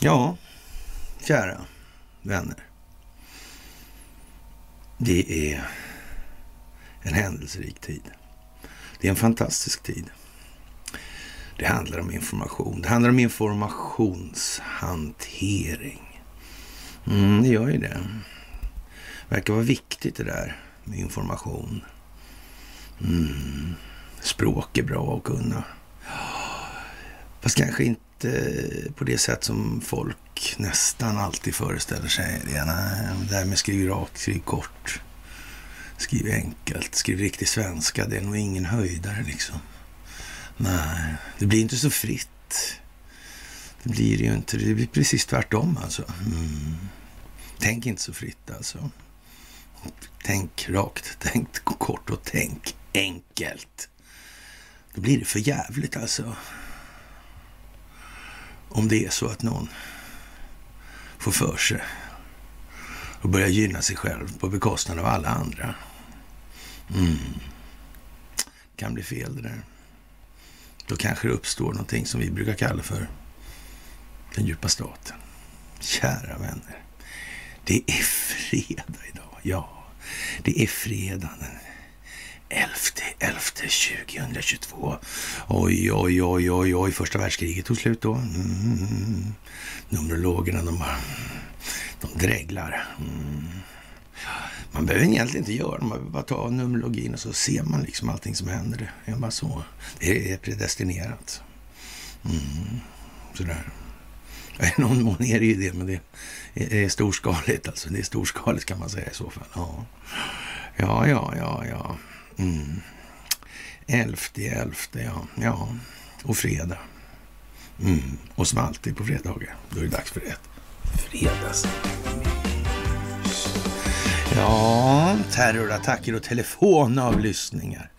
Ja, kära vänner. Det är en händelserik tid. Det är en fantastisk tid. Det handlar om information. Det handlar om informationshantering. Mm, det gör ju det. Verkar vara viktigt det där med information. Mm. Språk är bra att kunna. Fast kanske inte på det sätt som folk nästan alltid föreställer sig. Det där med skriv rakt, skriv kort, skriv enkelt, skriv riktig svenska. Det är nog ingen höjdare liksom. Nej, det blir inte så fritt. Det blir ju inte. Det blir precis tvärtom alltså. Mm. Tänk inte så fritt alltså. Tänk rakt, tänk kort och tänk enkelt. Då blir det för jävligt alltså. Om det är så att någon får för sig och börjar gynna sig själv på bekostnad av alla andra. Mm. kan bli fel det där. Då kanske det uppstår någonting som vi brukar kalla för den djupa staten. Kära vänner, det är fredag idag. Ja, det är fredag den 11.11.2022. Oj, oj, oj, oj, oj, första världskriget tog slut då. Mm. Numerologerna, de, de dreglar. Mm. Man behöver egentligen inte göra det, man behöver bara ta numerologin och så ser man liksom allting som händer. Det är bara så. Det är predestinerat. Mm. Sådär. I någon mån är det ju det, men det är storskaligt alltså. Det är storskaligt kan man säga i så fall. Ja, ja, ja, ja. ja. Mm. Elfte, elfte, ja. ja. Och fredag. Mm. Och som alltid på fredagar, då är det dags för ett fredags. Ja, terrorattacker och telefonavlyssningar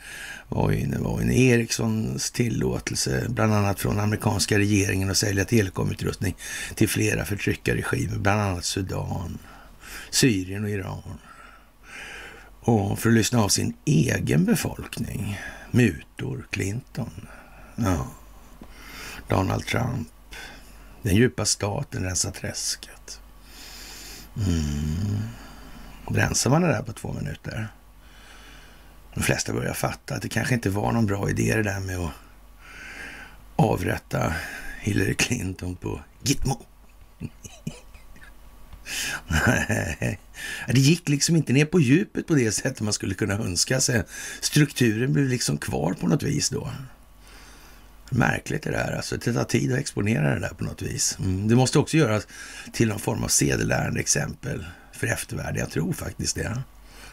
var nu var inne. Ericssons tillåtelse, bland annat från amerikanska regeringen, att sälja telekomutrustning till flera förtryckarregimer, bland annat Sudan, Syrien och Iran. Och för att lyssna av sin egen befolkning. Mutor, Clinton, ja. Donald Trump. Den djupa staten rensar träsket. Mm. Rensar man det där på två minuter? De flesta börjar fatta att det kanske inte var någon bra idé det där med att avrätta Hillary Clinton på Gitmo. Nej, det gick liksom inte ner på djupet på det sättet man skulle kunna önska sig. Strukturen blev liksom kvar på något vis då. Märkligt det där, alltså. Det tar tid att exponera det där på något vis. Mm. Det måste också göras till någon form av sedelärande exempel för eftervärlden. Jag tror faktiskt det.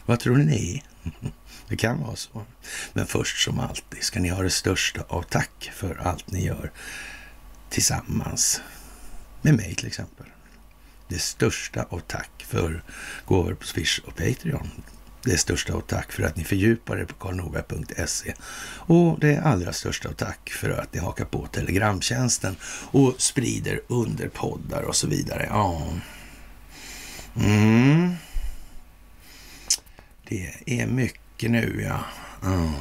Vad tror ni? Det kan vara så. Men först som alltid ska ni ha det största av tack för allt ni gör tillsammans med mig till exempel det största av tack för gåvor på Swish och Patreon. Det största av tack för att ni fördjupar er på karlnorberg.se. Och det allra största av tack för att ni hakar på Telegramtjänsten och sprider under poddar och så vidare. Ja. Mm. Det är mycket nu, ja. Mm.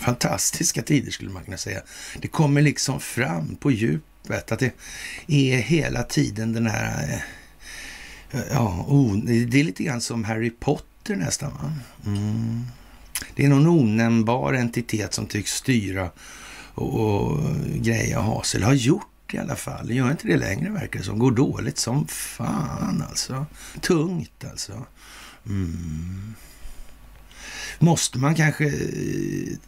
Fantastiska tider skulle man kunna säga. Det kommer liksom fram på djupet att det är hela tiden den här eh, Ja, oh, det är lite grann som Harry Potter nästan. Va? Mm. Det är någon onämnbar entitet som tycks styra och, och greja och ha sig, eller har gjort i alla fall. Gör inte det längre verkar det som. Går dåligt som fan alltså. Tungt alltså. Mm. Måste man kanske eh,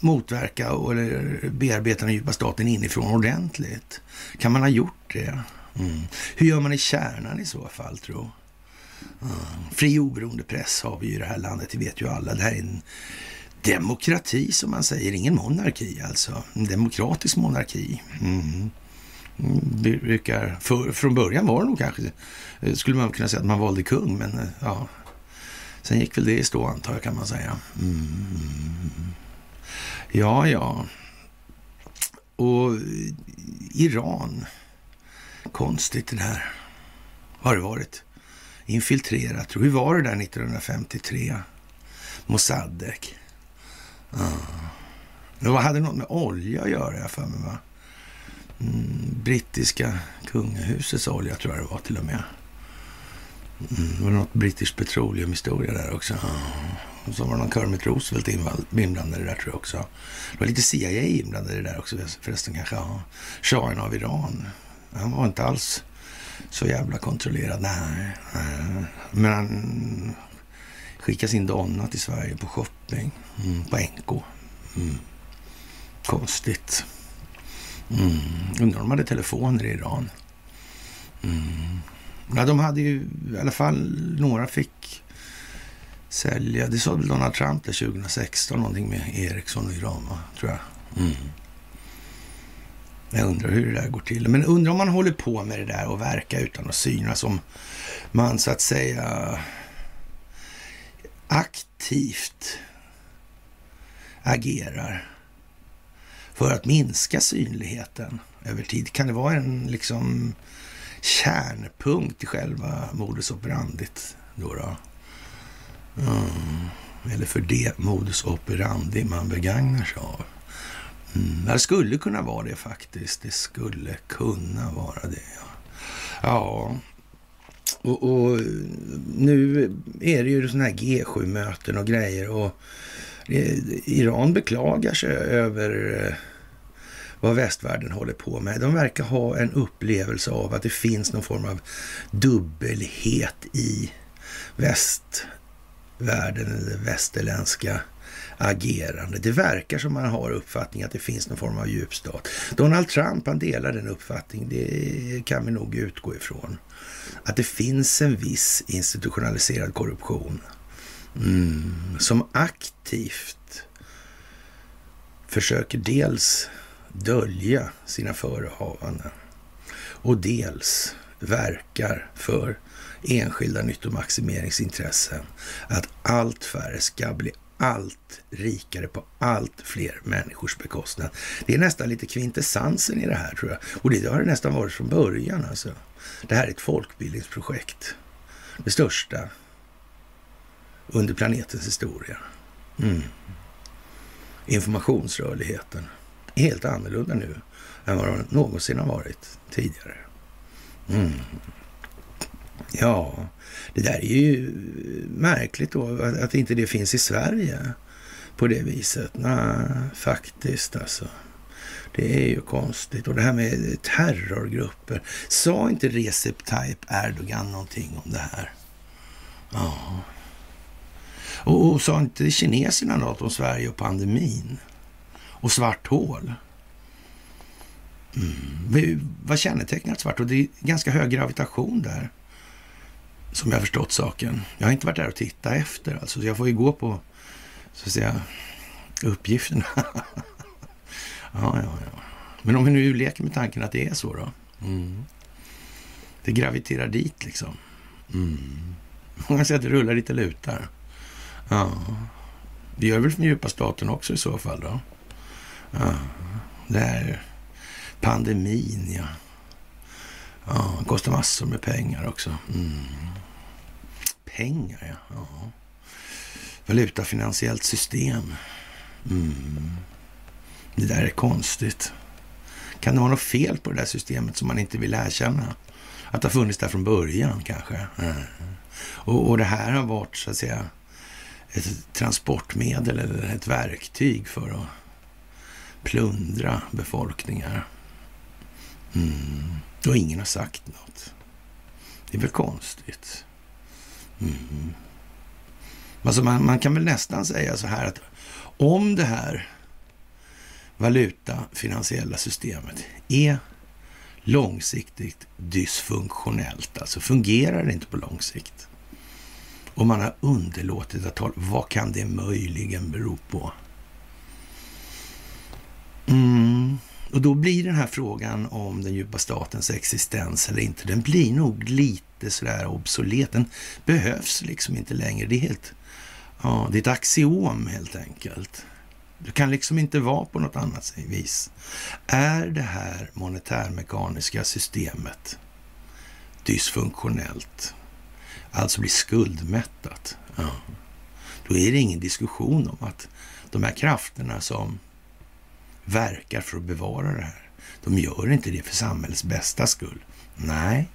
motverka eller bearbeta den djupa staten inifrån ordentligt? Kan man ha gjort det? Mm. Hur gör man i kärnan i så fall, tro? Mm. Fri oberoende press har vi ju i det här landet, det vet ju alla. Det här är en demokrati som man säger, ingen monarki alltså. En demokratisk monarki. Mm. mm brukar, för, från början var det nog kanske, eh, skulle man kunna säga att man valde kung, men eh, ja. Sen gick väl det i stå antar jag kan man säga. Mm. Ja, ja. Och eh, Iran Konstigt det där. Har det varit. Infiltrerat. Hur var det där 1953? Mossaddek. Ja. Det hade något med olja att göra, jag för mig, va? mm, brittiska kungahusets olja tror jag det var till och med. Mm, det var något British Petroleum-historia där också. Och så var det någon Kermit Roosevelt inblandad i det där tror jag också. Det var lite CIA inblandad i det där också förresten kanske. Ja. Shahen av Iran. Han var inte alls så jävla kontrollerad. Nej, nej. Men han skickade sin donna till Sverige på shopping. Mm, på NK. Mm. Konstigt. Mm. Undrar om de hade telefoner i Iran. Mm. Ja, de hade ju i alla fall, några fick sälja. Det sa väl Donald Trump där 2016, någonting med Ericsson och Iran, va? tror jag. Mm. Jag undrar hur det där går till. Men undrar om man håller på med det där och verkar utan att synas. Om man så att säga aktivt agerar för att minska synligheten över tid. Kan det vara en liksom kärnpunkt i själva modus operandit då? då? Mm. Eller för det modus operandi man begagnar sig av. Mm. Det skulle kunna vara det faktiskt. Det skulle kunna vara det. Ja, ja. Och, och nu är det ju sådana här G7-möten och grejer. och eh, Iran beklagar sig över eh, vad västvärlden håller på med. De verkar ha en upplevelse av att det finns någon form av dubbelhet i västvärlden, eller västerländska agerande. Det verkar som man har uppfattning att det finns någon form av djupstat. Donald Trump, han delar den uppfattningen. Det kan vi nog utgå ifrån. Att det finns en viss institutionaliserad korruption mm, som aktivt försöker dels dölja sina förehavanden och dels verkar för enskilda nyttomaximeringsintressen. Att allt färre ska bli allt rikare på allt fler människors bekostnad. Det är nästan lite kvintessensen i det här tror jag. Och det har det nästan varit från början alltså. Det här är ett folkbildningsprojekt. Det största under planetens historia. Mm. Informationsrörligheten är helt annorlunda nu än vad den någonsin har varit tidigare. Mm. Ja, det där är ju märkligt då att inte det finns i Sverige på det viset. Nej, faktiskt alltså. Det är ju konstigt. Och det här med terrorgrupper. Sa inte Recep Tayyip Erdogan någonting om det här? Ja. Och, och sa inte kineserna något om Sverige och pandemin? Och svart hål? Mm. Vad kännetecknar ett svart hål? Det är ganska hög gravitation där som jag förstått saken. Jag har inte varit där och tittat efter alltså, så jag får ju gå på, så att säga, uppgifterna. ja, ja, ja. Men om vi nu leker med tanken att det är så då. Mm. Det graviterar dit liksom. Mm. Man säger att det rullar lite lutar. Ja. Det gör väl för djupa staten också i så fall då. Ja. Det är pandemin, ja. Ja, kostar massor med pengar också. Mm. Pengar, ja. ja. Valutafinansiellt system. Mm. Det där är konstigt. Kan det vara något fel på det där systemet som man inte vill erkänna? Att det har funnits där från början kanske? Mm. Och, och det här har varit så att säga ett transportmedel eller ett verktyg för att plundra befolkningar. Mm. Och ingen har sagt något. Det är väl konstigt. Mm. Alltså man, man, kan väl nästan säga så här att om det här valutafinansiella systemet är långsiktigt dysfunktionellt, alltså fungerar det inte på lång sikt. Och man har underlåtit att tala, vad kan det möjligen bero på? Mm. Och då blir den här frågan om den djupa statens existens eller inte, den blir nog lite sådär obsolet. Den behövs liksom inte längre. Det är helt, ja, det är ett axiom helt enkelt. Du kan liksom inte vara på något annat vis. Är det här monetärmekaniska systemet dysfunktionellt, alltså blir skuldmättat, ja, då är det ingen diskussion om att de här krafterna som verkar för att bevara det här De gör inte det för samhällets bästa skull. Nej,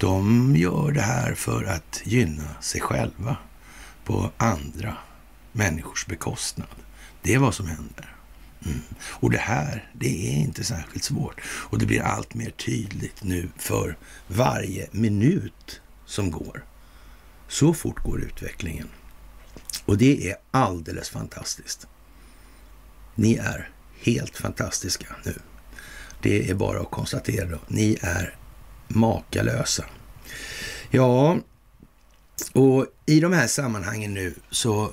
de gör det här för att gynna sig själva på andra människors bekostnad. Det är vad som händer. Mm. Och det här, det är inte särskilt svårt. Och det blir allt mer tydligt nu för varje minut som går. Så fort går utvecklingen. Och det är alldeles fantastiskt. Ni är helt fantastiska nu. Det är bara att konstatera. Ni är makalösa. Ja, och i de här sammanhangen nu så,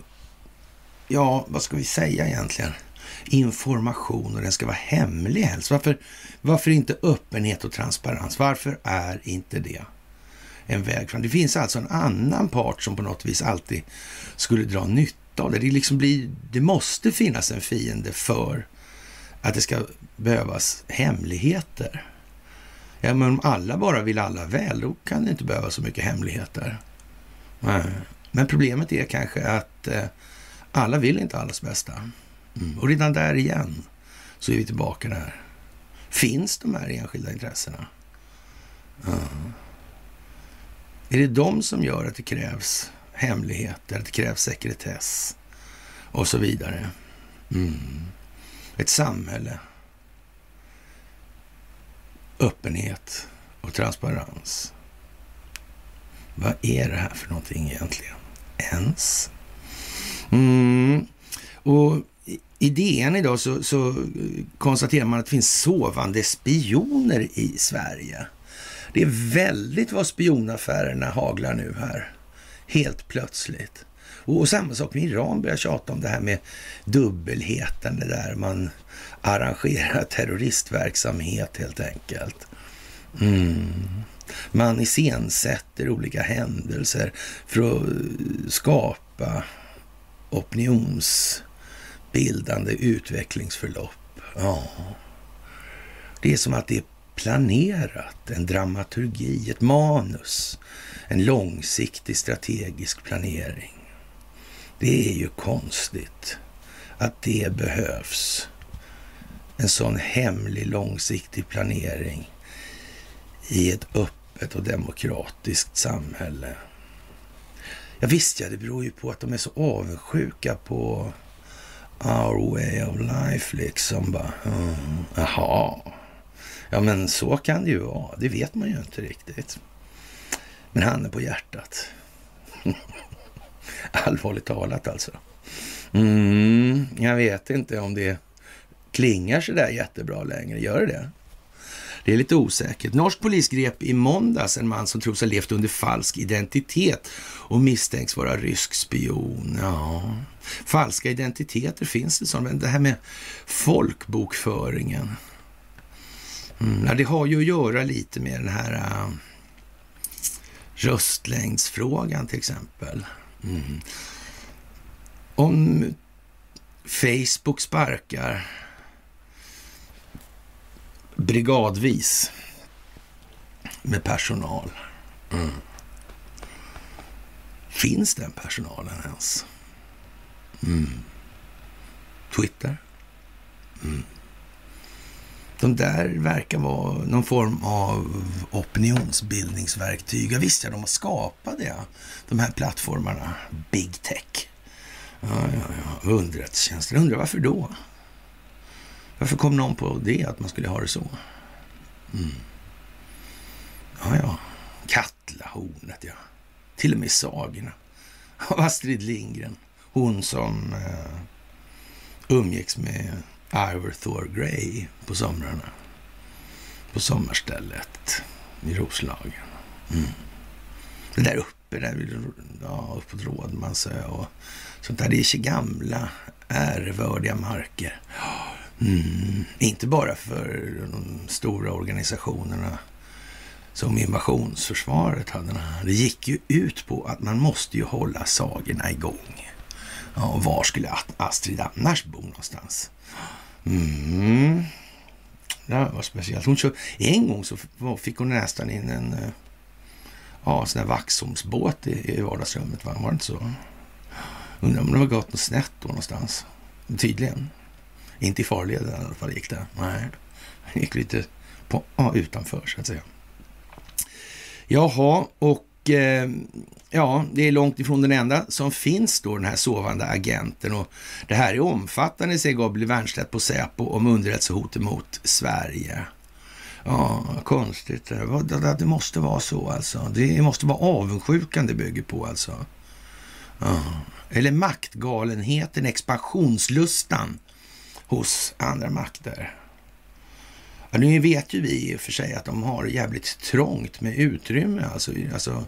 ja, vad ska vi säga egentligen? Information och den ska vara hemlig helst. Varför, varför inte öppenhet och transparens? Varför är inte det en väg fram? Det finns alltså en annan part som på något vis alltid skulle dra nytta av det. Det, liksom blir, det måste finnas en fiende för att det ska behövas hemligheter. Ja, men om alla bara vill alla väl, då kan det inte behöva så mycket hemligheter. Nej. Men problemet är kanske att eh, alla vill inte allas bästa. Mm. Och redan där igen så är vi tillbaka där. Finns de här enskilda intressena? Ja. Är det de som gör att det krävs hemligheter, att det krävs sekretess och så vidare? Mm. Ett samhälle öppenhet och transparens. Vad är det här för någonting egentligen? Ens? Mm. Och i DN idag så, så, konstaterar man att det finns sovande spioner i Sverige. Det är väldigt vad spionaffärerna haglar nu här. Helt plötsligt. Och, och samma sak med Iran börjar tjata om det här med dubbelheten, det där man arrangerar terroristverksamhet helt enkelt. Mm. Man iscensätter olika händelser för att skapa opinionsbildande utvecklingsförlopp. Ja. Det är som att det är planerat, en dramaturgi, ett manus, en långsiktig strategisk planering. Det är ju konstigt att det behövs en sån hemlig långsiktig planering i ett öppet och demokratiskt samhälle. Ja, visst ja, det beror ju på att de är så avundsjuka på our way of life liksom. Bara, mm, jaha. Ja, men så kan det ju vara. Det vet man ju inte riktigt. Men han är på hjärtat. Allvarligt talat alltså. Mm, jag vet inte om det klingar så där jättebra längre. Gör det det? Det är lite osäkert. Norsk polis grep i måndags en man som tros ha levt under falsk identitet och misstänks vara rysk spion. Ja, falska identiteter finns det som. Men det här med folkbokföringen. Mm, ja, det har ju att göra lite med den här uh, röstlängdsfrågan till exempel. Mm. Om Facebook sparkar brigadvis med personal. Mm. Finns den personalen ens? Mm. Twitter? Mm. De där verkar vara någon form av opinionsbildningsverktyg. Ja, visst, ja, de har skapat det, de här plattformarna. Big tech. Ja, ja, ja. Underrättelsetjänster. Undrar varför då? Varför kom någon på det, att man skulle ha det så? Mm. Ja, ja. Katlahornet, ja. Till och med sagorna av Astrid Lindgren. Hon som eh, umgicks med Ivor Thor Grey på somrarna. På sommarstället i Roslagen. Mm. Det där uppe, där, ja, uppåt Rådmansö och sånt där. Det är gamla ärevördiga marker. Mm. Inte bara för de stora organisationerna som invasionsförsvaret hade. Det gick ju ut på att man måste ju hålla sagorna igång. Ja, och var skulle Astrid annars bo någonstans? Mm. Det var speciellt. Hon köpt, en gång så fick hon nästan in en eh, ja, sån här Vaxholmsbåt i, i vardagsrummet. Va? Var det inte så? Undrar om det var gått något snett då någonstans. Tydligen. Inte i farleden i alla fall gick det. Nej. gick lite på, ja, utanför så att säga. Jaha, och eh, ja, det är långt ifrån den enda som finns då, den här sovande agenten. Och det här är omfattande, säger Gabriel Wernstedt på Säpo om underrättelsehotet mot Sverige. Ja, konstigt. Det måste vara så alltså. Det måste vara avundsjukan det bygger på alltså. Ja. Eller maktgalenheten, expansionslustan hos andra makter. Ja, nu vet ju vi i och för sig att de har jävligt trångt med utrymme. Alltså, alltså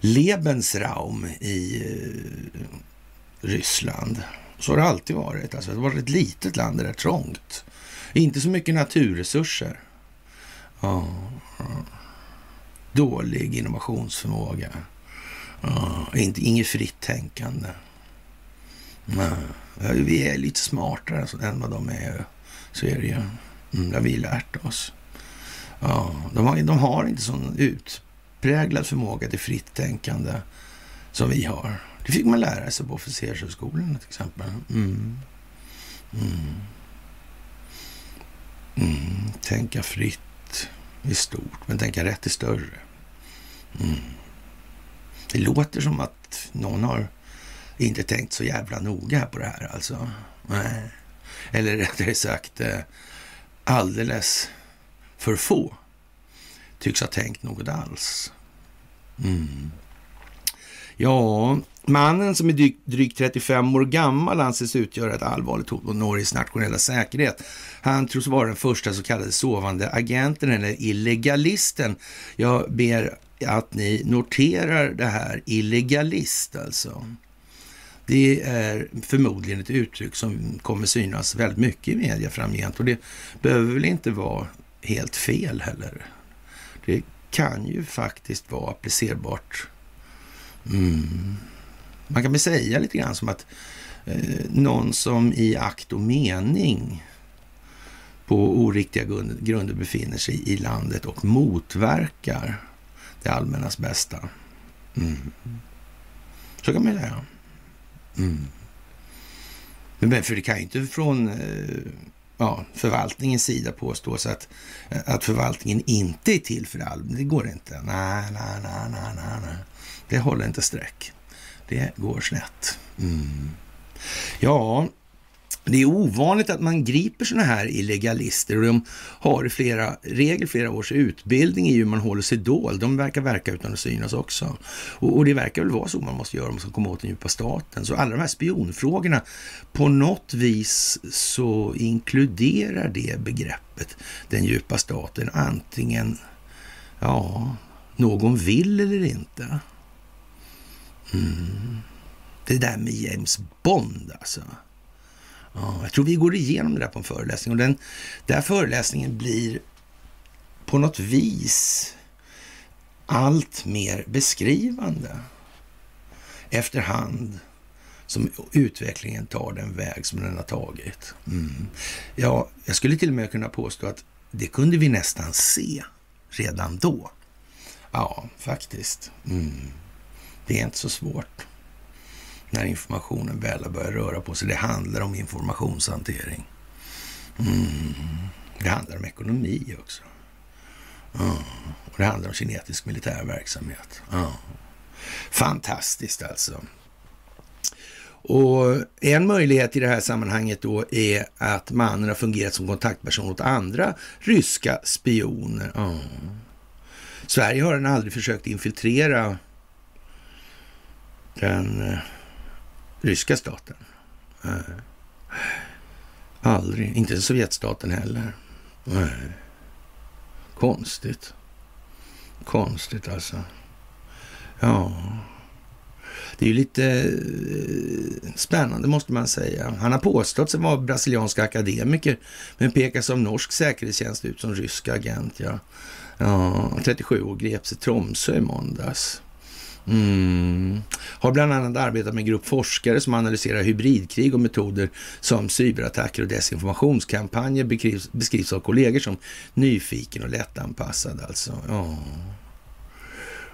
Lebensraum i eh, Ryssland. Så har det alltid varit. Alltså, det har varit ett litet land, där det är trångt. Inte så mycket naturresurser. Ja, Dålig innovationsförmåga. Ja, inget fritt tänkande. Ja, vi är lite smartare än vad de är. Så är det ju. Mm, det har vi lärt oss. Ja, de, har, de har inte sån utpräglad förmåga till fritt tänkande som vi har. Det fick man lära sig på officershögskolan till exempel. Mm. Mm. Mm. Tänka fritt i stort, men tänka rätt är större. Mm. Det låter som att någon har inte tänkt så jävla noga på det här alltså. Nej. Eller rättare sagt eh, alldeles för få tycks ha tänkt något alls. Mm. Ja, mannen som är drygt 35 år gammal anses utgöra ett allvarligt hot mot Norges nationella säkerhet. Han tros vara den första så kallade sovande agenten eller illegalisten. Jag ber att ni noterar det här, illegalist alltså. Det är förmodligen ett uttryck som kommer synas väldigt mycket i media framgent och det behöver väl inte vara helt fel heller. Det kan ju faktiskt vara applicerbart. Mm. Man kan väl säga lite grann som att eh, någon som i akt och mening på oriktiga grunder befinner sig i landet och motverkar det allmännas bästa. Mm. Så kan man säga. Mm. Men för det kan ju inte från eh, ja, förvaltningens sida påstås att, att förvaltningen inte är till för all. Det går inte. Nej, nej, nej, nej, nej. Det håller inte streck. Det går snett. Mm. Ja, det är ovanligt att man griper sådana här illegalister och de har i flera, regel flera års utbildning i hur man håller sig dold. De verkar verka utan att synas också. Och, och, det verkar väl vara så man måste göra om man ska komma åt den djupa staten. Så alla de här spionfrågorna, på något vis så inkluderar det begreppet den djupa staten. Antingen, ja, någon vill eller inte. Mm. Det där med James Bond alltså. Ja, jag tror vi går igenom det där på en föreläsning och den där föreläsningen blir på något vis allt mer beskrivande efterhand som utvecklingen tar den väg som den har tagit. Mm. Ja, jag skulle till och med kunna påstå att det kunde vi nästan se redan då. Ja, faktiskt. Mm. Det är inte så svårt när informationen väl har börjat röra på sig. Det handlar om informationshantering. Mm. Det handlar om ekonomi också. Mm. Och det handlar om kinetisk militär verksamhet. Mm. Fantastiskt alltså. Och en möjlighet i det här sammanhanget då är att mannen har fungerat som kontaktperson åt andra ryska spioner. Mm. Sverige har aldrig försökt infiltrera den eh, ryska staten. Nej. Aldrig. Inte Sovjetstaten heller. Nej. Konstigt. Konstigt alltså. Ja. Det är ju lite eh, spännande måste man säga. Han har påstått sig vara brasiliansk akademiker men pekas av norsk säkerhetstjänst ut som rysk agent. Ja. Ja, 37 år greps i Tromsö i måndags. Mm. Har bland annat arbetat med en grupp forskare som analyserar hybridkrig och metoder som cyberattacker och desinformationskampanjer beskrivs, beskrivs av kollegor som nyfiken och lättanpassad. Alltså. Ja.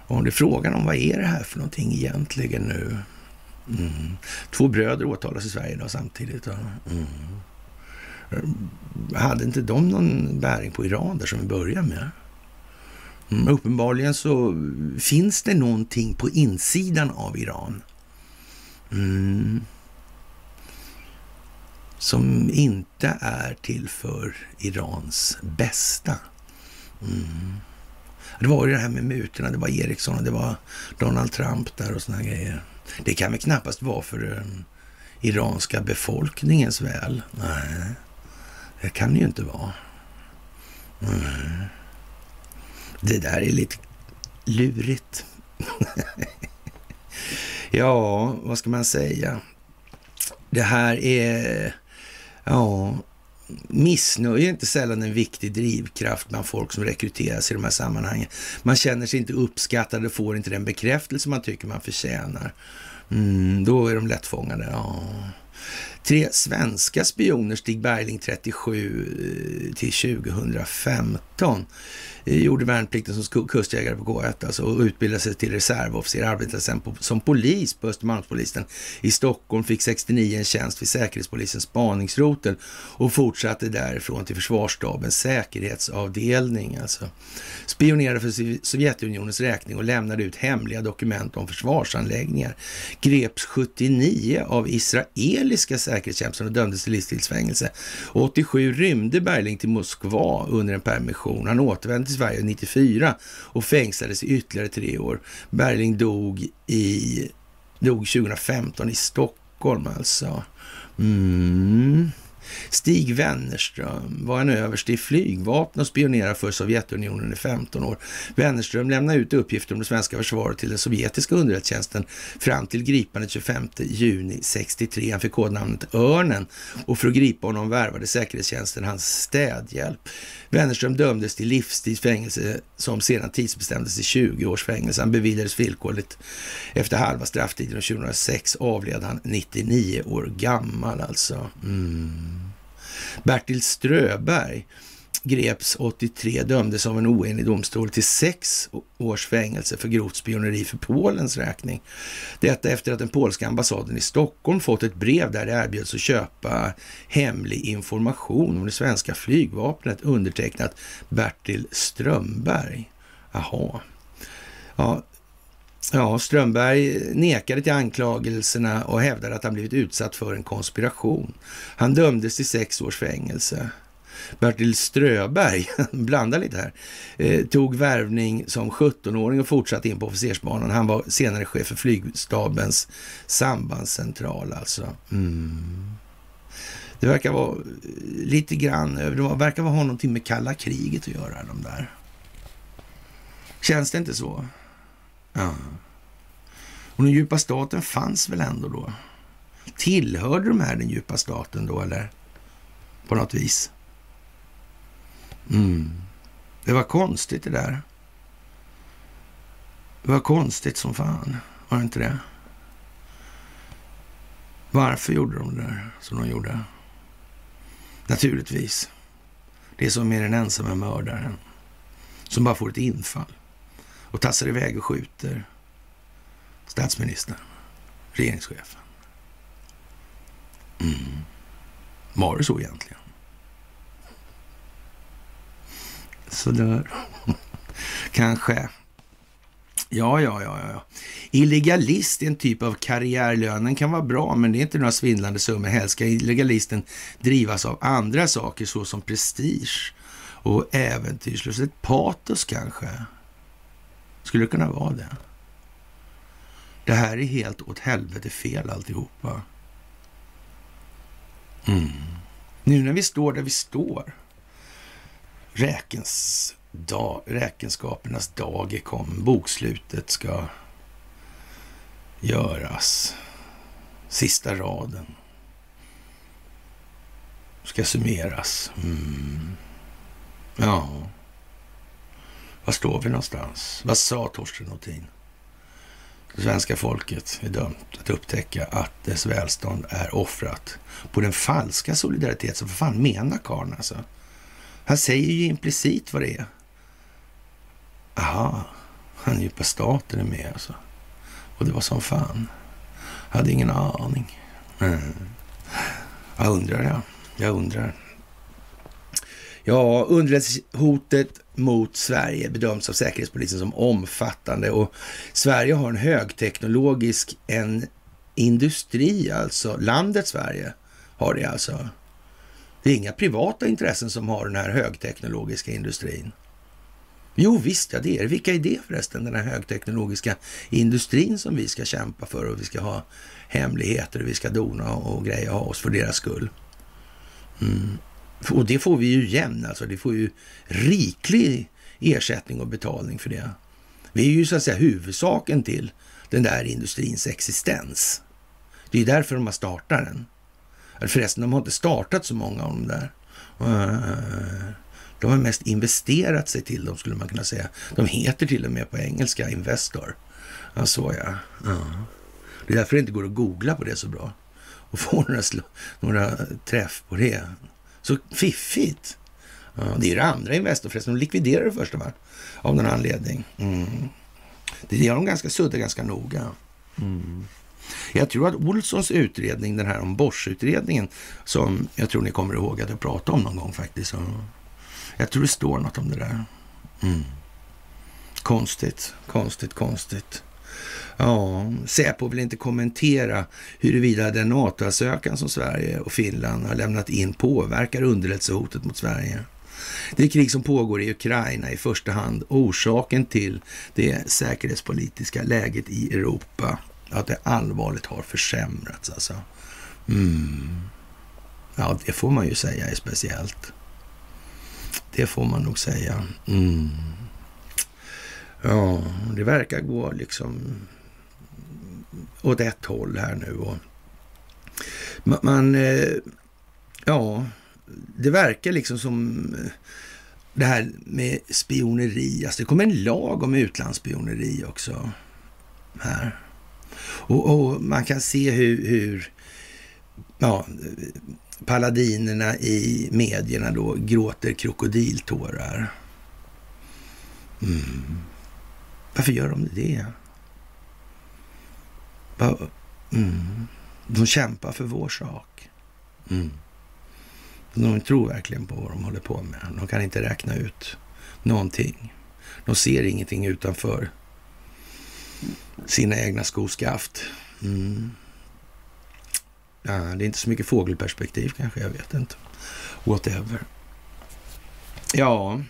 Och det är frågan om vad är det här för någonting egentligen nu? Mm. Två bröder åtalas i Sverige idag samtidigt. Mm. hade inte de någon bäring på Iran där som vi började med? Mm, uppenbarligen så finns det någonting på insidan av Iran. Mm, som inte är till för Irans bästa. Mm. Det var ju det här med mutorna, det var Ericsson och det var Donald Trump där och såna grejer. Det kan väl knappast vara för den iranska befolkningens väl? Nej, det kan det ju inte vara. Mm. Det där är lite lurigt. ja, vad ska man säga? Det här är... Ja, missnöje är inte sällan en viktig drivkraft bland folk som rekryteras i de här sammanhangen. Man känner sig inte uppskattad och får inte den bekräftelse man tycker man förtjänar. Mm, då är de lättfångade. Ja. Tre svenska spioner, Stig Bergling 37 eh, till 2015, eh, gjorde värnplikten som kustjägare på K1 alltså, och utbildade sig till reservofficer. Arbetade sen på, som polis på Östermalmspolisen i Stockholm. Fick 69 en tjänst vid Säkerhetspolisens spaningsrotel och fortsatte därifrån till Försvarsstabens säkerhetsavdelning. Alltså. Spionerade för Sovjetunionens räkning och lämnade ut hemliga dokument om försvarsanläggningar. Greps 79 av israeliska säkerhetstjänsten och dömdes till livstidsfängelse. 87 rymde Bergling till Moskva under en permission. Han återvände till Sverige 94 och fängslades i ytterligare tre år. Bergling dog, i, dog 2015 i Stockholm alltså. Mm. Stig Wennerström var en överste i flygvapnet och spionerade för Sovjetunionen i 15 år. Wennerström lämnade ut uppgifter om det svenska försvaret till den sovjetiska underrättelsetjänsten fram till gripandet 25 juni 63. Han fick kodnamnet Örnen och för att gripa honom värvade säkerhetstjänsten hans städhjälp. Wennerström dömdes till livstidsfängelse som sedan tidsbestämdes till 20 års fängelse. Han beviljades villkorligt efter halva strafftiden och 2006 avled han 99 år gammal alltså. Mm. Bertil Ströberg greps 83, dömdes av en oenig domstol till sex års fängelse för grovt spioneri för Polens räkning. Detta efter att den polska ambassaden i Stockholm fått ett brev där det erbjöds att köpa hemlig information om det svenska flygvapnet undertecknat Bertil Strömberg. Jaha. Ja, Ja, Strömberg nekade till anklagelserna och hävdade att han blivit utsatt för en konspiration. Han dömdes till sex års fängelse. Bertil Ströberg, blanda lite här, eh, tog värvning som 17-åring och fortsatte in på officersbanan. Han var senare chef för flygstabens sambandscentral alltså. Mm. Det verkar vara eh, lite grann, eh, det verkar ha någonting med kalla kriget att göra de där. Känns det inte så? Ja. Och den djupa staten fanns väl ändå då? Tillhörde de här den djupa staten då, eller? På något vis. Mm. Det var konstigt det där. Det var konstigt som fan, var det inte det? Varför gjorde de det där som de gjorde? Naturligtvis. Det är som med den ensamma mördaren som bara får ett infall och tassar iväg och skjuter statsministern, regeringschefen. Mm. Var det så egentligen? Sådär. Kanske. Ja, ja, ja, ja. Illegalist är en typ av karriärlön. Den kan vara bra, men det är inte några svindlande summor. Helst ska illegalisten drivas av andra saker såsom prestige och äventyrslöshet. Patos kanske. Skulle det kunna vara det? Det här är helt åt helvete fel alltihopa. Mm. Nu när vi står där vi står, räkens dag, räkenskapernas dag är kom, bokslutet ska göras. Sista raden ska summeras. Mm. Ja, var står vi någonstans? Vad sa Torsten Nothin? Svenska folket är dömt att upptäcka att dess välstånd är offrat på den falska solidaritet som för fan menar karln alltså? Han säger ju implicit vad det är. Aha, han djupa staten är med alltså. Och det var som fan. Jag hade ingen aning. Mm. Jag undrar, ja. Jag undrar. Ja, underrättelsehotet mot Sverige bedöms av Säkerhetspolisen som omfattande och Sverige har en högteknologisk en industri, alltså landet Sverige har det alltså. Det är inga privata intressen som har den här högteknologiska industrin. Jo visst, ja det är det. Vilka är det förresten, den här högteknologiska industrin som vi ska kämpa för och vi ska ha hemligheter och vi ska dona och greja ha oss för deras skull. Mm. Och det får vi ju igen, alltså. Det får ju riklig ersättning och betalning för det. Vi är ju så att säga huvudsaken till den där industrins existens. Det är ju därför de har startat den. Förresten, de har inte startat så många av de där. De har mest investerat sig till dem, skulle man kunna säga. De heter till och med på engelska Investor. Ja, så ja. ja. Det är därför det inte går att googla på det så bra och få några, några träff på det. Så fiffigt! Ja, det är det andra Investor förresten. De likviderar det första va? Av någon anledning. Mm. Det gör de ganska sudda ganska noga. Mm. Jag tror att Olssons utredning, den här om Bosch-utredningen, som jag tror ni kommer ihåg att jag pratade om någon gång faktiskt. Jag tror det står något om det där. Mm. Konstigt, konstigt, konstigt. Ja, Säpo vill inte kommentera huruvida den NATO-ansökan som Sverige och Finland har lämnat in påverkar underrättelsehotet mot Sverige. Det krig som pågår i Ukraina i första hand orsaken till det säkerhetspolitiska läget i Europa. Att det allvarligt har försämrats alltså. Mm. Ja, det får man ju säga är speciellt. Det får man nog säga. Mm. Ja, det verkar gå liksom åt ett håll här nu. Och man, eh, ja, det verkar liksom som eh, det här med spioneri. Alltså det kommer en lag om utlandsspioneri också här. Och, och man kan se hur, hur ja, paladinerna i medierna då gråter krokodiltårar. Mm. Varför gör de det? Mm. De kämpar för vår sak. Mm. De tror verkligen på vad de håller på med. De kan inte räkna ut någonting. De ser ingenting utanför sina egna skoskaft. Mm. Ja, det är inte så mycket fågelperspektiv kanske, jag vet inte. Whatever. Ja,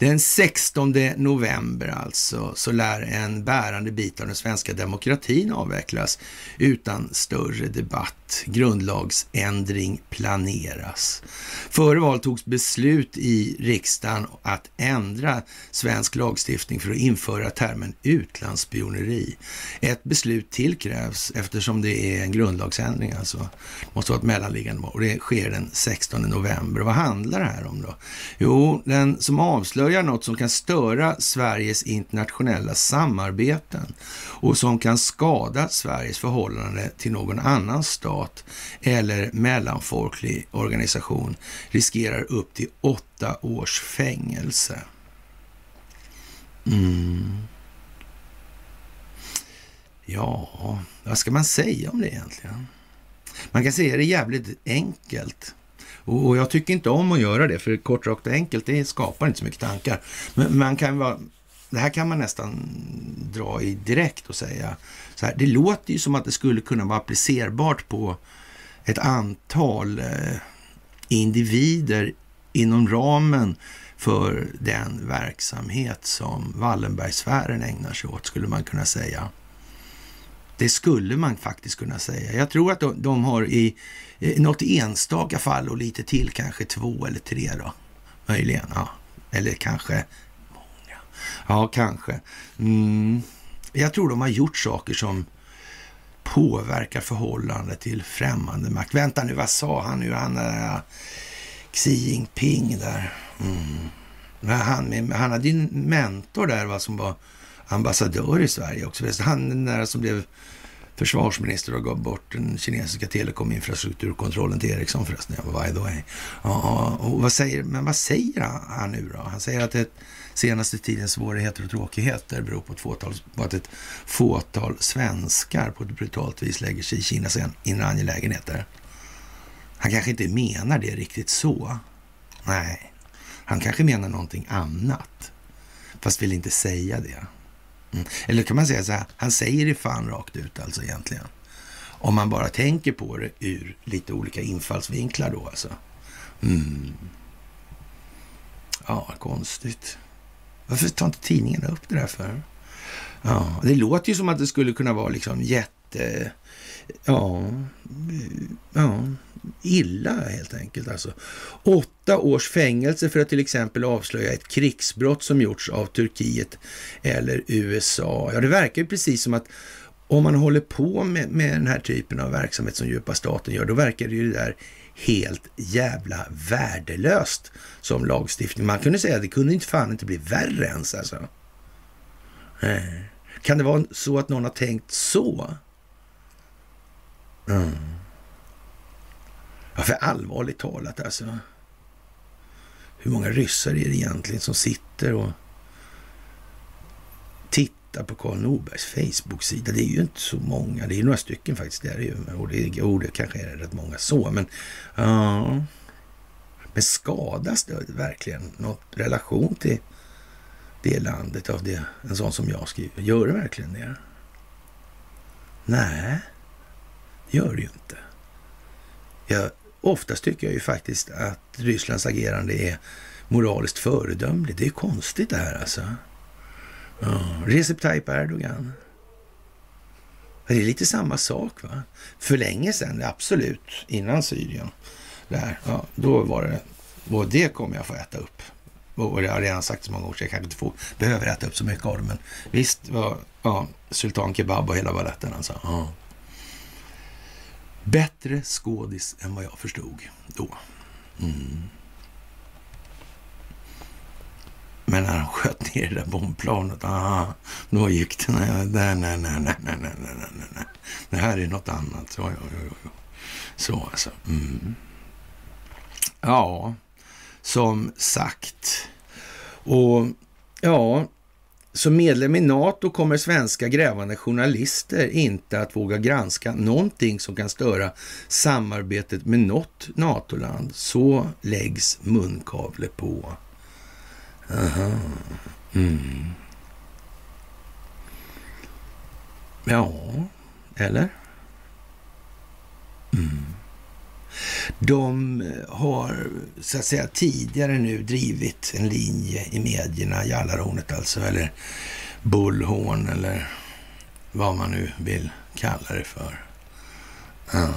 den 16 november alltså så lär en bärande bit av den svenska demokratin avvecklas utan större debatt. Grundlagsändring planeras. Före val togs beslut i riksdagen att ändra svensk lagstiftning för att införa termen utlandsspioneri. Ett beslut till krävs eftersom det är en grundlagsändring alltså. Det måste vara ett mellanliggande val. och det sker den 16 november. Vad handlar det här om då? Jo, den som avslöjar avslöjar något som kan störa Sveriges internationella samarbeten och som kan skada Sveriges förhållande till någon annan stat eller mellanfolklig organisation riskerar upp till åtta års fängelse. Mm. Ja, vad ska man säga om det egentligen? Man kan säga det jävligt enkelt. Och, jag tycker inte om att göra det, för kort, rakt och enkelt, det skapar inte så mycket tankar. Men man kan vara, det här kan man nästan dra i direkt och säga så här. Det låter ju som att det skulle kunna vara applicerbart på ett antal eh, individer inom ramen för den verksamhet som Wallenbergsfären ägnar sig åt, skulle man kunna säga. Det skulle man faktiskt kunna säga. Jag tror att de, de har i något enstaka fall och lite till, kanske två eller tre då. Möjligen, ja. Eller kanske många. Ja, kanske. Mm. Jag tror de har gjort saker som påverkar förhållandet till främmande makt. Vänta nu, vad sa han nu? Han äh, Xi Jinping där. Mm. Han, han hade ju en mentor där va, som var ambassadör i Sverige också. Han den där som blev försvarsminister och gav bort den kinesiska telekominfrastrukturkontrollen till Ericsson förresten. Ja, by the way. Ja, och vad säger, men vad säger han nu då? Han säger att det senaste tidens svårigheter och tråkigheter beror på, ett fåtal, på att ett fåtal svenskar på ett brutalt vis lägger sig i Kinas inre angelägenheter. Han kanske inte menar det riktigt så. Nej, han kanske menar någonting annat. Fast vill inte säga det. Mm. Eller kan man säga så här, han säger det fan rakt ut alltså egentligen. Om man bara tänker på det ur lite olika infallsvinklar då alltså. Mm. Ja, konstigt. Varför tar inte tidningarna upp det där för? Ja, det låter ju som att det skulle kunna vara liksom jätte... Ja, ja, illa helt enkelt. Alltså. Åtta års fängelse för att till exempel avslöja ett krigsbrott som gjorts av Turkiet eller USA. Ja, det verkar ju precis som att om man håller på med, med den här typen av verksamhet som djupa staten gör, då verkar det ju det där helt jävla värdelöst som lagstiftning. Man kunde säga att det kunde inte fan inte bli värre ens alltså. Kan det vara så att någon har tänkt så? Mm. Varför för allvarligt talat alltså. Hur många ryssar är det egentligen som sitter och tittar på Karl Norbergs Facebook-sida? Det är ju inte så många. Det är några stycken faktiskt. Det är ju. Och det, oh, det kanske är rätt många så, men ja. Men skadas det verkligen något relation till det landet av det, en sån som jag skriver? Gör det verkligen det? Nej, det gör det ju inte. Jag, oftast tycker jag ju faktiskt att Rysslands agerande är moraliskt föredömligt. Det är konstigt det här alltså. Ja, Recep Tayyip Erdogan. Det är lite samma sak va? För länge sedan, absolut, innan Syrien. Där, ja, då var det, och det kommer jag få äta upp. Och det har jag redan sagt så många år så jag kanske inte får, behöver äta upp så mycket av det. Men visst, var, ja, sultan kebab och hela baletten alltså. Ja. Bättre skådis än vad jag förstod då. Mm. Men när han sköt ner det där bombplanet, aha, då gick det. Nej, nej, nej, nej, nej, nej, nej, nej, nej. Det här är något annat. Ja, ja, ja, ja. Så alltså. Mm. Ja, som sagt. Och ja, som medlem i NATO kommer svenska grävande journalister inte att våga granska någonting som kan störa samarbetet med något NATO-land. Så läggs munkavle på. Aha. Mm. Ja, eller? Mm. De eh, har så att säga tidigare nu drivit en linje i medierna, Jallarhornet alltså, eller Bullhorn eller vad man nu vill kalla det för. Mm.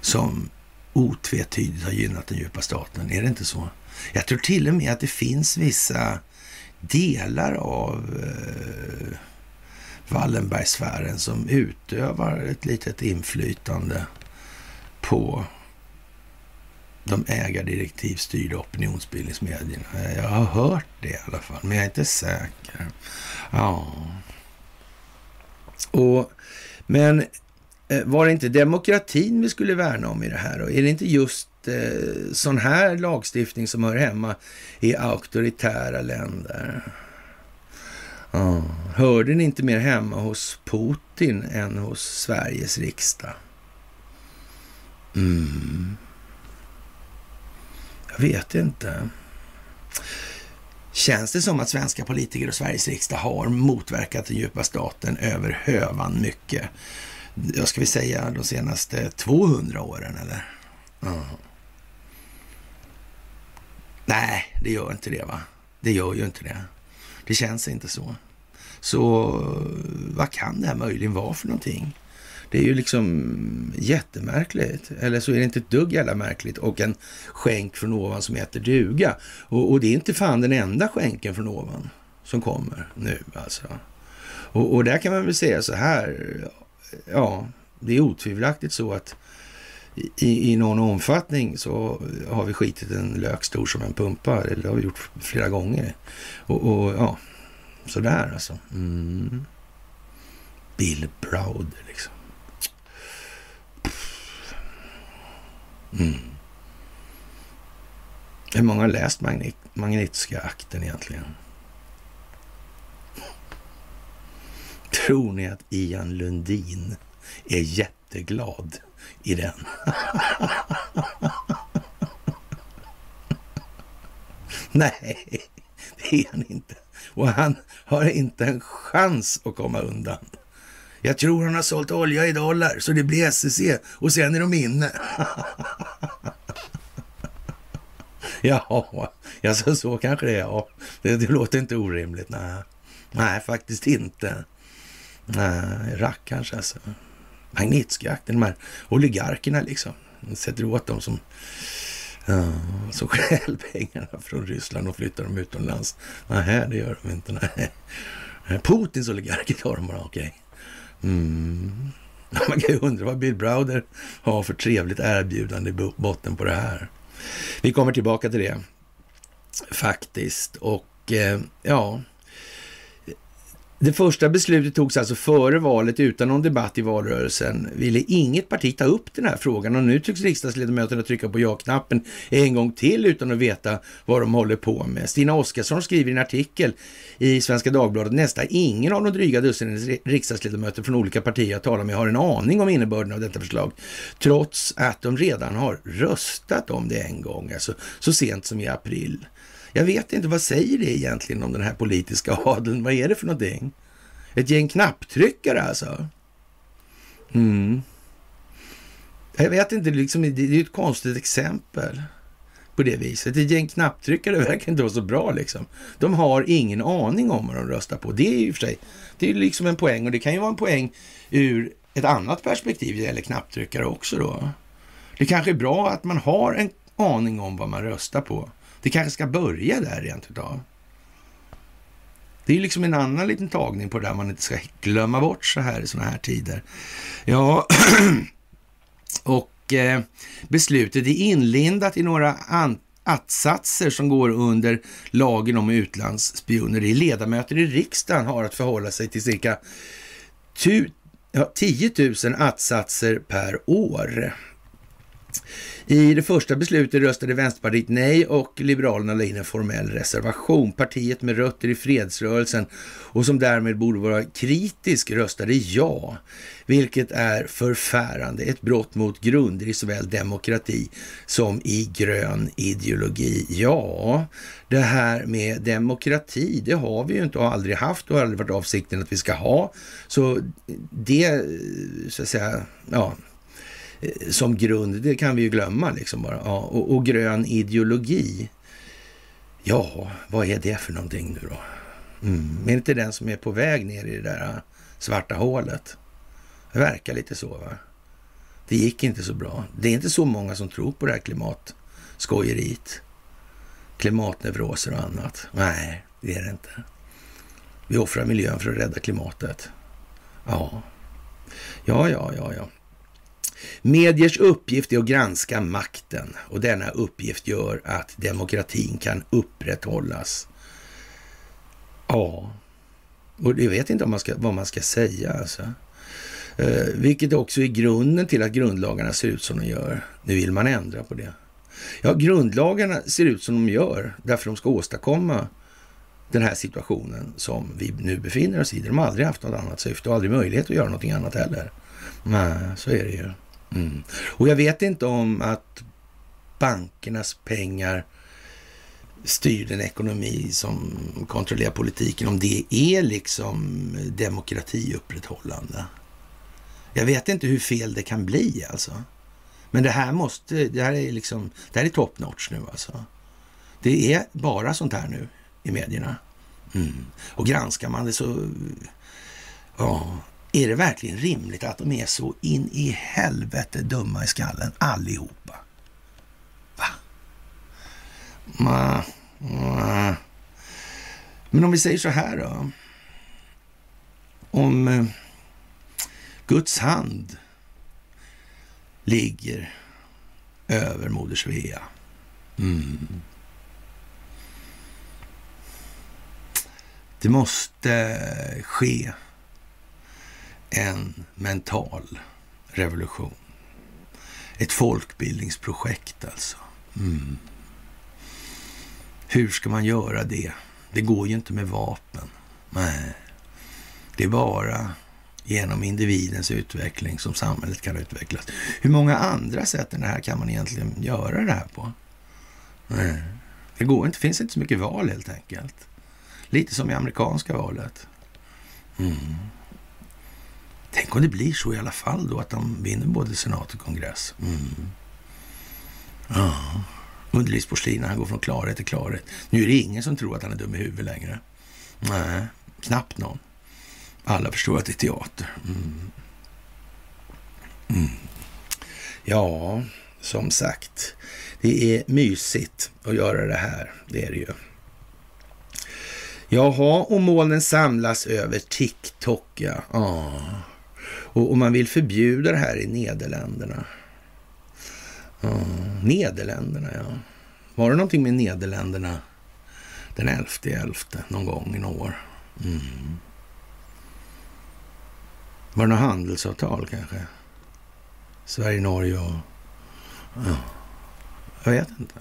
Som otvetydigt har gynnat den djupa staten. Är det inte så? Jag tror till och med att det finns vissa delar av eh, Wallenbergsfären som utövar ett litet inflytande på de ägardirektivstyrda opinionsbildningsmedierna. Jag har hört det i alla fall, men jag är inte säker. Ja. Och, men eh, var det inte demokratin vi skulle värna om i det här? Och är det inte just eh, sån här lagstiftning som hör hemma i auktoritära länder? Ja. Hörde ni inte mer hemma hos Putin än hos Sveriges riksdag? Mm. Jag vet inte. Känns det som att svenska politiker och Sveriges riksdag har motverkat den djupa staten över hövan mycket? Jag ska vi säga de senaste 200 åren eller? Ja. Nej, det gör inte det va? Det gör ju inte det. Det känns inte så. Så vad kan det här möjligen vara för någonting? Det är ju liksom jättemärkligt. Eller så är det inte ett dugg jävla märkligt. Och en skänk från ovan som heter duga. Och, och, det är inte fan den enda skänken från ovan som kommer nu alltså. Och, och där kan man väl säga så här. Ja, det är otvivelaktigt så att i, i någon omfattning så har vi skitit en lök stor som en pumpa. Det har vi gjort flera gånger. Och, och ja, sådär alltså. Mm. Bill Browder liksom. Mm. Hur många har läst Magnit Magnitska akten egentligen? Tror ni att Ian Lundin är jätteglad i den. Nej, det är han inte. Och han har inte en chans att komma undan. Jag tror han har sålt olja i dollar, så det blir SEC och sen är de inne. Jaha, alltså så kanske det är. Ja, det, det låter inte orimligt. Nej, nej faktiskt inte. Nej, rackarns alltså. Magnitskijjakten, de här oligarkerna liksom. De sätter åt dem som, ja, som stjäl pengarna från Ryssland och flyttar dem utomlands. Nej, det gör de inte. Nej. Putins oligarker tar de bara, okej. Okay. Mm. Man kan ju undra vad Bill Browder har för trevligt erbjudande i botten på det här. Vi kommer tillbaka till det faktiskt. Och eh, ja, det första beslutet togs alltså före valet utan någon debatt i valrörelsen. Ville inget parti ta upp den här frågan och nu tycks riksdagsledamöterna trycka på ja-knappen en gång till utan att veta vad de håller på med. Stina Oskarsson skriver i en artikel i Svenska Dagbladet nästan ingen av de dryga dussinen riksdagsledamöter från olika partier jag talar med har en aning om innebörden av detta förslag, trots att de redan har röstat om det en gång, alltså så sent som i april. Jag vet inte, vad säger det egentligen om den här politiska adeln? Vad är det för någonting? Ett gäng knapptryckare alltså? Mm. Jag vet inte, liksom, det är ju ett konstigt exempel på det viset. Ett gäng knapptryckare verkar inte vara så bra liksom. De har ingen aning om vad de röstar på. Det är ju för sig, det är liksom en poäng och det kan ju vara en poäng ur ett annat perspektiv det gäller knapptryckare också då. Det kanske är bra att man har en aning om vad man röstar på. Det kanske ska börja där rent utav. Det är liksom en annan liten tagning på det där man inte ska glömma bort så här i sådana här tider. Ja, och eh, beslutet är inlindat i några att-satser som går under lagen om utlandsspioneri. Ledamöter i riksdagen har att förhålla sig till cirka 10 000 att-satser per år. I det första beslutet röstade Vänsterpartiet nej och Liberalerna la in en formell reservation. Partiet med rötter i fredsrörelsen och som därmed borde vara kritisk röstade ja, vilket är förfärande. Ett brott mot grunder i såväl demokrati som i grön ideologi. Ja, det här med demokrati, det har vi ju inte och aldrig haft och aldrig varit avsikten att vi ska ha. Så det, så att säga, ja, Eh, som grund, det kan vi ju glömma liksom bara. Ja, och, och, grön ideologi, ja, vad är det för någonting nu då? Mm. Är det inte den som är på väg ner i det där eh, svarta hålet? Det verkar lite så, va? Det gick inte så bra. Det är inte så många som tror på det här klimatskojeriet. Klimatneuroser och annat. Nej, det är det inte. Vi offrar miljön för att rädda klimatet. Ja, ja, ja, ja, ja. Mediers uppgift är att granska makten och denna uppgift gör att demokratin kan upprätthållas. Ja, och jag vet inte om man ska, vad man ska säga alltså. Eh, vilket också är grunden till att grundlagarna ser ut som de gör. Nu vill man ändra på det. Ja, grundlagarna ser ut som de gör därför de ska åstadkomma den här situationen som vi nu befinner oss i. De har aldrig haft något annat syfte och aldrig möjlighet att göra någonting annat heller. Nej, så är det ju. Mm. Och jag vet inte om att bankernas pengar styr den ekonomi som kontrollerar politiken, om det är liksom demokratiupprätthållande. Jag vet inte hur fel det kan bli alltså. Men det här måste, det här är liksom, det här är top notch nu alltså. Det är bara sånt här nu i medierna. Mm. Och granskar man det så, ja, är det verkligen rimligt att de är så in i helvete dumma i skallen allihopa? Va? Ma, ma. Men om vi säger så här då. Om eh, Guds hand ligger över Moder Svea. Mm. Det måste ske en mental revolution. Ett folkbildningsprojekt alltså. Mm. Hur ska man göra det? Det går ju inte med vapen. Nej, det är bara genom individens utveckling som samhället kan utvecklas. Hur många andra sätt än det här kan man egentligen göra det här på? Nej. Det går inte, finns inte så mycket val helt enkelt. Lite som i amerikanska valet. Mm. Tänk om det blir så i alla fall då att de vinner både senat och kongress. Mm. Ja. Underlivsporslin, han går från klarhet till klarhet. Nu är det ingen som tror att han är dum i huvudet längre. Nej, knappt någon. Alla förstår att det är teater. Mm. Mm. Ja, som sagt. Det är mysigt att göra det här. Det är det ju. Jaha, och molnen samlas över TikTok, ja. Ah. Och, och, man vill förbjuda det här i Nederländerna. Ah. Nederländerna, ja. Var det någonting med Nederländerna den 11 elfte någon gång i några år? Mm. Var det något handelsavtal kanske? Sverige, Norge och... Ja. Jag vet inte.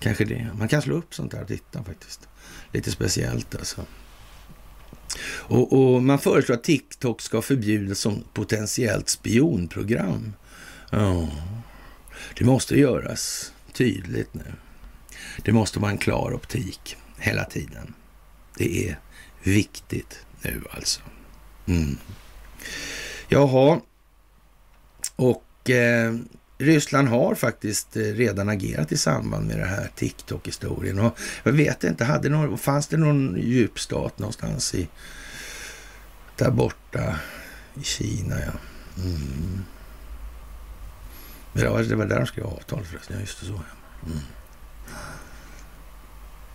Kanske det. Man kan slå upp sånt där och titta faktiskt. Lite speciellt alltså. Och, och, man föreslår att TikTok ska förbjudas som potentiellt spionprogram. Ja, det måste göras tydligt nu. Det måste vara en klar optik hela tiden. Det är viktigt nu alltså. Mm. Jaha, och eh, Ryssland har faktiskt eh, redan agerat i samband med det här TikTok-historien. Och jag vet inte, hade någon, fanns det någon djupstat någonstans i, där borta i Kina? Ja. Mm. Det, var, det var där de skrev avtal förresten, ja just det så. Mm.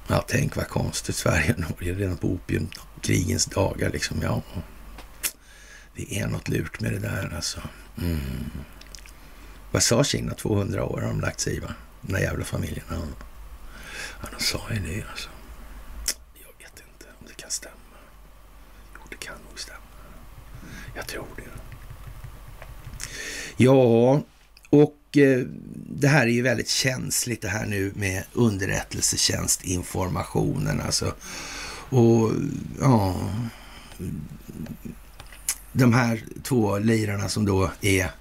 ja, tänk vad konstigt. Sverige och Norge redan på opiumkrigens dagar liksom. Ja, det är något lurt med det där alltså. Mm. Vad sa Kina? 200 år har de lagt sig i, va? Den där jävla familjen. Ja, ja de sa ju det alltså. Jag vet inte om det kan stämma. Jo, det kan nog stämma. Jag tror det. Ja, och eh, det här är ju väldigt känsligt det här nu med underrättelsetjänstinformationen alltså. Och ja, de här två lirarna som då är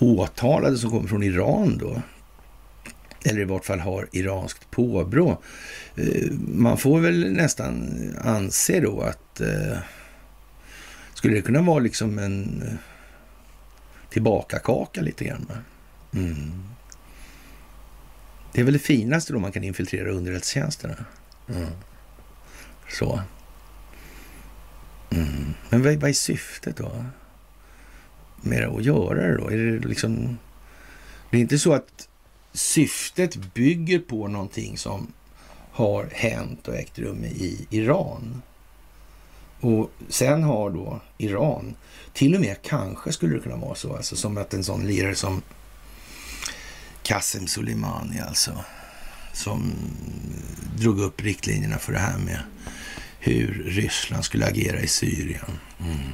åtalade som kommer från Iran då, eller i vart fall har iranskt påbrå. Eh, man får väl nästan anse då att eh, skulle det kunna vara liksom en eh, tillbakakaka lite grann? Mm. Det är väl det finaste då man kan infiltrera underrättelsetjänsterna. Mm. Så. Mm. Men vad, vad är syftet då? Med det att göra det då? Är det liksom... Det är inte så att syftet bygger på någonting som har hänt och ägt rum i Iran. Och sen har då Iran, till och med kanske skulle det kunna vara så, alltså som att en sån lirare som Qasem Soleimani alltså, som drog upp riktlinjerna för det här med hur Ryssland skulle agera i Syrien. Mm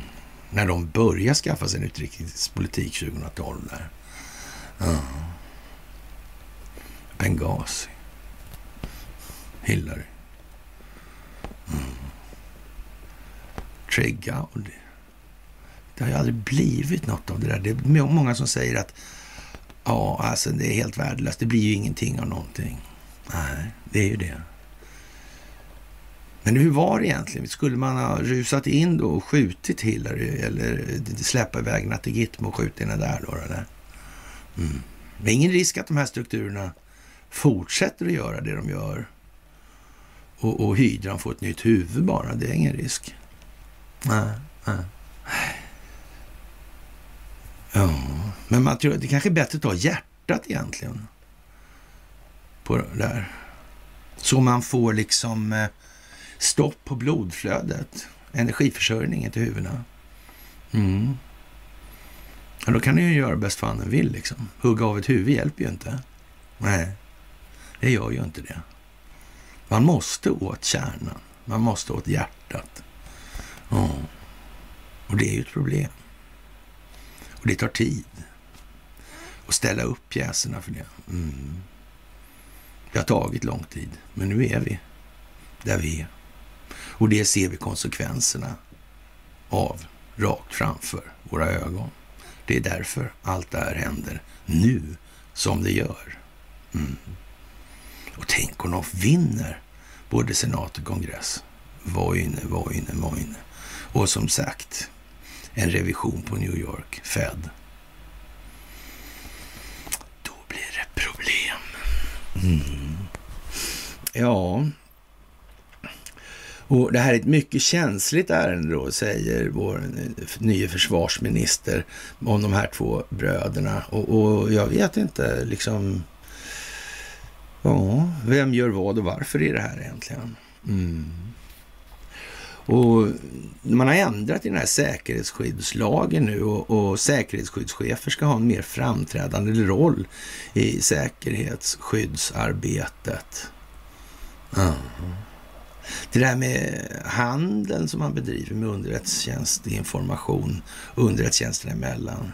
när de börjar skaffa sig en utrikespolitik 2012 där. Ja. Benghazi. Hillary. Mm. Trey Gowdy. Det har ju aldrig blivit något av det där. Det är många som säger att ja, alltså det är helt värdelöst. Det blir ju ingenting av någonting. Nej, det är ju det. Men hur var det egentligen? Skulle man ha rusat in då och skjutit Hillary eller släppa iväg Natte Gitmo och skjutit henne där då? Eller? Mm. Det är ingen risk att de här strukturerna fortsätter att göra det de gör och, och hydran får ett nytt huvud bara. Det är ingen risk. Nej, nej. Ja, men man tror, det kanske är bättre att ta hjärtat egentligen på det där. Så man får liksom eh, stopp på blodflödet, energiförsörjningen till huvudena. Mm. Ja, då kan du ju göra bäst fan den vill liksom. Hugga av ett huvud hjälper ju inte. Nej, det gör ju inte det. Man måste åt kärnan. Man måste åt hjärtat. Ja. Och det är ju ett problem. Och det tar tid att ställa upp pjäserna för det. Mm. Det har tagit lång tid, men nu är vi där vi är. Och det ser vi konsekvenserna av rakt framför våra ögon. Det är därför allt det här händer nu som det gör. Mm. Och tänk om de vinner både senat och kongress. Vojne, Vojne, Vojne. Och som sagt, en revision på New York, Fed. Då blir det problem. Mm. Ja, och det här är ett mycket känsligt ärende då, säger vår eh, nye försvarsminister om de här två bröderna. Och, och jag vet inte liksom, ja, vem gör vad och varför i det här egentligen? Mm. Och man har ändrat i den här säkerhetsskyddslagen nu och, och säkerhetsskyddschefer ska ha en mer framträdande roll i säkerhetsskyddsarbetet. Det där med handeln som man bedriver med underrättelsetjänstinformation underrättelsetjänsterna emellan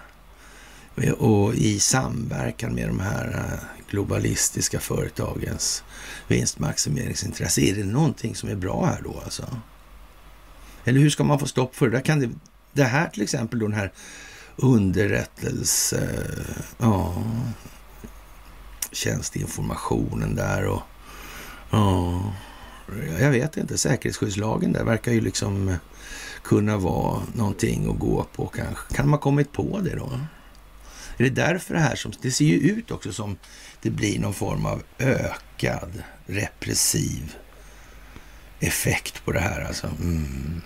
och i samverkan med de här eh, globalistiska företagens vinstmaximeringsintresse. Är det någonting som är bra här då alltså? Eller hur ska man få stopp för det? Där kan det, det här till exempel, då den här underrättelse, eh, ja, tjänstinformationen där och ja, jag vet inte, säkerhetsskyddslagen där verkar ju liksom kunna vara någonting att gå på kanske. Kan man ha kommit på det då? Är det därför det här som, det ser ju ut också som det blir någon form av ökad repressiv effekt på det här alltså. Mm.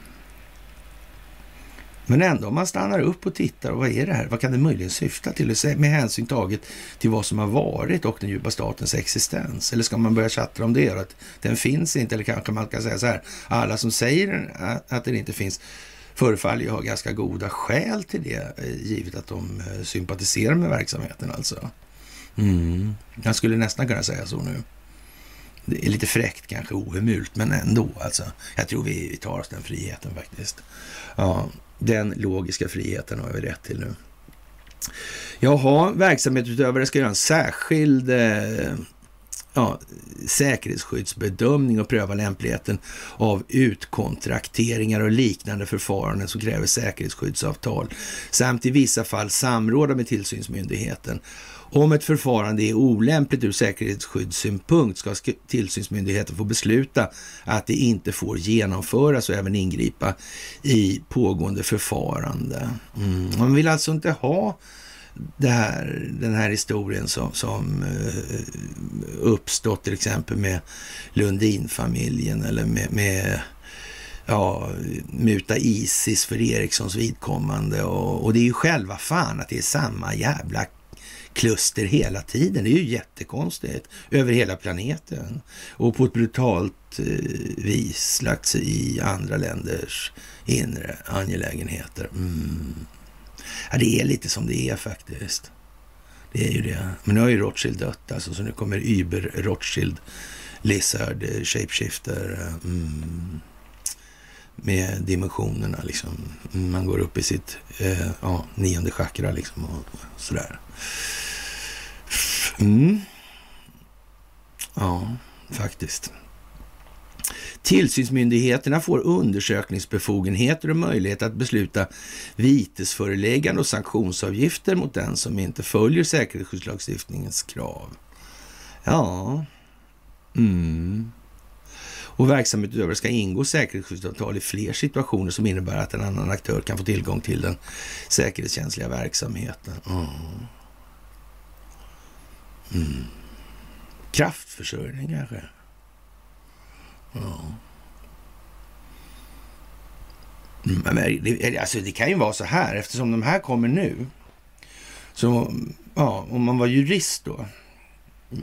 Men ändå, om man stannar upp och tittar, vad är det här? Vad kan det möjligen syfta till? Med hänsyn taget till vad som har varit och den djupa statens existens. Eller ska man börja chatta om det? Att den finns inte, eller kanske man kan säga så här, alla som säger att den inte finns förefaller ju ha ganska goda skäl till det, eh, givet att de eh, sympatiserar med verksamheten alltså. Mm. Jag skulle nästan kunna säga så nu. Det är lite fräckt kanske, ohemult, men ändå alltså. Jag tror vi tar oss den friheten faktiskt. Ja, den logiska friheten har vi rätt till nu. Jaha, verksamhetsutövare ska göra en särskild eh, ja, säkerhetsskyddsbedömning och pröva lämpligheten av utkontrakteringar och liknande förfaranden som kräver säkerhetsskyddsavtal samt i vissa fall samråda med tillsynsmyndigheten om ett förfarande är olämpligt ur säkerhetsskyddssynpunkt ska tillsynsmyndigheten få besluta att det inte får genomföras och även ingripa i pågående förfarande. Mm. Man vill alltså inte ha här, den här historien som, som eh, uppstått till exempel med Lundinfamiljen eller med, med ja, muta Isis för Erikssons vidkommande. Och, och, det är ju själva fan att det är samma jävla kluster hela tiden. Det är ju jättekonstigt över hela planeten och på ett brutalt eh, vis lagt sig i andra länders inre angelägenheter. Mm. Ja, det är lite som det är faktiskt. Det är ju det. Men nu har ju Rothschild dött alltså, så nu kommer Uber Rothschild, Lizard, eh, Shapeshifter. Eh, mm. Med dimensionerna liksom. Man går upp i sitt eh, ja, nionde chakra liksom och sådär. Mm. Ja, faktiskt. Tillsynsmyndigheterna får undersökningsbefogenheter och möjlighet att besluta vitesföreläggande och sanktionsavgifter mot den som inte följer säkerhetsskyddslagstiftningens krav. Ja, mm. Och verksamhetsutövare ska ingå säkerhetsskyddsavtal i fler situationer som innebär att en annan aktör kan få tillgång till den säkerhetskänsliga verksamheten. Mm. Mm. Kraftförsörjning kanske? Ja. Mm, men det, alltså det kan ju vara så här, eftersom de här kommer nu. Så ja, om man var jurist då,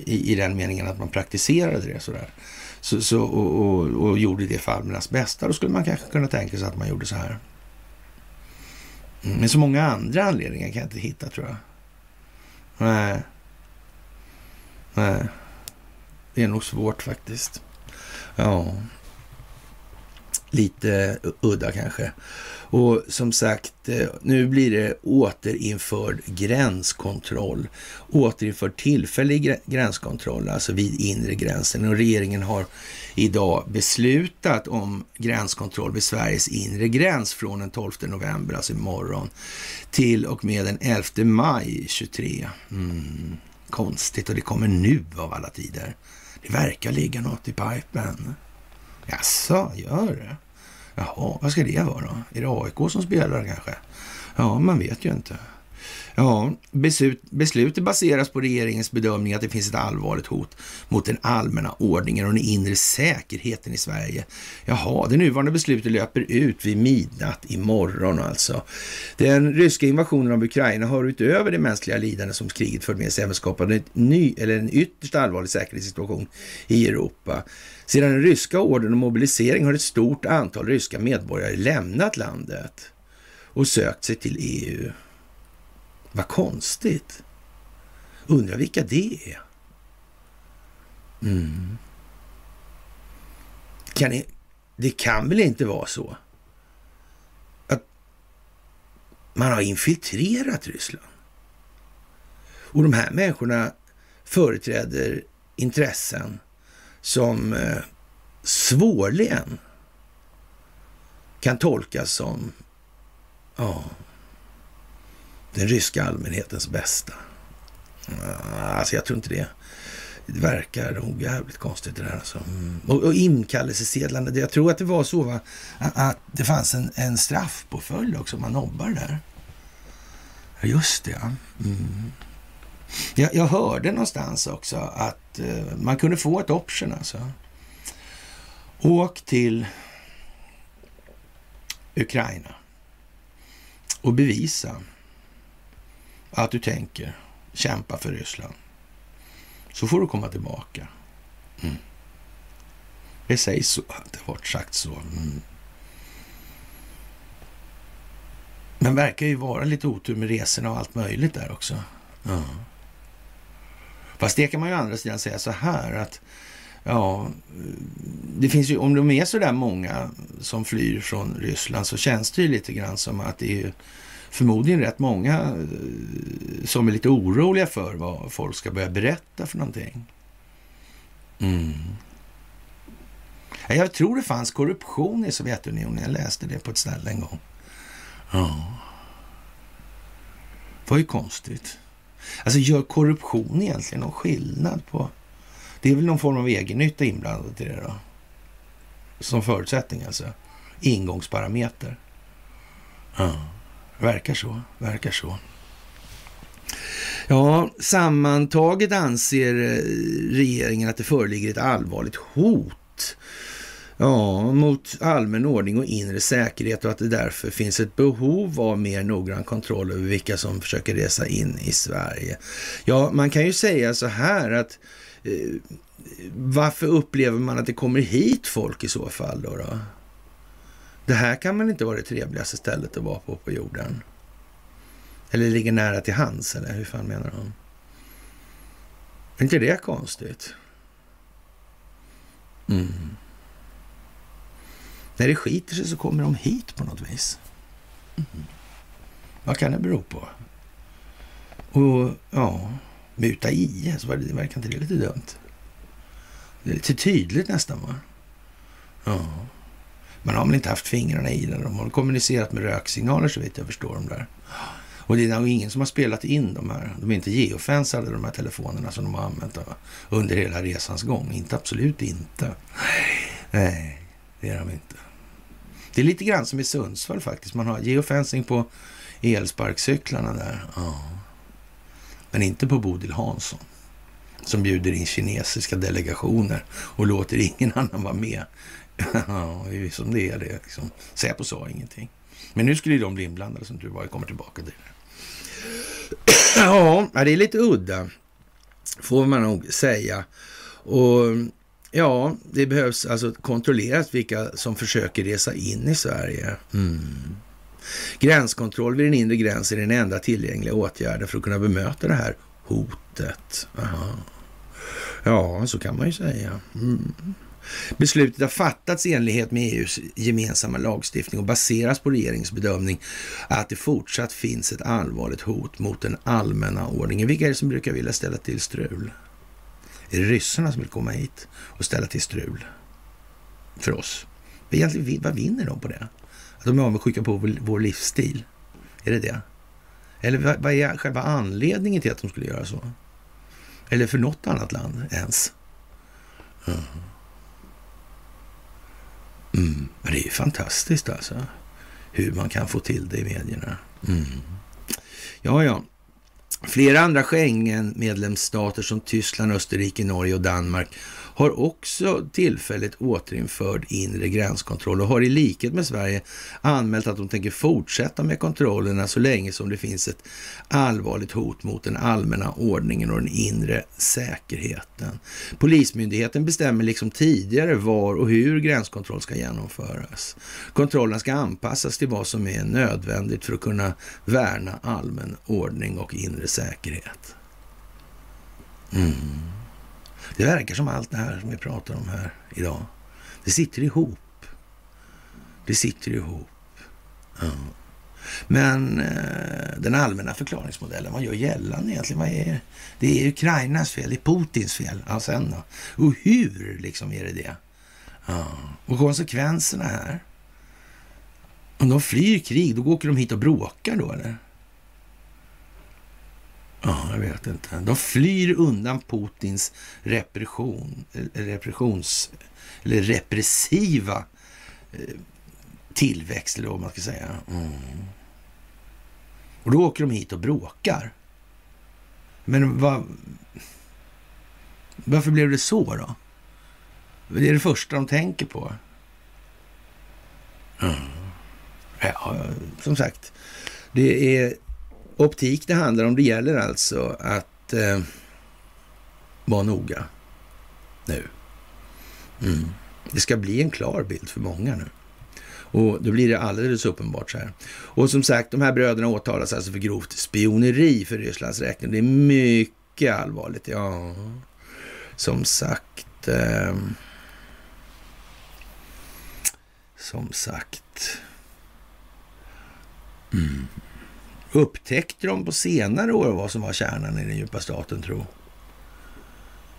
i, i den meningen att man praktiserade det sådär, så, så, och, och, och gjorde det för allmännas bästa, då skulle man kanske kunna tänka sig att man gjorde så här. Mm, Men så många andra anledningar kan jag inte hitta tror jag. Nej. Nej, det är nog svårt faktiskt. Ja, lite udda kanske. Och som sagt, eh, nu blir det återinförd gränskontroll. Återinförd tillfällig gränskontroll, alltså vid inre gränsen. Och regeringen har idag beslutat om gränskontroll vid Sveriges inre gräns från den 12 november, alltså imorgon, till och med den 11 maj 23. Mm konstigt och det kommer nu av alla tider. Det verkar ligga något i pipen. Jaså, gör det? Jaha, vad ska det vara då? Är det AIK som spelar kanske? Ja, man vet ju inte. Ja, beslut, beslutet baseras på regeringens bedömning att det finns ett allvarligt hot mot den allmänna ordningen och den inre säkerheten i Sverige. Jaha, det nuvarande beslutet löper ut vid midnatt imorgon alltså. Den ryska invasionen av Ukraina har utöver det mänskliga lidande som kriget fört med sig även skapat en ny, eller en ytterst allvarlig säkerhetssituation i Europa. Sedan den ryska ordern om mobilisering har ett stort antal ryska medborgare lämnat landet och sökt sig till EU. Vad konstigt. Undrar vilka det är. Mm. Kan ni, det kan väl inte vara så att man har infiltrerat Ryssland? Och de här människorna företräder intressen som eh, svårligen kan tolkas som ja, den ryska allmänhetens bästa. Mm, alltså jag tror inte det. Det verkar nog jävligt konstigt det där alltså. Mm. Och, och inkallelsesedlarna, jag tror att det var så va? att det fanns en, en straffpåföljd också om man nobbar där. Ja, just det ja. Mm. Jag, jag, hörde någonstans också att uh, man kunde få ett option alltså. Åk till Ukraina och bevisa att du tänker kämpa för Ryssland. Så får du komma tillbaka. Mm. Det sägs så, det har varit sagt så. Mm. Men verkar ju vara lite otur med resorna och allt möjligt där också. Mm. Fast det kan man ju å andra sidan säga så här att ja, det finns ju, om de är så där många som flyr från Ryssland så känns det ju lite grann som att det är förmodligen rätt många eh, som är lite oroliga för vad folk ska börja berätta för någonting. Mm. Jag tror det fanns korruption i Sovjetunionen. Jag läste det på ett ställe en gång. Ja. Det var ju konstigt. Alltså gör korruption egentligen någon skillnad på... Det är väl någon form av egennytta inblandat i det då? Som förutsättning alltså. Ingångsparameter. Ja. Verkar så, verkar så. Ja, sammantaget anser eh, regeringen att det föreligger ett allvarligt hot ja, mot allmän ordning och inre säkerhet och att det därför finns ett behov av mer noggrann kontroll över vilka som försöker resa in i Sverige. Ja, man kan ju säga så här att eh, varför upplever man att det kommer hit folk i så fall då? då? Det här kan väl inte vara det trevligaste stället att vara på på jorden? Eller ligger nära till hands, eller hur fan menar de? Är inte det konstigt? Mm. När det skiter sig så kommer de hit på något vis. Mm. Vad kan det bero på? Och ja, muta IS, alltså, det verkar inte det lite dumt? Det är lite tydligt nästan va? Ja. Man har väl inte haft fingrarna i den. De har kommunicerat med röksignaler så vitt jag förstår. De där. Och det är nog ingen som har spelat in de här. De är inte geofensade de här telefonerna som de har använt under hela resans gång. Inte absolut inte. Nej, det är de inte. Det är lite grann som i Sundsvall faktiskt. Man har geofencing på elsparkcyklarna där. Ja. Men inte på Bodil Hansson som bjuder in kinesiska delegationer och låter ingen annan vara med ja, det är som det är. Det. Liksom. Säpo sa ingenting. Men nu skulle de bli inblandade som du var. Jag kommer tillbaka till det. ja, det är lite udda, får man nog säga. Och ja, det behövs alltså kontrolleras vilka som försöker resa in i Sverige. Mm. Gränskontroll vid den inre gränsen är den enda tillgängliga åtgärden för att kunna bemöta det här hotet. Aha. Ja, så kan man ju säga. Mm. Beslutet har fattats i enlighet med EUs gemensamma lagstiftning och baseras på regeringens bedömning att det fortsatt finns ett allvarligt hot mot den allmänna ordningen. Vilka är det som brukar vilja ställa till strul? Är det ryssarna som vill komma hit och ställa till strul för oss? Egentligen, vad vinner de på det? Att de är avundsjuka på vår livsstil? Är det det? Eller vad är själva anledningen till att de skulle göra så? Eller för något annat land ens? Mm. Mm. Det är ju fantastiskt alltså. Hur man kan få till det i medierna. Mm. Ja, ja. Flera andra Schengen-medlemsstater som Tyskland, Österrike, Norge och Danmark har också tillfälligt återinförd inre gränskontroll och har i likhet med Sverige anmält att de tänker fortsätta med kontrollerna så länge som det finns ett allvarligt hot mot den allmänna ordningen och den inre säkerheten. Polismyndigheten bestämmer liksom tidigare var och hur gränskontroll ska genomföras. Kontrollen ska anpassas till vad som är nödvändigt för att kunna värna allmän ordning och inre säkerhet. Mm. Det verkar som allt det här som vi pratar om här idag, det sitter ihop. Det sitter ihop. Ja. Men eh, den allmänna förklaringsmodellen, vad gör gällande egentligen? Vad är, det är Ukrainas fel, det är Putins fel. Alltså, ja, sen då? Och hur liksom är det det? Ja. Och konsekvenserna här? Om de flyr krig, då åker de hit och bråkar då eller? Ja, jag vet inte. De flyr undan Putins repression, eh, repressions, eller repressiva eh, tillväxt, eller vad man ska säga. Mm. Och då åker de hit och bråkar. Men vad... Varför blev det så då? Det är det första de tänker på. Mm. Ja, som sagt, det är optik det handlar om. Det gäller alltså att eh, vara noga nu. Mm. Det ska bli en klar bild för många nu. Och då blir det alldeles uppenbart så här. Och som sagt, de här bröderna åtalas alltså för grovt spioneri för Rysslands räkning. Det är mycket allvarligt. Ja, som sagt. Eh, som sagt. Mm. Upptäckte de på senare år vad som var kärnan i den djupa staten tro?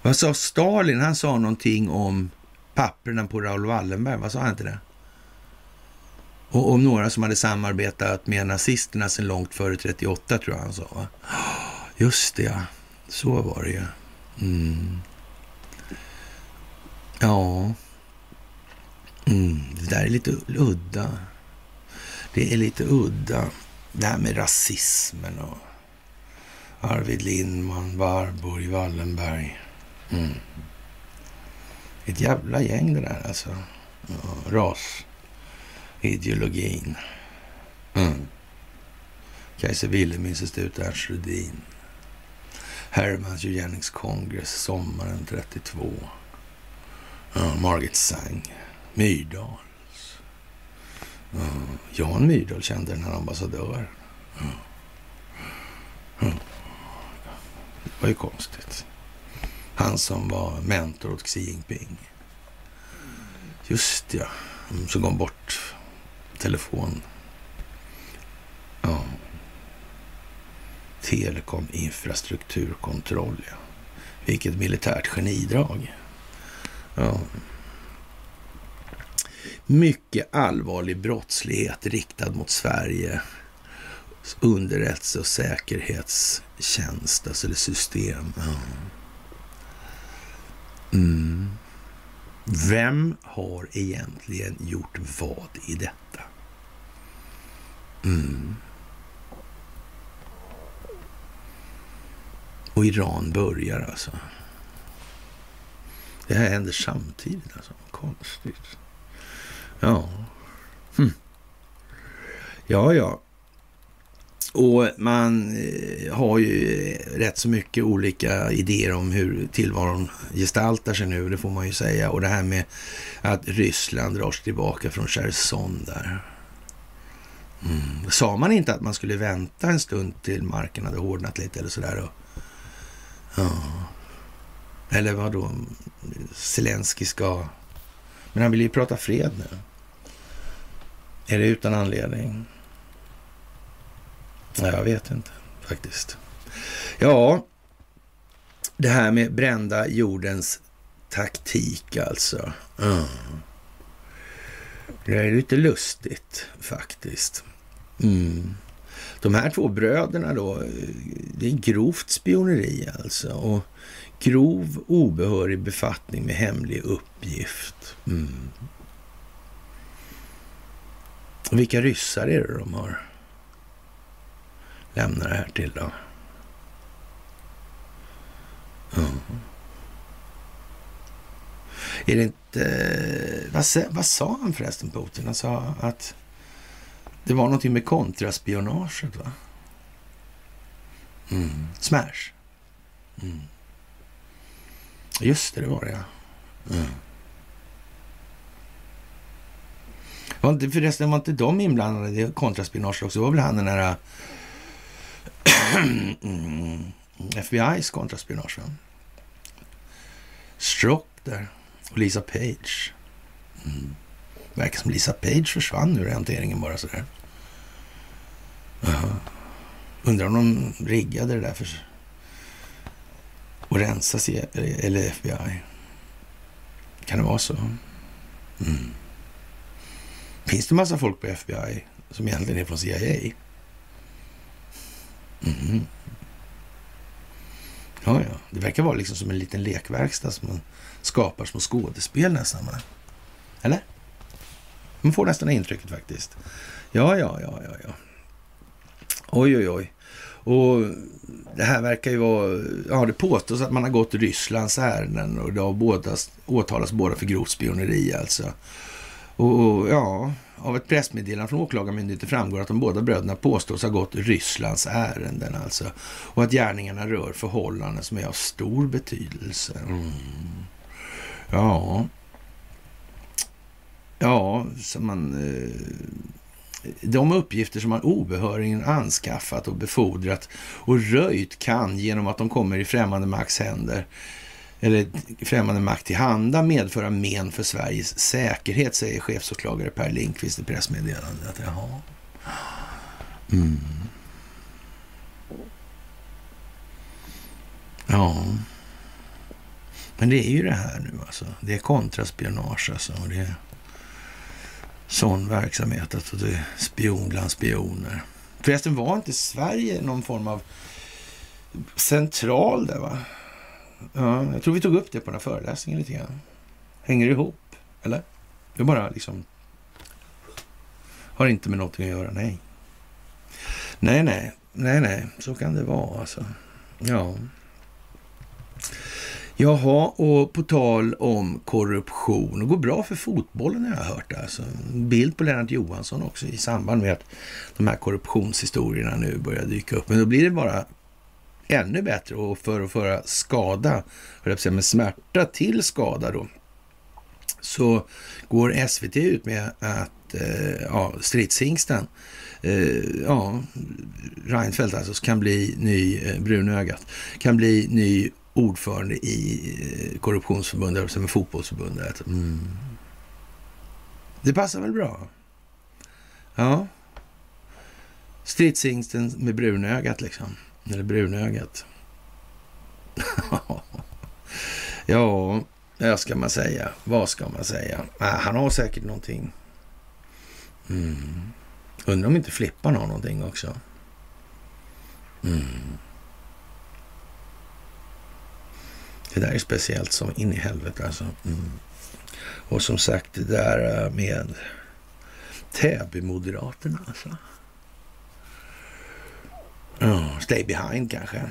Vad sa Stalin? Han sa någonting om papperna på Raoul Wallenberg. Vad sa han inte det? Och om några som hade samarbetat med nazisterna sedan långt före 38 tror jag han sa. Va? Just det, ja. Så var det ju. Mm. Ja. Mm. Det där är lite udda. Det är lite udda det här med rasismen och Arvid Lindman, Warburg, Wallenberg. Mm. Ett jävla gäng det där alltså. Ja, rasideologin. Mm. Kaiser Wilhelm-institut, Ernst Rudin. Hermans Eugenics Congress, sommaren 32. Ja, Margit Sang, Myrdal. Mm. Jan Myrdal kände den här ambassadören. Mm. Mm. Det var ju konstigt. Han som var mentor åt Xi Jinping. Just ja, mm, så gav bort telefon. Ja. Telekom infrastrukturkontroll, ja. Vilket militärt genidrag. Ja mycket allvarlig brottslighet riktad mot Sverige underrättelse och säkerhetstjänst, alltså det system. Mm. Vem har egentligen gjort vad i detta? Mm. Och Iran börjar alltså. Det här händer samtidigt alltså. Konstigt. Ja. Hm. Ja, ja. Och man eh, har ju eh, rätt så mycket olika idéer om hur tillvaron gestaltar sig nu, det får man ju säga. Och det här med att Ryssland drar sig tillbaka från Cherson där. Mm. Sa man inte att man skulle vänta en stund till marken hade hårdnat lite eller sådär? Och, ja. Eller vad då? Zelensky ska... Men han vill ju prata fred nu. Är det utan anledning? Jag vet inte faktiskt. Ja, det här med brända jordens taktik alltså. Mm. Det är lite lustigt faktiskt. Mm. De här två bröderna då, det är grovt spioneri alltså. Och grov obehörig befattning med hemlig uppgift. Mm vilka ryssar är det de har lämnat det här till då? Mm. Är det inte... Vad, vad sa han förresten, Putin? Han sa att det var någonting med kontraspionaget, va? Mm. Smash. Mm. Just det, det var det, ja. Mm. Var inte, förresten, var inte de inblandade i kontraspionage också? Det var väl han den här... Äh, mm, FBI's kontraspionage, va? Strock där. Och Lisa Page. Mm. Verkar som Lisa Page försvann ur hanteringen bara sådär. Uh-huh. Undrar om de riggade det där för att rensa sig, eller FBI. Kan det vara så? Mm. Finns det massa folk på FBI som egentligen är från CIA? Mm. Ja, ja. Det verkar vara liksom som en liten lekverkstad som man skapar små skådespel nästan. Eller? Man får nästan intrycket faktiskt. Ja, ja, ja, ja, ja. Oj, oj, oj. Och det här verkar ju vara... Ja, det påstås att man har gått Rysslands ärenden och det har båda, åtalats båda för grovt spioneri alltså. Och, ja, av ett pressmeddelande från Åklagarmyndigheten framgår att de båda bröderna påstås ha gått Rysslands ärenden alltså. Och att gärningarna rör förhållanden som är av stor betydelse. Mm. Ja. Ja, så man... Eh, de uppgifter som man obehörigen anskaffat och befordrat och röjt kan genom att de kommer i främmande makts händer eller främmande makt till handa medföra men för Sveriges säkerhet, säger chefsåklagare Per Lindqvist i pressmeddelandet. Jaha. Mm. Ja. Men det är ju det här nu alltså. Det är kontraspionage alltså. Och det är sån verksamhet. Alltså det är spion bland spioner. Förresten var inte Sverige någon form av central där va? Ja, jag tror vi tog upp det på den här föreläsningen lite grann. Hänger det ihop? Eller? Det bara liksom... Har inte med någonting att göra, nej. Nej, nej, nej, nej, så kan det vara alltså. Ja. Jaha, och på tal om korruption. Det går bra för fotbollen har jag hört. Alltså. En bild på Lennart Johansson också i samband med att de här korruptionshistorierna nu börjar dyka upp. Men då blir det bara ännu bättre och för att föra skada, jag med smärta till skada då, så går SVT ut med att eh, ja, stridshingsten, eh, ja, Reinfeldt alltså, kan bli ny, eh, brunögat, kan bli ny ordförande i eh, korruptionsförbundet, som är fotbollsförbundet. Mm. Det passar väl bra? Ja. Stridshingsten med brunögat liksom. Eller brunögat. ja, vad ska man säga? Vad ska man säga? Ah, han har säkert någonting. Mm. Undrar om inte Flippan har någonting också. Mm. Det där är speciellt som in i helvete alltså. Mm. Och som sagt, det där eh, med Täby-moderaterna alltså. Oh, stay behind kanske.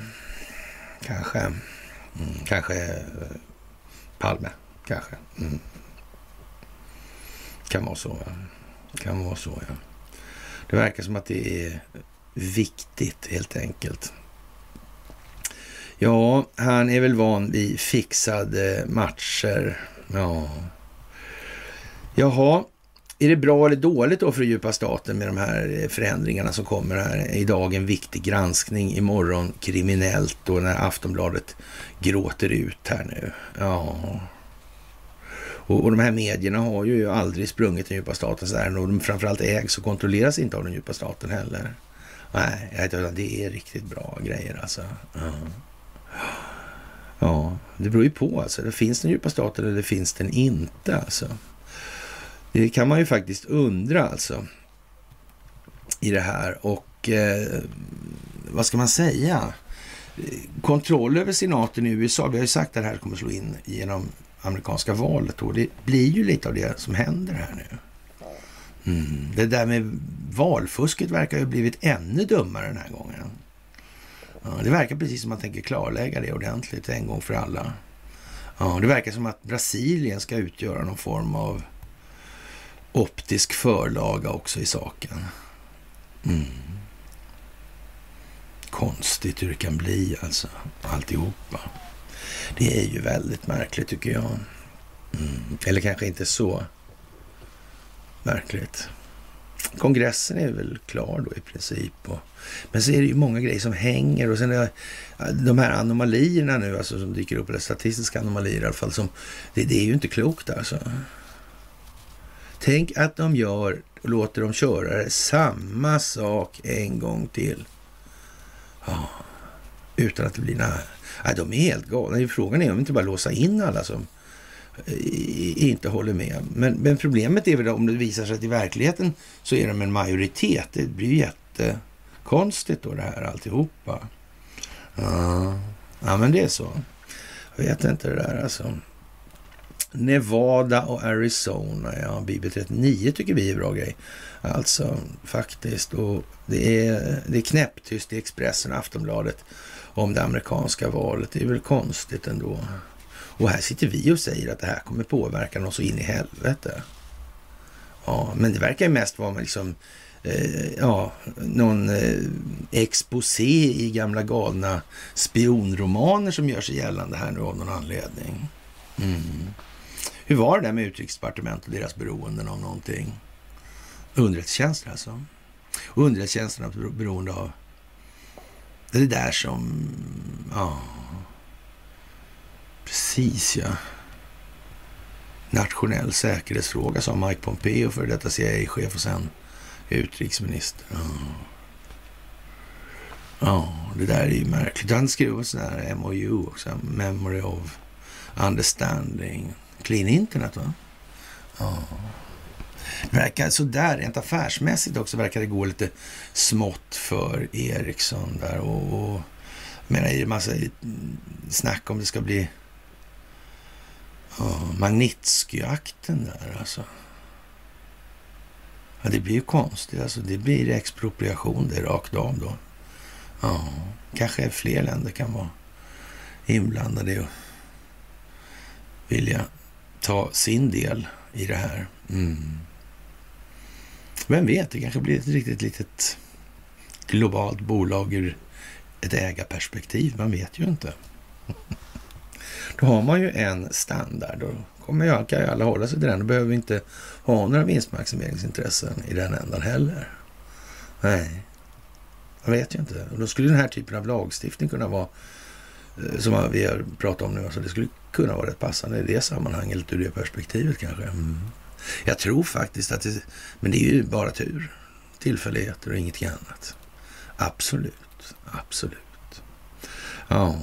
Kanske. Mm, kanske eh, Palme. Kanske. Mm. Kan vara så. Ja. Kan vara så, ja. Det verkar som att det är viktigt helt enkelt. Ja, han är väl van vid fixade matcher. Ja. Jaha, är det bra eller dåligt då för att djupa staten med de här eh, förändringarna som kommer här? Idag en viktig granskning, imorgon kriminellt då när Aftonbladet gråter ut här nu. Ja. Och, och de här medierna har ju aldrig sprungit den djupa statens ärenden och de framförallt ägs och kontrolleras inte av den djupa staten heller. Nej, det är riktigt bra grejer alltså. Ja. ja, det beror ju på alltså. Det finns den djupa staten eller det finns den inte alltså. Det kan man ju faktiskt undra alltså i det här. Och eh, vad ska man säga? Kontroll över senaten i USA. Vi har ju sagt att det här kommer slå in genom amerikanska valet och det blir ju lite av det som händer här nu. Mm. Det där med valfusket verkar ju ha blivit ännu dummare den här gången. Ja, det verkar precis som att man tänker klarlägga det ordentligt en gång för alla. Ja, det verkar som att Brasilien ska utgöra någon form av optisk förlaga också i saken. Mm. Konstigt hur det kan bli alltså, alltihopa. Det är ju väldigt märkligt tycker jag. Mm. Eller kanske inte så märkligt. Kongressen är väl klar då i princip. Och, men så är det ju många grejer som hänger och sen är de här anomalierna nu alltså som dyker upp, eller statistiska anomalier i alla fall, som, det, det är ju inte klokt alltså. Tänk att de gör och låter dem köra samma sak en gång till. Ja, utan att det blir några... Ja, de är helt galna. Frågan är om inte bara låsa in alla som eh, inte håller med. Men, men, problemet är väl om det visar sig att i verkligheten så är de en majoritet. Det blir jättekonstigt då det här alltihopa. Ja, ja men det är så. Jag vet inte det där alltså. Nevada och Arizona, ja, Bibel 39 tycker vi är bra grej. Alltså faktiskt. Och det är, det är knäpptyst i Expressen och Aftonbladet om det amerikanska valet. Det är väl konstigt ändå. Och här sitter vi och säger att det här kommer påverka någon så in i helvete. Ja, men det verkar ju mest vara liksom, eh, ja, någon eh, exposé i gamla galna spionromaner som gör sig gällande här nu av någon anledning. Mm. Hur var det där med utrikesdepartementet och deras beroenden av någonting? Underrättelsetjänster alltså. Och underrättelsetjänsterna beroende av det är det där som, ja, Precis ja. Nationell säkerhetsfråga, sa Mike Pompeo, för detta CIA-chef och sen utrikesminister. Ja. ja, det där är ju märkligt. Han skrev en sån här MOU också, Memory of Understanding. Clean Internet, va? Ja. Verkar sådär, rent affärsmässigt också, verkar det gå lite smått för Ericsson där. Och, och menar, det är massa snack om det ska bli oh, Magnitsky-akten där alltså. Ja, det blir ju konstigt. Alltså, det blir expropriation det rakt av då. Ja, kanske fler länder kan vara inblandade och vilja ta sin del i det här. Mm. Vem vet, det kanske blir ett riktigt litet globalt bolag ur ett ägarperspektiv. Man vet ju inte. Då har man ju en standard. Då kommer jag, kan ju alla hålla sig till den. Då behöver vi inte ha några vinstmaximeringsintressen i den ändan heller. Nej, jag vet ju inte. Och då skulle den här typen av lagstiftning kunna vara, som vi har pratat om nu, alltså det skulle kunna vara rätt passande i det sammanhanget, ur det perspektivet kanske. Mm. Jag tror faktiskt att det, men det är ju bara tur. Tillfälligheter och ingenting annat. Absolut, absolut. Ja.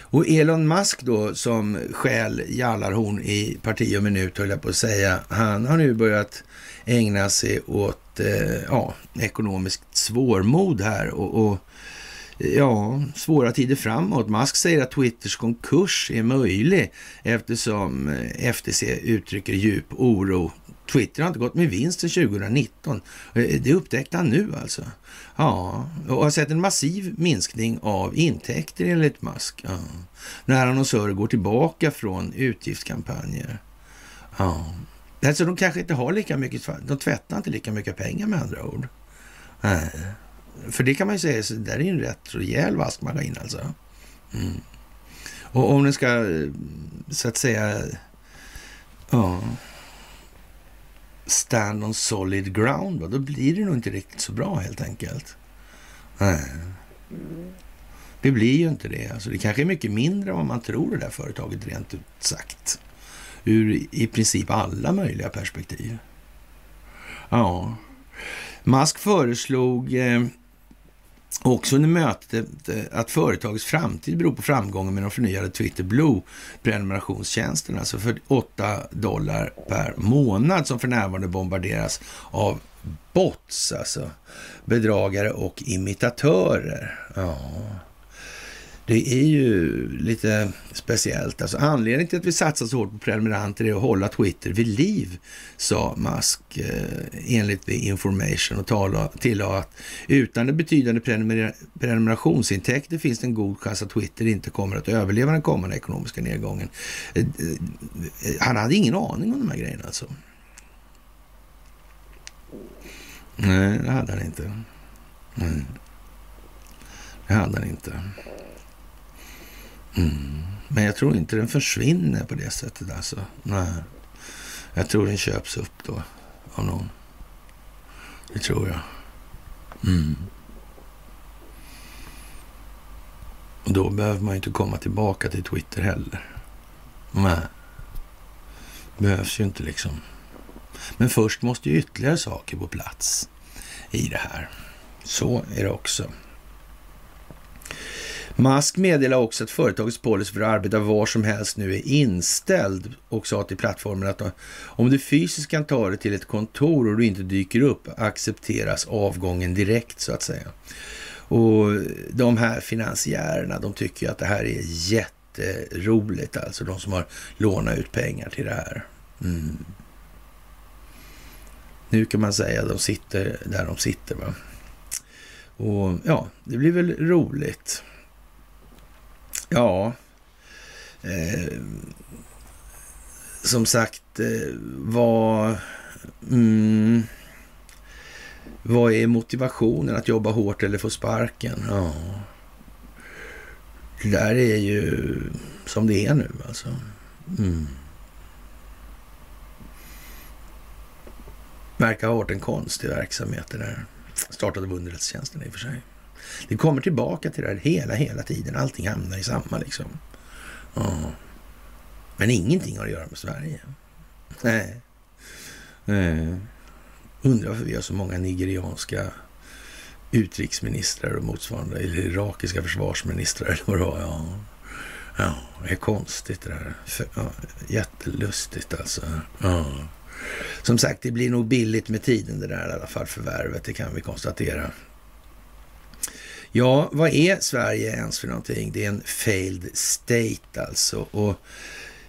Och Elon Musk då, som skäl jallarhorn i parti och minut, höll jag på att säga, han har nu börjat ägna sig åt eh, ja, ekonomiskt svårmod här och, och ja, svåra tider framåt. Musk säger att Twitters konkurs är möjlig eftersom eh, FTC uttrycker djup oro. Twitter har inte gått med vinst sedan 2019. Eh, det upptäckte han nu alltså. Ja, och har sett en massiv minskning av intäkter enligt Musk. Ja. När annonsörer går tillbaka från utgiftskampanjer. Ja. Alltså de kanske inte har lika mycket, de tvättar inte lika mycket pengar med andra ord. Nej. För det kan man ju säga, så där är en rätt rejäl vaskmaskin alltså. Mm. Och om den ska, eh, så att säga, ja, stand on solid ground, då, då blir det nog inte riktigt så bra helt enkelt. Nej. Det blir ju inte det. Alltså, det kanske är mycket mindre än vad man tror det där företaget rent ut sagt. Ur i princip alla möjliga perspektiv. Ja. Musk föreslog eh, också under mötet att företagets framtid beror på framgången med de förnyade Twitter Blue prenumerationstjänsterna, alltså för 8 dollar per månad som för närvarande bombarderas av bots alltså. Bedragare och imitatörer. Ja, det är ju lite speciellt. Alltså anledningen till att vi satsar så hårt på prenumeranter är att hålla Twitter vid liv, sa Musk eh, enligt The Information och tillade att utan en betydande prenumer prenumerationsintäkter finns det en god chans att Twitter inte kommer att överleva den kommande ekonomiska nedgången. Eh, eh, han hade ingen aning om de här grejerna alltså. Nej, det hade han inte. Nej. Det hade han inte. Mm. Men jag tror inte den försvinner på det sättet alltså. Nej. Jag tror den köps upp då av någon. Det tror jag. Mm. Och då behöver man ju inte komma tillbaka till Twitter heller. Nej. Behövs ju inte liksom. Men först måste ju ytterligare saker på plats i det här. Så är det också. Musk meddelar också att företagets policy för att arbeta var som helst nu är inställd och sa till plattformen att om du fysiskt kan ta dig till ett kontor och du inte dyker upp accepteras avgången direkt så att säga. Och de här finansiärerna, de tycker att det här är jätteroligt, alltså de som har lånat ut pengar till det här. Mm. Nu kan man säga att de sitter där de sitter. Va? Och ja, det blir väl roligt. Ja, eh, som sagt, eh, vad, mm, vad är motivationen att jobba hårt eller få sparken? Ja, det där är ju som det är nu alltså. Mm. Verkar ha varit en konstig verksamhet det där. Startade av underrättelsetjänsten i och för sig. Det kommer tillbaka till det här hela, hela tiden. Allting hamnar i samma liksom. Ja. Men ingenting har att göra med Sverige. Nej. Nej. Undrar varför vi har så många nigerianska utrikesministrar och motsvarande, eller irakiska försvarsministrar eller vad det var. Ja. ja, det är konstigt det där. Ja, jättelustigt alltså. Ja. Som sagt, det blir nog billigt med tiden det där i alla fall, förvärvet. Det kan vi konstatera. Ja, vad är Sverige ens för någonting? Det är en failed state alltså. Och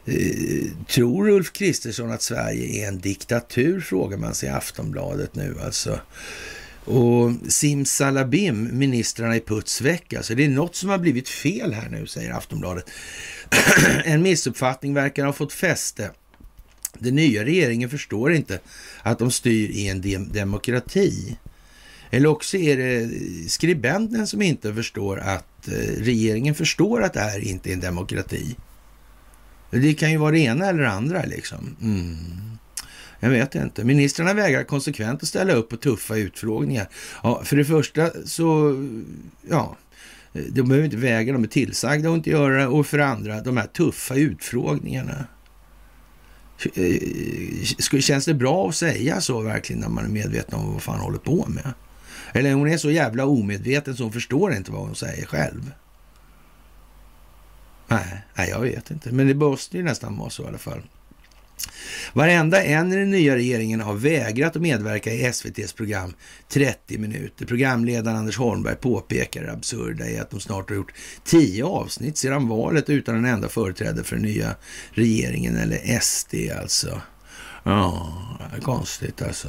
eh, Tror Ulf Kristersson att Sverige är en diktatur, frågar man sig i Aftonbladet nu alltså. Och simsalabim, ministrarna i Puts Alltså det är något som har blivit fel här nu, säger Aftonbladet. en missuppfattning verkar ha fått fäste. Den nya regeringen förstår inte att de styr i en demokrati. Eller också är det skribenten som inte förstår att eh, regeringen förstår att det här inte är en demokrati. Det kan ju vara det ena eller det andra liksom. Mm. Jag vet inte. Ministrarna vägrar konsekvent att ställa upp på tuffa utfrågningar. Ja, för det första så, ja, de behöver inte väga, de är tillsagda att inte göra det. Och för det andra, de här tuffa utfrågningarna. Eh, känns det bra att säga så verkligen när man är medveten om vad fan håller på med? Eller hon är så jävla omedveten så hon förstår inte vad hon säger själv. Nej, nej jag vet inte. Men det måste ju nästan vara så i alla fall. Varenda en i den nya regeringen har vägrat att medverka i SVTs program 30 minuter. Programledaren Anders Holmberg påpekar det absurda i att de snart har gjort tio avsnitt sedan valet utan en enda företrädare för den nya regeringen, eller SD alltså. Ja, konstigt alltså.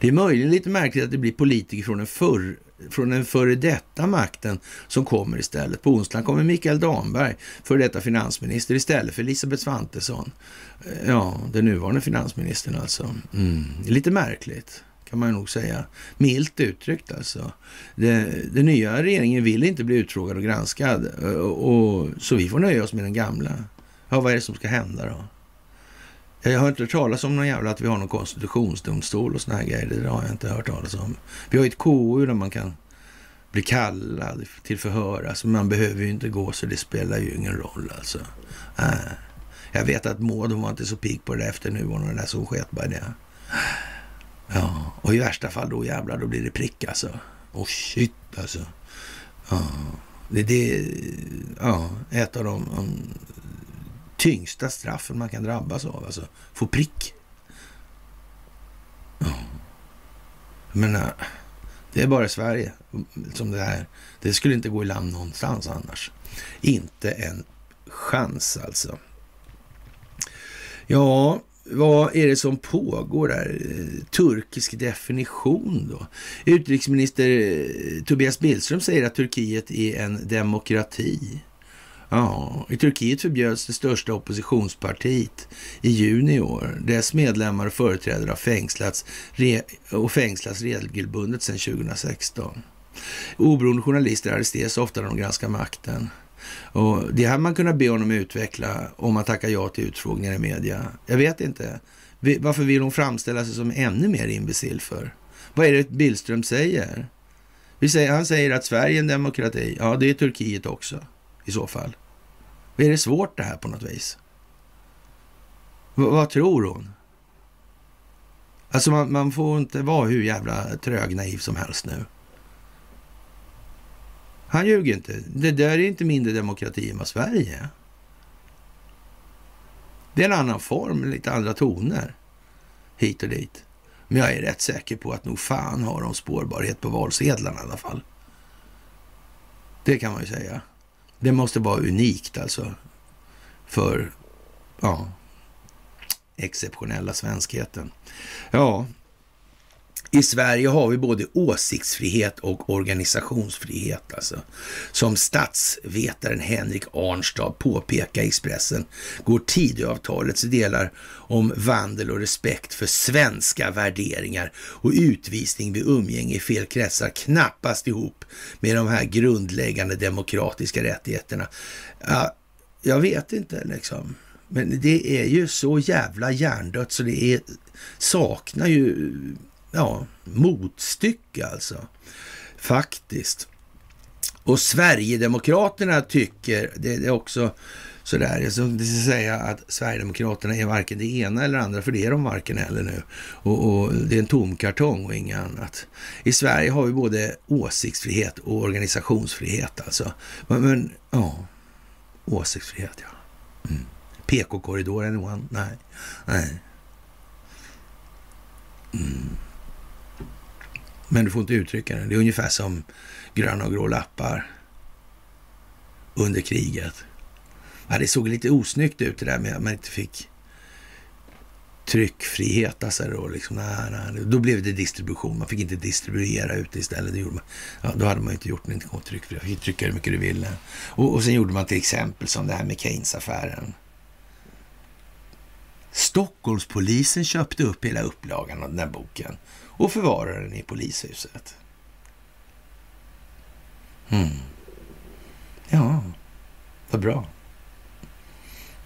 Det är möjligen lite märkligt att det blir politiker från den, förr, från den före detta makten som kommer istället. På onsdagen kommer Mikael Damberg, före detta finansminister, istället för Elisabeth Svantesson. Eh, ja, den nuvarande finansministern alltså. Mm. Lite märkligt kan man nog säga. Milt uttryckt alltså. den nya regeringen vill inte bli utfrågad och granskad eh, och, och, så vi får nöja oss med den gamla. Ja, vad är det som ska hända då? Jag har inte hört talas om någon jävla att vi har någon konstitutionsdomstol och såna här grejer. Det har jag inte hört talas om. Vi har ju ett KU där man kan bli kallad till förhör. Alltså man behöver ju inte gå så det spelar ju ingen roll alltså. Äh. Jag vet att Maud hon var inte så pigg på det efter nu och den där så hon sket bara det. Ja, och i värsta fall då jävlar, då blir det prick alltså. Och shit alltså. Ja, det är det, ja, ett av de tyngsta straffen man kan drabbas av. Alltså få prick. Ja. Jag menar, äh, det är bara Sverige mm, som det är. Det skulle inte gå i land någonstans annars. Inte en chans alltså. Ja, vad är det som pågår där? Turkisk definition då? Utrikesminister eh, Tobias Billström säger att Turkiet är en demokrati. Ja, i Turkiet förbjöds det största oppositionspartiet i juni i år. Dess medlemmar och företrädare har fängslats och fängslas regelbundet sedan 2016. Oberoende journalister arresteras ofta när de granskar makten. Och det hade man kunnat be honom utveckla om man tackar ja till utfrågningar i media. Jag vet inte. Varför vill hon framställa sig som ännu mer imbecill för? Vad är det Billström säger? Vi säger? Han säger att Sverige är en demokrati. Ja, det är Turkiet också i så fall. Är det svårt det här på något vis? V vad tror hon? Alltså man, man, får inte vara hur jävla trögnaiv som helst nu. Han ljuger inte. Det där är inte mindre demokrati än vad Sverige är. Det är en annan form, lite andra toner hit och dit. Men jag är rätt säker på att nog fan har de spårbarhet på valsedlarna i alla fall. Det kan man ju säga. Det måste vara unikt alltså för ja, exceptionella svenskheten. Ja, i Sverige har vi både åsiktsfrihet och organisationsfrihet. Alltså. Som statsvetaren Henrik Arnstad påpekar i Expressen går Tidöavtalets delar om vandel och respekt för svenska värderingar och utvisning vid umgänge i fel kretsar knappast ihop med de här grundläggande demokratiska rättigheterna. Ja, jag vet inte liksom. Men det är ju så jävla hjärndött så det är, saknar ju ja, motstycke alltså. Faktiskt. Och Sverigedemokraterna tycker, det är också sådär, det ska säga att Sverigedemokraterna är varken det ena eller andra, för det är de varken heller nu. Och, och, det är en tom kartong och inget annat. I Sverige har vi både åsiktsfrihet och organisationsfrihet alltså. Men, men ja, åsiktsfrihet ja. Mm. PK-korridoren. Nej. Nej. Mm. Men du får inte uttrycka det. Det är ungefär som gröna och grå lappar under kriget. Ja, det såg lite osnyggt ut det där med att man inte fick tryckfrihet. Alltså då, liksom, nej, nej. då blev det distribution. Man fick inte distribuera ut istället. Det gjorde man. Ja, då hade man inte gjort någonting åt tryckfrihet. Man fick trycka hur mycket du ville. Och, och sen gjorde man till exempel som det här med Keynes-affären. Stockholmspolisen köpte upp hela upplagan av den här boken och förvarade den i polishuset. Mm. Ja, vad bra.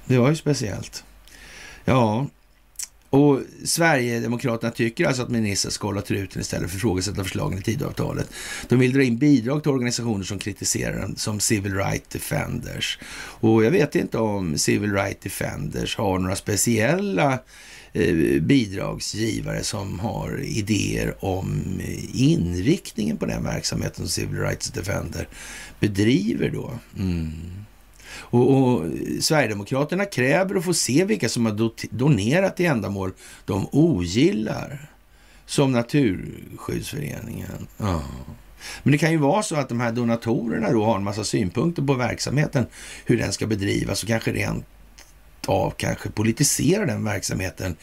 Det var ju speciellt. Ja, och Sverigedemokraterna tycker alltså att ministern ska hålla truten istället för att ifrågasätta förslagen i Tidöavtalet. De vill dra in bidrag till organisationer som kritiserar den, som Civil Rights Defenders. Och jag vet inte om Civil Rights Defenders har några speciella eh, Eh, bidragsgivare som har idéer om inriktningen på den verksamheten som Civil Rights Defender bedriver då. Mm. Och, och Sverigedemokraterna kräver att få se vilka som har donerat till ändamål de ogillar. Som Naturskyddsföreningen. Ja. Men det kan ju vara så att de här donatorerna då har en massa synpunkter på verksamheten, hur den ska bedrivas och kanske rent av kanske politisera den verksamheten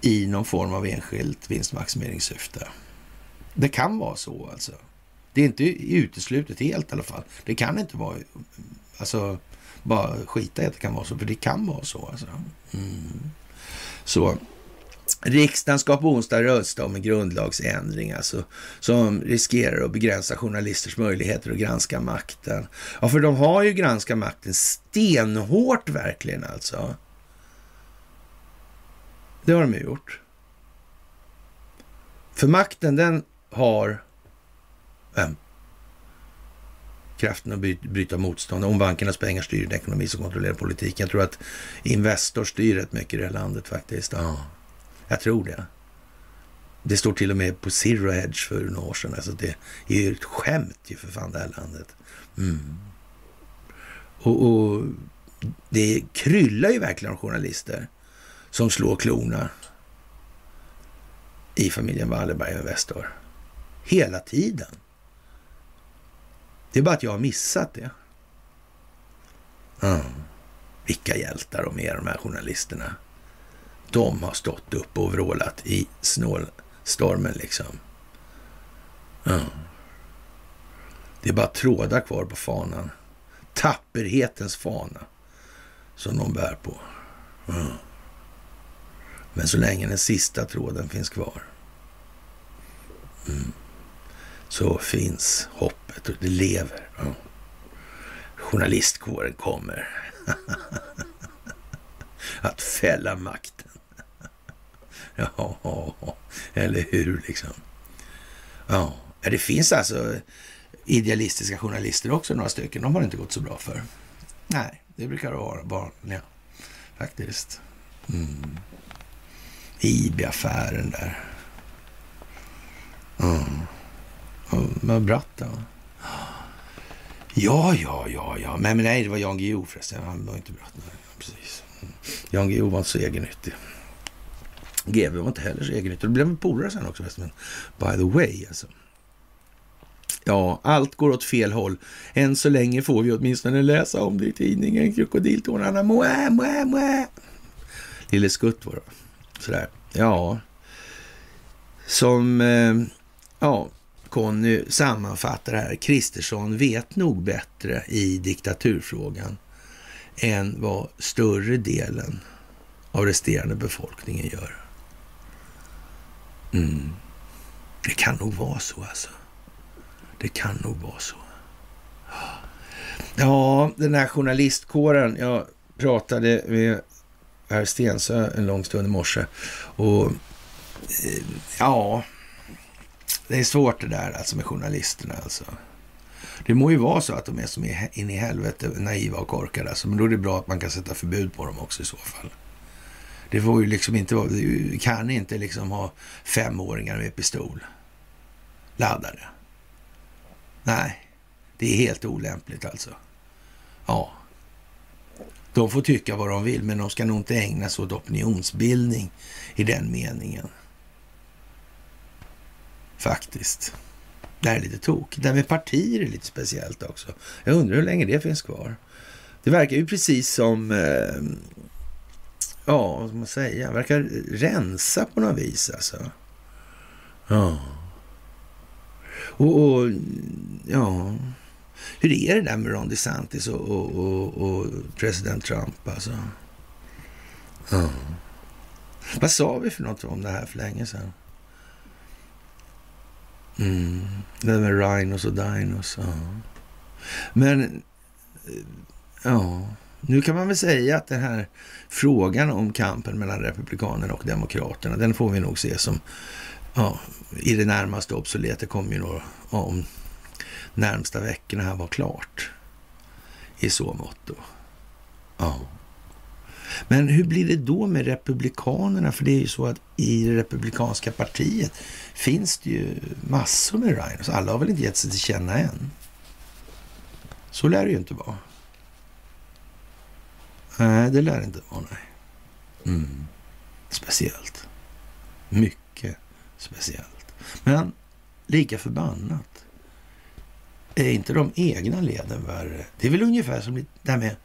i någon form av enskilt vinstmaximeringssyfte. Det kan vara så alltså. Det är inte uteslutet helt i alla fall. Det kan inte vara alltså, bara skita i att det kan vara så, för det kan vara så. Alltså. Mm. Så riksdagen ska på onsdag rösta om en grundlagsändring alltså, som riskerar att begränsa journalisters möjligheter att granska makten. Ja, för de har ju granskat makten stenhårt verkligen alltså. Det har de ju gjort. För makten den har vem? kraften att bryta motstånd. Om bankernas pengar styr den ekonomi som kontrollerar politiken. Jag tror att Investor styr rätt mycket i det här landet faktiskt. Ja, jag tror det. Det står till och med på Zero Hedge för några år sedan. Alltså det är ju ett skämt ju för fan det här landet. Mm. Och, och, det kryllar ju verkligen av journalister som slår klorna i familjen Wallenberg och Westor. hela tiden. Det är bara att jag har missat det. Mm. Vilka hjältar de är, de här journalisterna. De har stått upp och vrålat i snålstormen liksom. Mm. Det är bara trådar kvar på fanan. Tapperhetens fana som de bär på. Mm. Men så länge den sista tråden finns kvar mm, så finns hoppet och det lever. Mm. Journalistkåren kommer att fälla makten. ja, eller hur liksom. Ja, det finns alltså idealistiska journalister också, några stycken. De har det inte gått så bra för. Nej, det brukar det vara vanliga faktiskt. Mm. IB-affären där. Mm. mm. Vad bratt då? Ja, ja, ja, ja. Men, men nej, det var Jan Guillou förresten. Han var inte bratt. Nej, precis. Mm. Jan Guillou var inte så egennyttig. GW var inte heller så egennyttig. Det blev en polare sen också förresten. By the way, alltså. Ja, allt går åt fel håll. Än så länge får vi åtminstone läsa om det i tidningen. Krokodiltårarna, moä, moä, moä. Lille Skutt var det. Sådär. Ja. Som, eh, ja, Conny sammanfattar det här. Kristersson vet nog bättre i diktaturfrågan än vad större delen av resterande befolkningen gör. Mm. Det kan nog vara så alltså. Det kan nog vara så. Ja, den här journalistkåren. Jag pratade med herr Stensö en lång stund i morse. Och eh, ja, det är svårt det där alltså med journalisterna alltså. Det må ju vara så att de är som in i helvete naiva och korkade alltså, men då är det bra att man kan sätta förbud på dem också i så fall. Det får ju liksom inte vara, kan inte liksom ha femåringar med pistol laddade. Nej, det är helt olämpligt alltså. Ja. De får tycka vad de vill, men de ska nog inte ägna sig åt opinionsbildning i den meningen. Faktiskt. Det här är lite tokigt. Det här med partier är lite speciellt också. Jag undrar hur länge det finns kvar. Det verkar ju precis som, eh, ja, vad ska man säga, verkar rensa på något vis alltså. Ja. Och, och, ja, hur är det där med Ron DeSantis och, och, och, och president Trump alltså? Ja. Vad sa vi för något om det här för länge sedan? Mm. Det där med rhinos och dinos. Ja. Men, eh, ja, nu kan man väl säga att den här frågan om kampen mellan Republikanerna och Demokraterna, den får vi nog se som ja, i det närmaste obsolet. Det kommer ju nog om närmsta veckorna här vara klart i så mått. Ja. Men hur blir det då med Republikanerna? För det är ju så att i det republikanska partiet finns det ju massor med rhinos. Alla har väl inte gett sig till känna än. Så lär det ju inte vara. Nej, det lär det inte vara, nej. Mm. Speciellt. Mycket speciellt. Men lika förbannat. Är inte de egna leden värre? Det är väl ungefär som det där med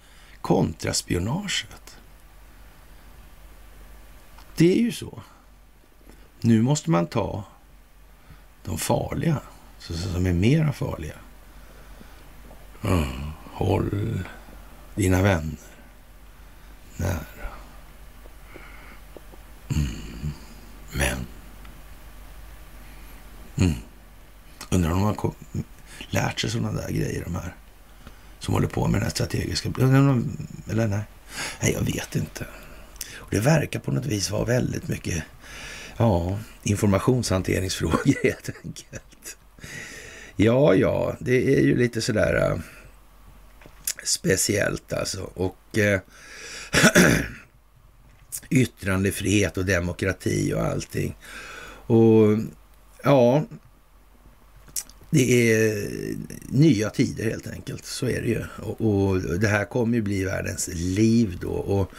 kontraspionaget. Det är ju så. Nu måste man ta de farliga, som är mera farliga. Mm. Håll dina vänner nära. Mm. Men Mm. Undrar om de har lärt sig sådana där grejer, de här som håller på med den här strategiska... Eller nej, nej jag vet inte. Och det verkar på något vis vara väldigt mycket ja, informationshanteringsfrågor helt enkelt. Ja, ja, det är ju lite sådär äh, speciellt alltså. Och äh, yttrandefrihet och demokrati och allting. Och Ja, det är nya tider helt enkelt. Så är det ju. Och, och det här kommer ju bli världens liv då. Och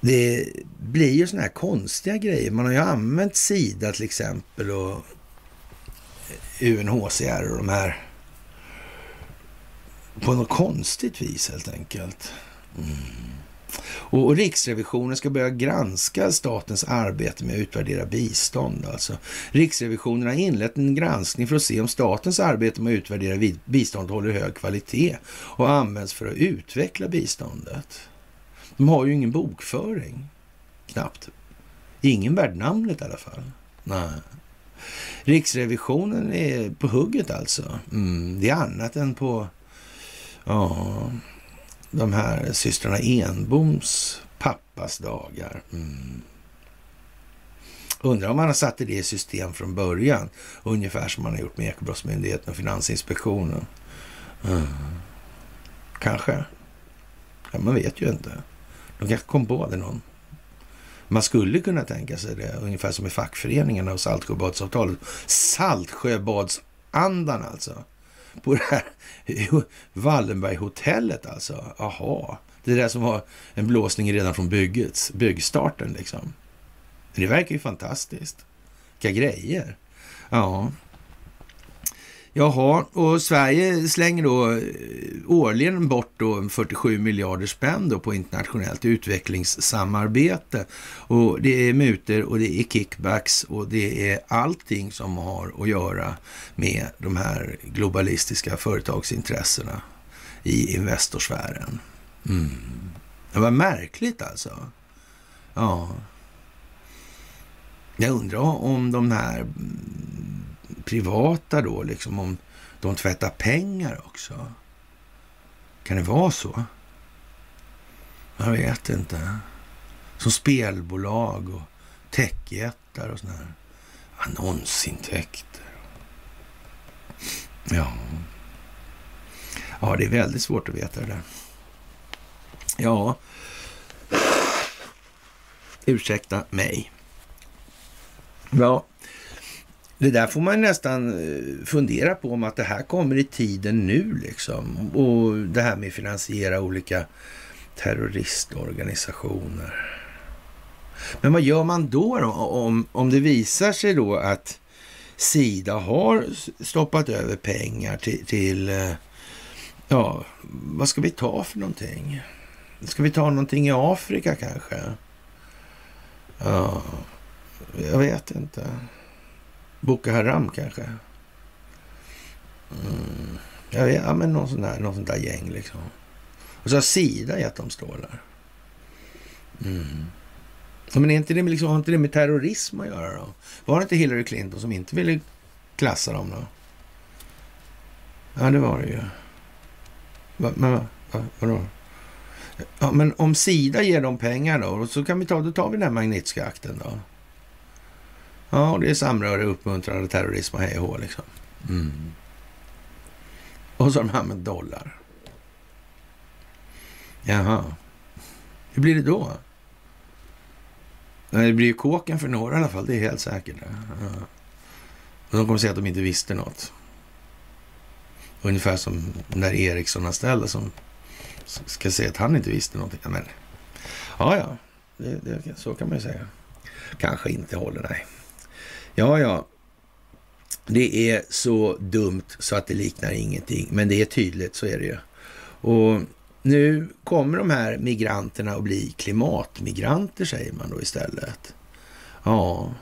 det blir ju sådana här konstiga grejer. Man har ju använt Sida till exempel och UNHCR och de här på något konstigt vis helt enkelt. Mm. Och, Riksrevisionen ska börja granska statens arbete med att utvärdera bistånd. Alltså. Riksrevisionen har inlett en granskning för att se om statens arbete med att utvärdera bistånd håller hög kvalitet och används för att utveckla biståndet. De har ju ingen bokföring, knappt. Ingen värd namnet i alla fall. Nej. Riksrevisionen är på hugget alltså. Mm, det är annat än på ja, de här systrarna Enboms pappas dagar. Mm. Undrar om man har satt det i system från början. Ungefär som man har gjort med Ekobrottsmyndigheten och Finansinspektionen. Mm. Kanske. Ja, man vet ju inte. De kanske kom på det någon. Man skulle kunna tänka sig det, ungefär som i fackföreningarna och Saltsjöbadsavtalet. Saltsjöbadsandan alltså på det här Wallenberghotellet alltså. Aha, det där som var en blåsning redan från byggets, byggstarten liksom. Det verkar ju fantastiskt. Vilka grejer. Ja. Jaha, och Sverige slänger då eh, årligen bort då 47 miljarder spänn då på internationellt utvecklingssamarbete. Och det är muter och det är kickbacks och det är allting som har att göra med de här globalistiska företagsintressena i Investorsfären. Mm. Det var märkligt alltså. Ja. Jag undrar om de här mm, privata då, liksom om de tvättar pengar också? Kan det vara så? Jag vet inte. Som spelbolag och techjättar och sådana här annonsintäkter. Ja. Ja, det är väldigt svårt att veta det där. Ja. Ursäkta mig. Ja, det där får man nästan eh, fundera på om att det här kommer i tiden nu liksom. Och det här med att finansiera olika terroristorganisationer. Men vad gör man då, då om, om det visar sig då att Sida har stoppat över pengar till, till eh, ja, vad ska vi ta för någonting? Ska vi ta någonting i Afrika kanske? Ja, jag vet inte. Boko Haram kanske? Mm. Ja, ja, men någon sån där, någon sån där gäng liksom. Och så har Sida gett dem stålar. Mm. Ja, men är inte det liksom, har inte det med terrorism att göra då? Var det inte Hillary Clinton som inte ville klassa dem då? Ja, det var det ju. Va, men va, va, vadå? Ja, men om Sida ger dem pengar då, så kan vi ta, då tar vi den här Magnitska-akten då. Ja, det är samröre, uppmuntrande terrorism och hej och hå liksom. Mm. Och så har de använt dollar. Jaha. Hur blir det då? Det blir ju kåken för några i alla fall, det är helt säkert. Ja. Och de kommer säga att de inte visste något. Ungefär som när Ericsson-anställda som ska säga att han inte visste någonting. Men, ja, ja, det, det, så kan man ju säga. Kanske inte håller, nej. Ja, ja. Det är så dumt så att det liknar ingenting, men det är tydligt, så är det ju. Och nu kommer de här migranterna att bli klimatmigranter, säger man då istället. Ja,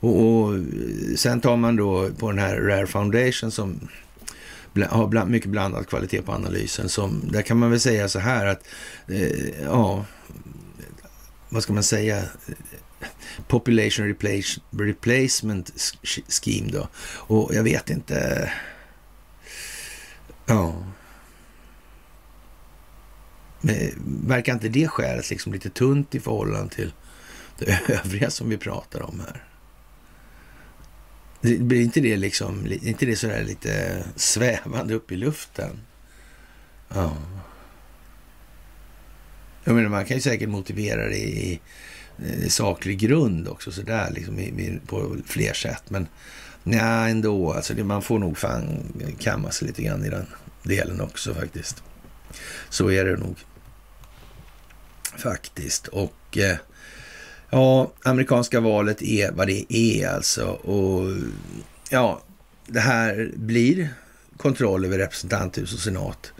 och, och sen tar man då på den här Rare Foundation som har bland, mycket blandad kvalitet på analysen. Som, där kan man väl säga så här att, eh, ja, vad ska man säga? Population replace, Replacement Scheme då. Och jag vet inte... Ja. Men verkar inte det skälet liksom lite tunt i förhållande till det övriga som vi pratar om här? Blir inte det liksom, inte det sådär lite svävande upp i luften? Ja. Jag menar, man kan ju säkert motivera det i Eh, saklig grund också sådär liksom på fler sätt. Men nej, ändå. Alltså det, man får nog fan kamma sig lite grann i den delen också faktiskt. Så är det nog faktiskt. Och eh, ja, amerikanska valet är vad det är alltså. Och ja, det här blir kontroll över representanthus och senat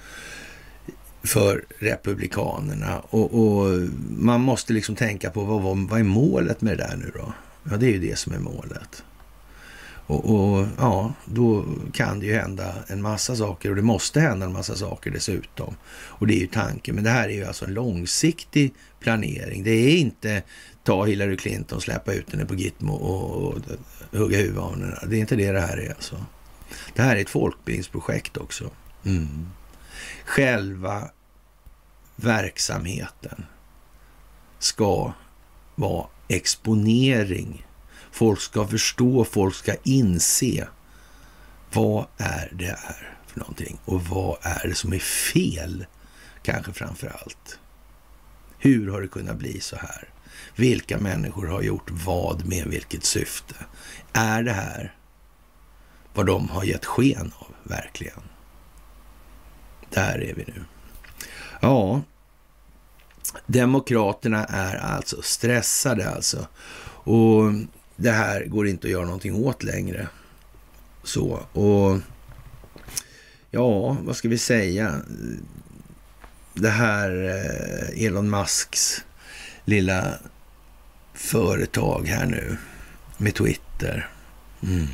för republikanerna. Och, och, man måste liksom tänka på vad, vad är målet med det där nu då? Ja, det är ju det som är målet. Och, och, ja, då kan det ju hända en massa saker och det måste hända en massa saker dessutom. Och det är ju tanken. Men det här är ju alltså en långsiktig planering. Det är inte ta Hillary Clinton, släppa ut henne på Gitmo och, och, och hugga huvudet av henne. Det är inte det det här är alltså. Det här är ett folkbildningsprojekt också. Mm. Själva verksamheten ska vara exponering. Folk ska förstå, folk ska inse vad är det är för någonting och vad är det som är fel, kanske framför allt. Hur har det kunnat bli så här? Vilka människor har gjort vad med vilket syfte? Är det här vad de har gett sken av, verkligen? Där är vi nu. Ja, Demokraterna är alltså stressade alltså. Och det här går inte att göra någonting åt längre. Så, och ja, vad ska vi säga? Det här eh, Elon Musks lilla företag här nu med Twitter. Mm.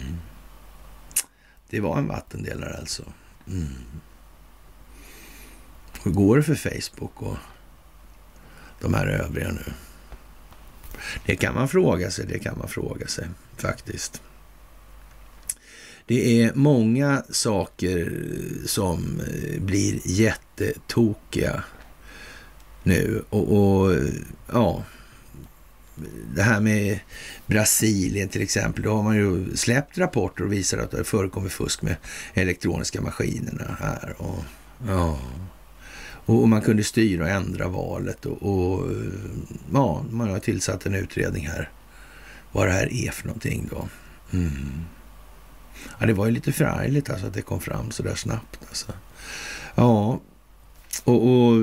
Det var en vattendelare alltså. Mm. Hur går det för Facebook och de här övriga nu? Det kan man fråga sig, det kan man fråga sig faktiskt. Det är många saker som eh, blir jättetokiga nu och, och ja, det här med Brasilien till exempel, då har man ju släppt rapporter och visar att det förekommer fusk med elektroniska maskinerna här. Och, ja och man kunde styra och ändra valet och, och, eh, ja, man har tillsatt en utredning här vad det här är för någonting då. Mm. Ja, det var ju lite förargligt alltså att det kom fram så där snabbt. Alltså. Ja, och, och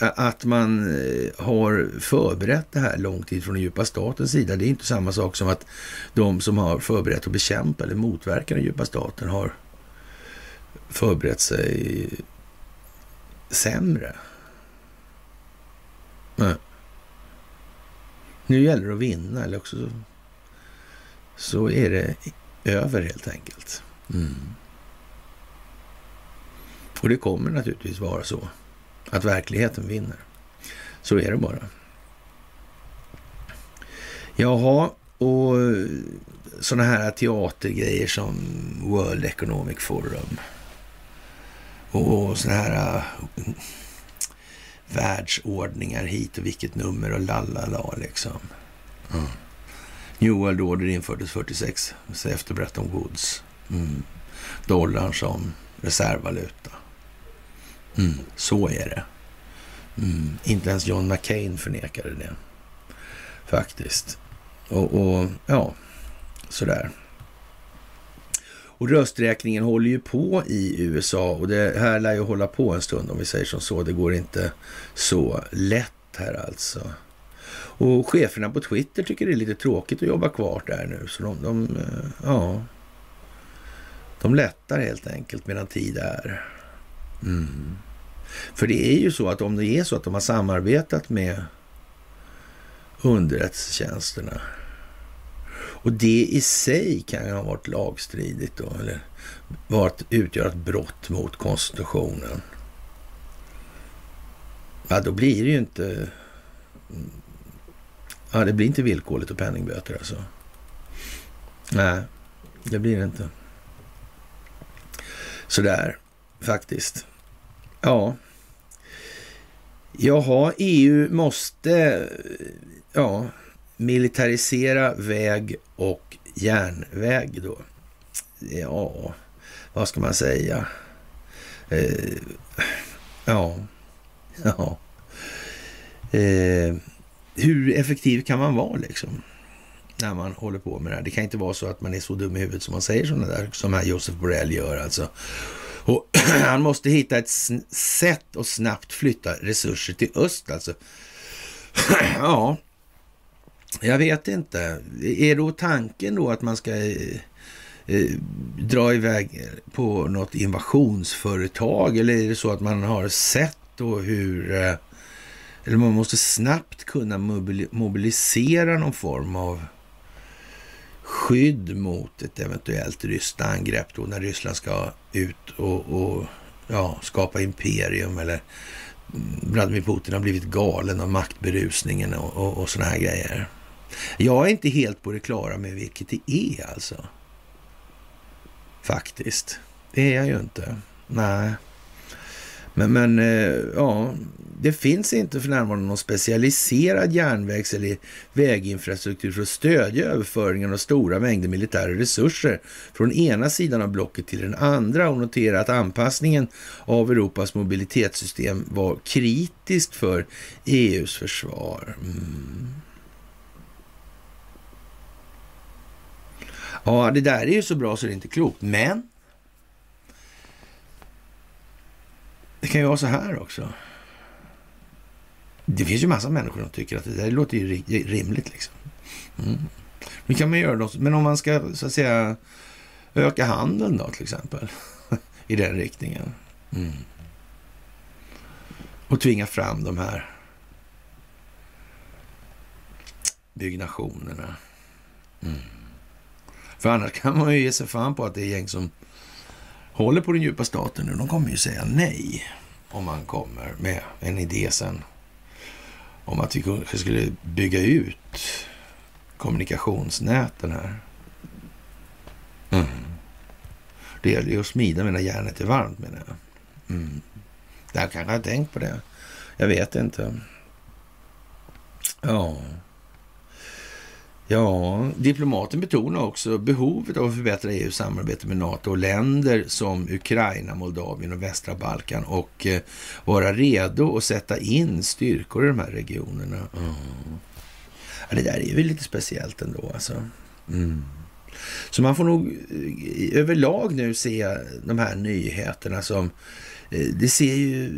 eh, att man eh, har förberett det här lång tid från den djupa statens sida. Det är inte samma sak som att de som har förberett att bekämpa eller motverka den djupa staten har förberett sig sämre. Nej. Nu gäller det att vinna eller också så, så är det över helt enkelt. Mm. Och det kommer naturligtvis vara så att verkligheten vinner. Så är det bara. Jaha, och sådana här teatergrejer som World Economic Forum och sådana här uh, världsordningar hit och vilket nummer och lalala liksom. Mm. New World Order infördes 46 efter Bretton Woods. Mm. Dollarn som reservvaluta. Mm, så är det. Mm, inte ens John McCain förnekade det. Faktiskt. Och, och ja, sådär. Och rösträkningen håller ju på i USA och det här lär ju hålla på en stund om vi säger som så. Det går inte så lätt här alltså. Och cheferna på Twitter tycker det är lite tråkigt att jobba kvar där nu. Så de, de eh, ja, de lättar helt enkelt medan tid är. Mm. För det är ju så att om det är så att de har samarbetat med underrättelsetjänsterna och det i sig kan ju ha varit lagstridigt då, eller varit, utgöra ett brott mot konstitutionen. Ja, då blir det ju inte... Ja, det blir inte villkorligt och penningböter alltså. Nej, det blir det inte. Sådär, faktiskt. Ja. Jaha, EU måste ja, militarisera väg och järnväg då. Ja, vad ska man säga? Eh, ja, ja. Eh, hur effektiv kan man vara liksom? När man håller på med det här. Det kan inte vara så att man är så dum i huvudet som man säger sådana där, som här Josef Borrell gör alltså. Och han måste hitta ett sätt att snabbt flytta resurser till öst alltså. ja, jag vet inte. Är då tanken då att man ska eh, eh, dra iväg på något invasionsföretag? Eller är det så att man har sett då hur... Eh, eller man måste snabbt kunna mobilisera någon form av skydd mot ett eventuellt ryskt angrepp då när Ryssland ska ut och, och ja, skapa imperium eller Vladimir Putin har blivit galen av maktberusningen och, och, och sådana här grejer. Jag är inte helt på det klara med vilket det är alltså. Faktiskt. Det är jag ju inte. Nej. Men, men eh, ja, det finns inte för närvarande någon specialiserad järnvägs eller väginfrastruktur för att stödja överföringen av stora mängder militära resurser från ena sidan av blocket till den andra och notera att anpassningen av Europas mobilitetssystem var kritiskt för EUs försvar. Mm. Ja, det där är ju så bra så det är inte klokt, men det kan ju vara så här också. Det finns ju massa människor som tycker att det där låter ju rimligt. liksom. Mm. Kan man göra något, men om man ska så att säga öka handeln då till exempel i den riktningen. Mm. Och tvinga fram de här byggnationerna. Mm. För annars kan man ju ge sig fan på att det är gäng som håller på den djupa staten nu. De kommer ju säga nej om man kommer med en idé sen om att vi kanske skulle bygga ut kommunikationsnäten här. Mm. Det gäller ju att smida medan järnet är varmt menar jag. Mm. Jag kanske har tänkt på det. Jag vet inte. Ja. Ja, diplomaten betonar också behovet av att förbättra EUs samarbete med NATO och länder som Ukraina, Moldavien och västra Balkan och eh, vara redo att sätta in styrkor i de här regionerna. Mm. Ja, det där är ju lite speciellt ändå alltså. Mm. Så man får nog eh, överlag nu se de här nyheterna som eh, det ser ju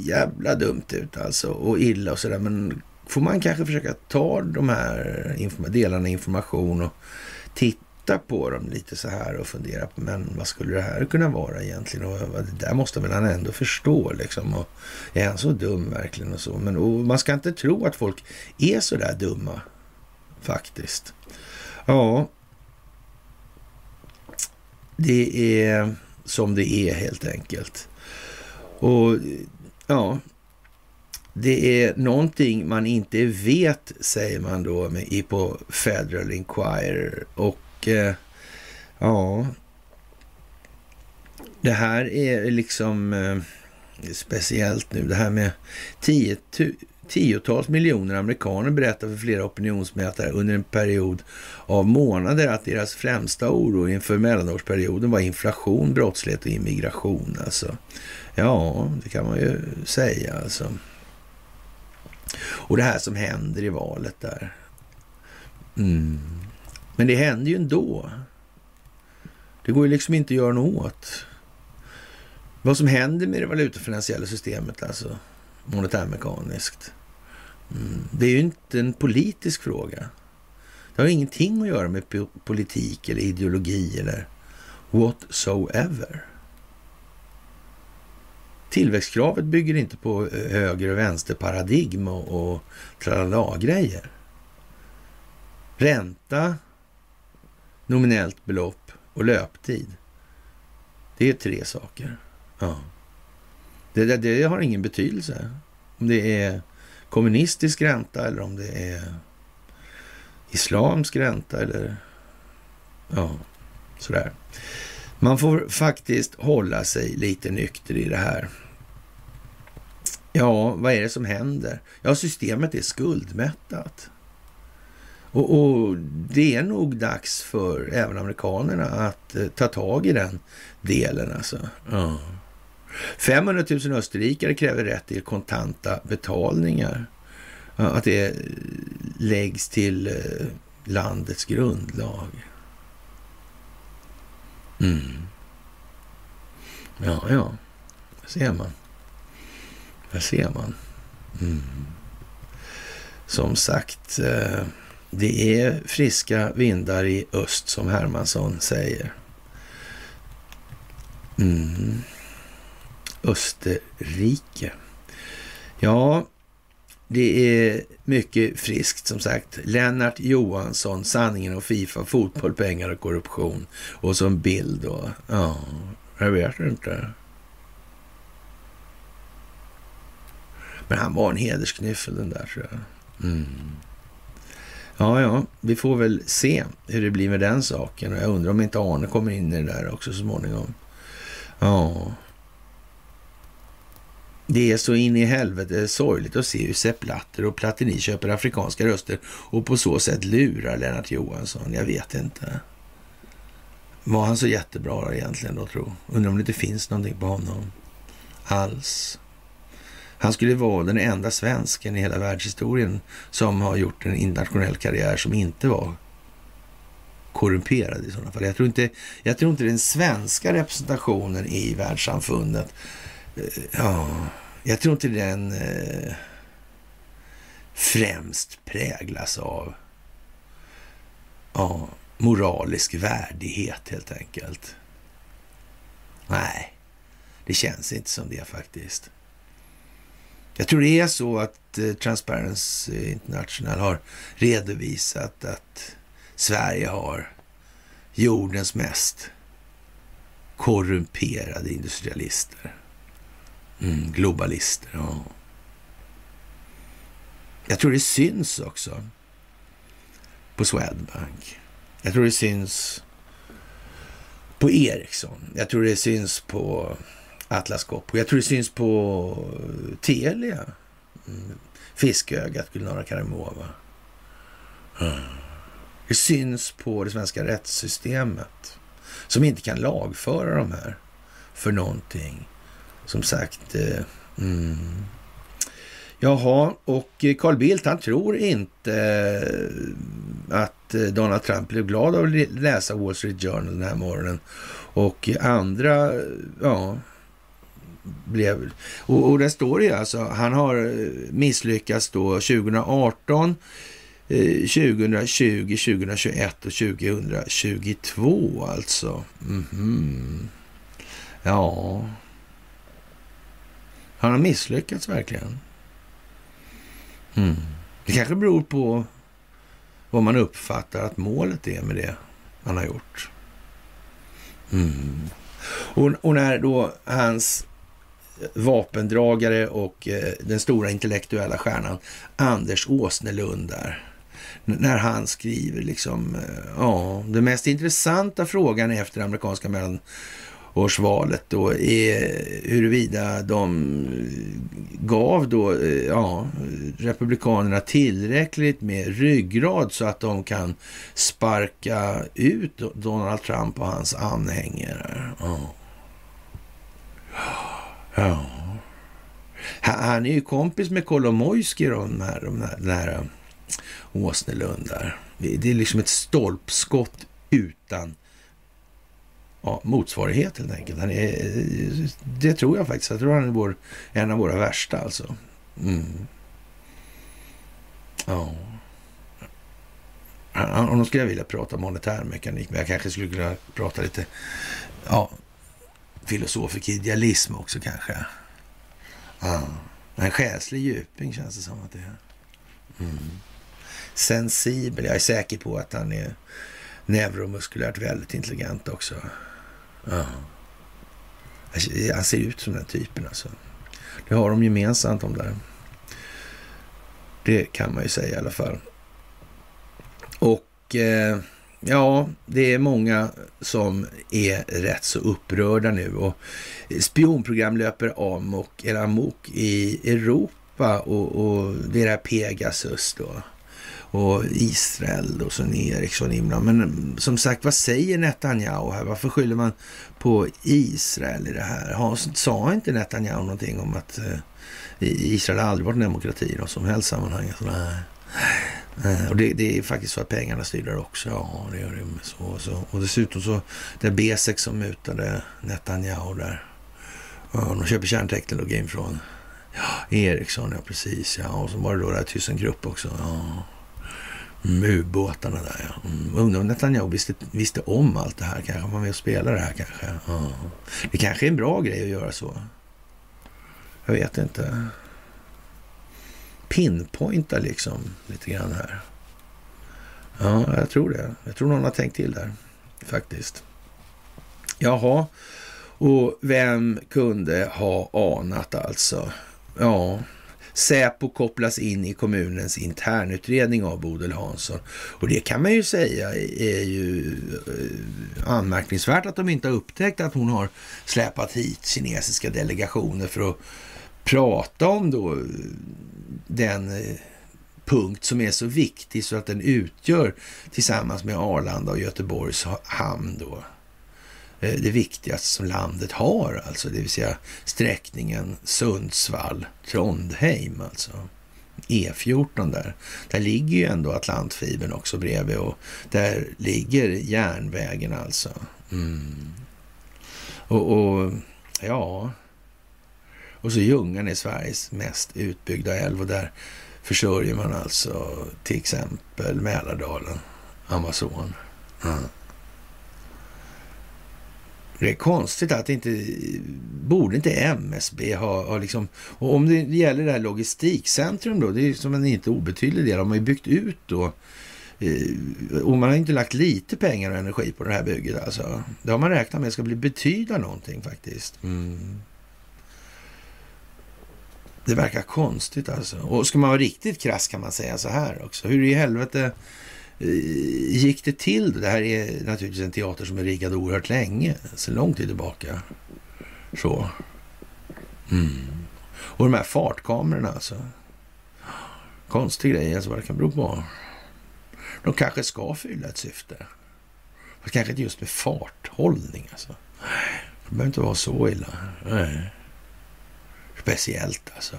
jävla dumt ut alltså och illa och sådär men får man kanske försöka ta de här delarna information och titta på dem lite så här och fundera på men vad skulle det här kunna vara egentligen? Och det där måste väl han ändå förstå liksom. Och är han så dum verkligen och så? Men och man ska inte tro att folk är så där dumma faktiskt. Ja, det är som det är helt enkelt. Och ja, det är någonting man inte vet, säger man då på Federal Inquirer. Och eh, ja, det här är liksom eh, speciellt nu. Det här med tiotu, tiotals miljoner amerikaner berättar för flera opinionsmätare under en period av månader att deras främsta oro inför mellanårsperioden var inflation, brottslighet och immigration. Alltså. Ja, det kan man ju säga alltså. Och det här som händer i valet där. Mm. Men det händer ju ändå. Det går ju liksom inte att göra något åt. Vad som händer med det valutafinansiella systemet, alltså monetärmekaniskt. Mm. Det är ju inte en politisk fråga. Det har ingenting att göra med politik eller ideologi eller whatsoever. Tillväxtkravet bygger inte på eh, höger och vänsterparadigm och, och tralala-grejer. Ränta, nominellt belopp och löptid. Det är tre saker. Ja. Det, det, det, har ingen betydelse om det är kommunistisk ränta eller om det är islamsk ränta eller ja, sådär. Man får faktiskt hålla sig lite nykter i det här. Ja, vad är det som händer? Ja, systemet är skuldmättat. Och, och, det är nog dags för även amerikanerna att eh, ta tag i den delen alltså. Mm. 500 000 österrikare kräver rätt till kontanta betalningar. Ja, att det läggs till eh, landets grundlag. Mm. Ja, ja, det ser man. Där ser man. Mm. Som sagt, eh, det är friska vindar i öst som Hermansson säger. Mm. Österrike. Ja, det är mycket friskt som sagt. Lennart Johansson, Sanningen och Fifa, fotboll, pengar och korruption. Och som bild då. Ja, jag vet inte. Men han var en hedersknyffel den där tror jag. Mm. Ja, ja, vi får väl se hur det blir med den saken. Och jag undrar om inte Arne kommer in i det där också så småningom. Ja. Det är så in i helvete sorgligt att se hur Sepp Blatter och Platini köper afrikanska röster och på så sätt lurar Lennart Johansson. Jag vet inte. Var han så jättebra egentligen då, tro? Undrar om det inte finns någonting på honom alls. Han skulle vara den enda svensken i hela världshistorien som har gjort en internationell karriär som inte var korrumperad i sådana fall. Jag tror inte, jag tror inte den svenska representationen i världssamfundet, eh, ja, jag tror inte den eh, främst präglas av ja, moralisk värdighet helt enkelt. Nej, det känns inte som det faktiskt. Jag tror det är så att eh, Transparency International har redovisat att Sverige har jordens mest korrumperade industrialister. Mm, globalister, ja. Jag tror det syns också på Swedbank. Jag tror det syns på Ericsson. Jag tror det syns på Atlas Copco. Jag tror det syns på eh, Telia. Mm. Fiskögat, Gulnara Karimova. Mm. Det syns på det svenska rättssystemet som inte kan lagföra de här för någonting. Som sagt, eh, mm. Jaha, och eh, Carl Bildt han tror inte att Donald Trump blev glad av att läsa Wall Street Journal den här morgonen. Och andra, ja, blev... Och, och där står det ju alltså, han har eh, misslyckats då 2018, 2020, 2021 och 2022 alltså. Mm -hmm. Ja, han har misslyckats verkligen. Mm. Det kanske beror på vad man uppfattar att målet är med det han har gjort. Mm. Och, och, när då hans vapendragare och eh, den stora intellektuella stjärnan Anders Åsnelund där, när han skriver liksom, eh, ja, den mest intressanta frågan efter amerikanska mellanårsvalet då är huruvida de gav då, eh, ja, republikanerna tillräckligt med ryggrad så att de kan sparka ut Donald Trump och hans anhängare. Ja ja. Han är ju kompis med Kolomojski, de här, de här, den här um, Åsnelund där. Det är liksom ett stolpskott utan ja, motsvarighet helt enkelt. Han är, det tror jag faktiskt. Jag tror han är vår, en av våra värsta alltså. Mm. Ja. Om skulle jag vilja prata monetärmekanik, men jag kanske skulle kunna prata lite ja, Filosofisk idealism också kanske. Ja. En själslig djuping känns det som att det är. Mm. Sensibel. Jag är säker på att han är neuromuskulärt väldigt intelligent också. Ja. Han ser ut som den typen alltså. Det har de gemensamt de där. Det kan man ju säga i alla fall. Och eh, ja, det är många som är rätt så upprörda nu och spionprogram löper om och eller amok i Europa och, och det är det här Pegasus då och Israel och så Eriksson inblandad. Men som sagt, vad säger Netanyahu här? Varför skyller man på Israel i det här? Har, sa inte Netanyahu någonting om att eh, Israel aldrig varit en demokrati i något som helst sammanhang? Så, nej. Eh, och det, det, är faktiskt så att pengarna styr där också. Ja, det gör det. Så, så. Och dessutom så, det är B6 som mutade Netanyahu där. Ja, de köper kärnteknologin från ja, Ericsson, ja precis. Ja, och så var det då det här Thyssenkrupp också. Ja. Mm, ubåtarna där ja. Mm, undrar om Netanyahu visste, visste om allt det här kanske. Var med och spelade det här kanske. Ja. Det kanske är en bra grej att göra så. Jag vet inte. Pinpointa liksom lite grann här. Ja, jag tror det. Jag tror någon har tänkt till där faktiskt. Jaha, och vem kunde ha anat alltså? Ja, Säpo kopplas in i kommunens internutredning av Bodil Hansson. Och det kan man ju säga är ju eh, anmärkningsvärt att de inte har upptäckt att hon har släpat hit kinesiska delegationer för att prata om då den eh, punkt som är så viktig så att den utgör tillsammans med Arlanda och Göteborgs hamn då eh, det viktigaste som landet har, alltså det vill säga sträckningen Sundsvall-Trondheim, alltså. E14 där. Där ligger ju ändå Atlantfibern också bredvid och där ligger järnvägen alltså. Mm. Och, och, ja, och så Ljungan är Sveriges mest utbyggda älv och där försörjer man alltså till exempel Mälardalen, Amazon. Mm. Det är konstigt att inte, borde inte MSB ha, ha liksom, och om det gäller det här logistikcentrum då, det är som en inte obetydlig del, de har ju byggt ut då, eh, och man har inte lagt lite pengar och energi på det här bygget alltså. Det har man räknat med ska bli betyda någonting faktiskt. Mm. Det verkar konstigt alltså. Och ska man vara riktigt krass kan man säga så här också. Hur i helvete eh, gick det till? Det här är naturligtvis en teater som är riggad oerhört länge, så lång tid tillbaka. Så. Mm. Och de här fartkamerorna alltså. Konstig grej alltså vad det kan bero på. De kanske ska fylla ett syfte. Fast kanske inte just med farthållning alltså. Det behöver inte vara så illa. Nej. Speciellt alltså.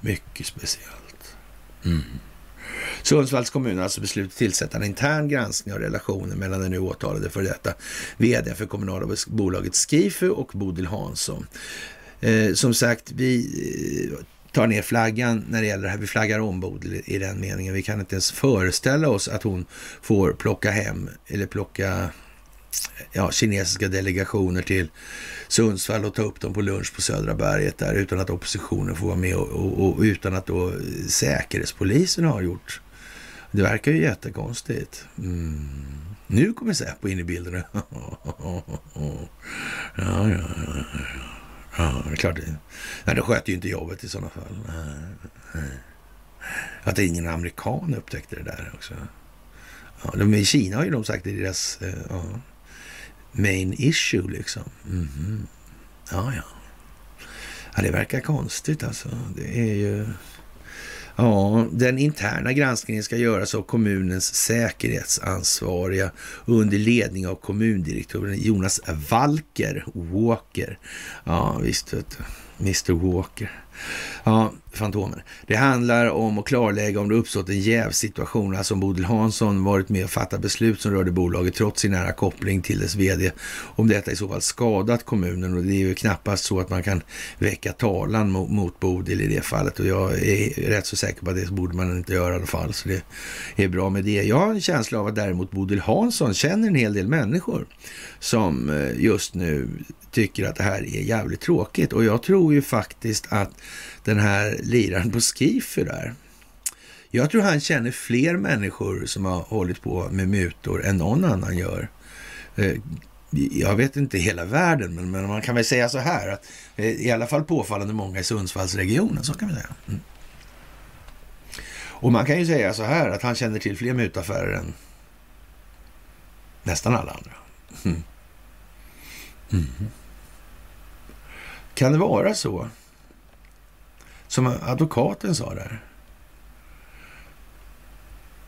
Mycket speciellt. Mm. Sundsvalls kommun har alltså beslutat tillsätta en intern granskning av relationen mellan den nu åtalade för detta vd för kommunala bolaget Skifu och Bodil Hansson. Eh, som sagt, vi eh, tar ner flaggan när det gäller det här. Vi flaggar om Bodil i den meningen. Vi kan inte ens föreställa oss att hon får plocka hem eller plocka ja, kinesiska delegationer till Sundsvall och ta upp dem på lunch på Södra berget där utan att oppositionen får vara med och, och, och utan att då Säkerhetspolisen har gjort det verkar ju jättekonstigt. Mm. Nu kommer Säpo in i bilden. ja, ja, ja, ja. det är klart. Nej, det sköter ju inte jobbet i sådana fall. Att ingen amerikan upptäckte det där också. Ja, de, I Kina har ju de sagt det deras eh, ja, main issue liksom. Mm -hmm. Ja, ja. Ja, det verkar konstigt alltså. Det är ju... Ja, den interna granskningen ska göras av kommunens säkerhetsansvariga under ledning av kommundirektören Jonas Walker Walker. Ja, visst vet du. Mr Walker. Ja, Fantomen. Det handlar om att klarlägga om det uppstått en jävsituation, alltså om Bodil Hansson varit med och fattat beslut som rörde bolaget trots sin nära koppling till dess vd. Om detta i så fall skadat kommunen och det är ju knappast så att man kan väcka talan mot, mot Bodil i det fallet och jag är rätt så säker på att det borde man inte göra i alla fall, så det är bra med det. Jag har en känsla av att däremot Bodil Hansson känner en hel del människor som eh, just nu tycker att det här är jävligt tråkigt och jag tror ju faktiskt att den här liraren på Skifer där. Jag tror han känner fler människor som har hållit på med mutor än någon annan gör. Eh, jag vet inte hela världen, men, men man kan väl säga så här att eh, i alla fall påfallande många i Sundsvallsregionen, så kan vi säga. Mm. Och man kan ju säga så här att han känner till fler mutaffärer än nästan alla andra. Mm. Mm. Kan det vara så som advokaten sa där.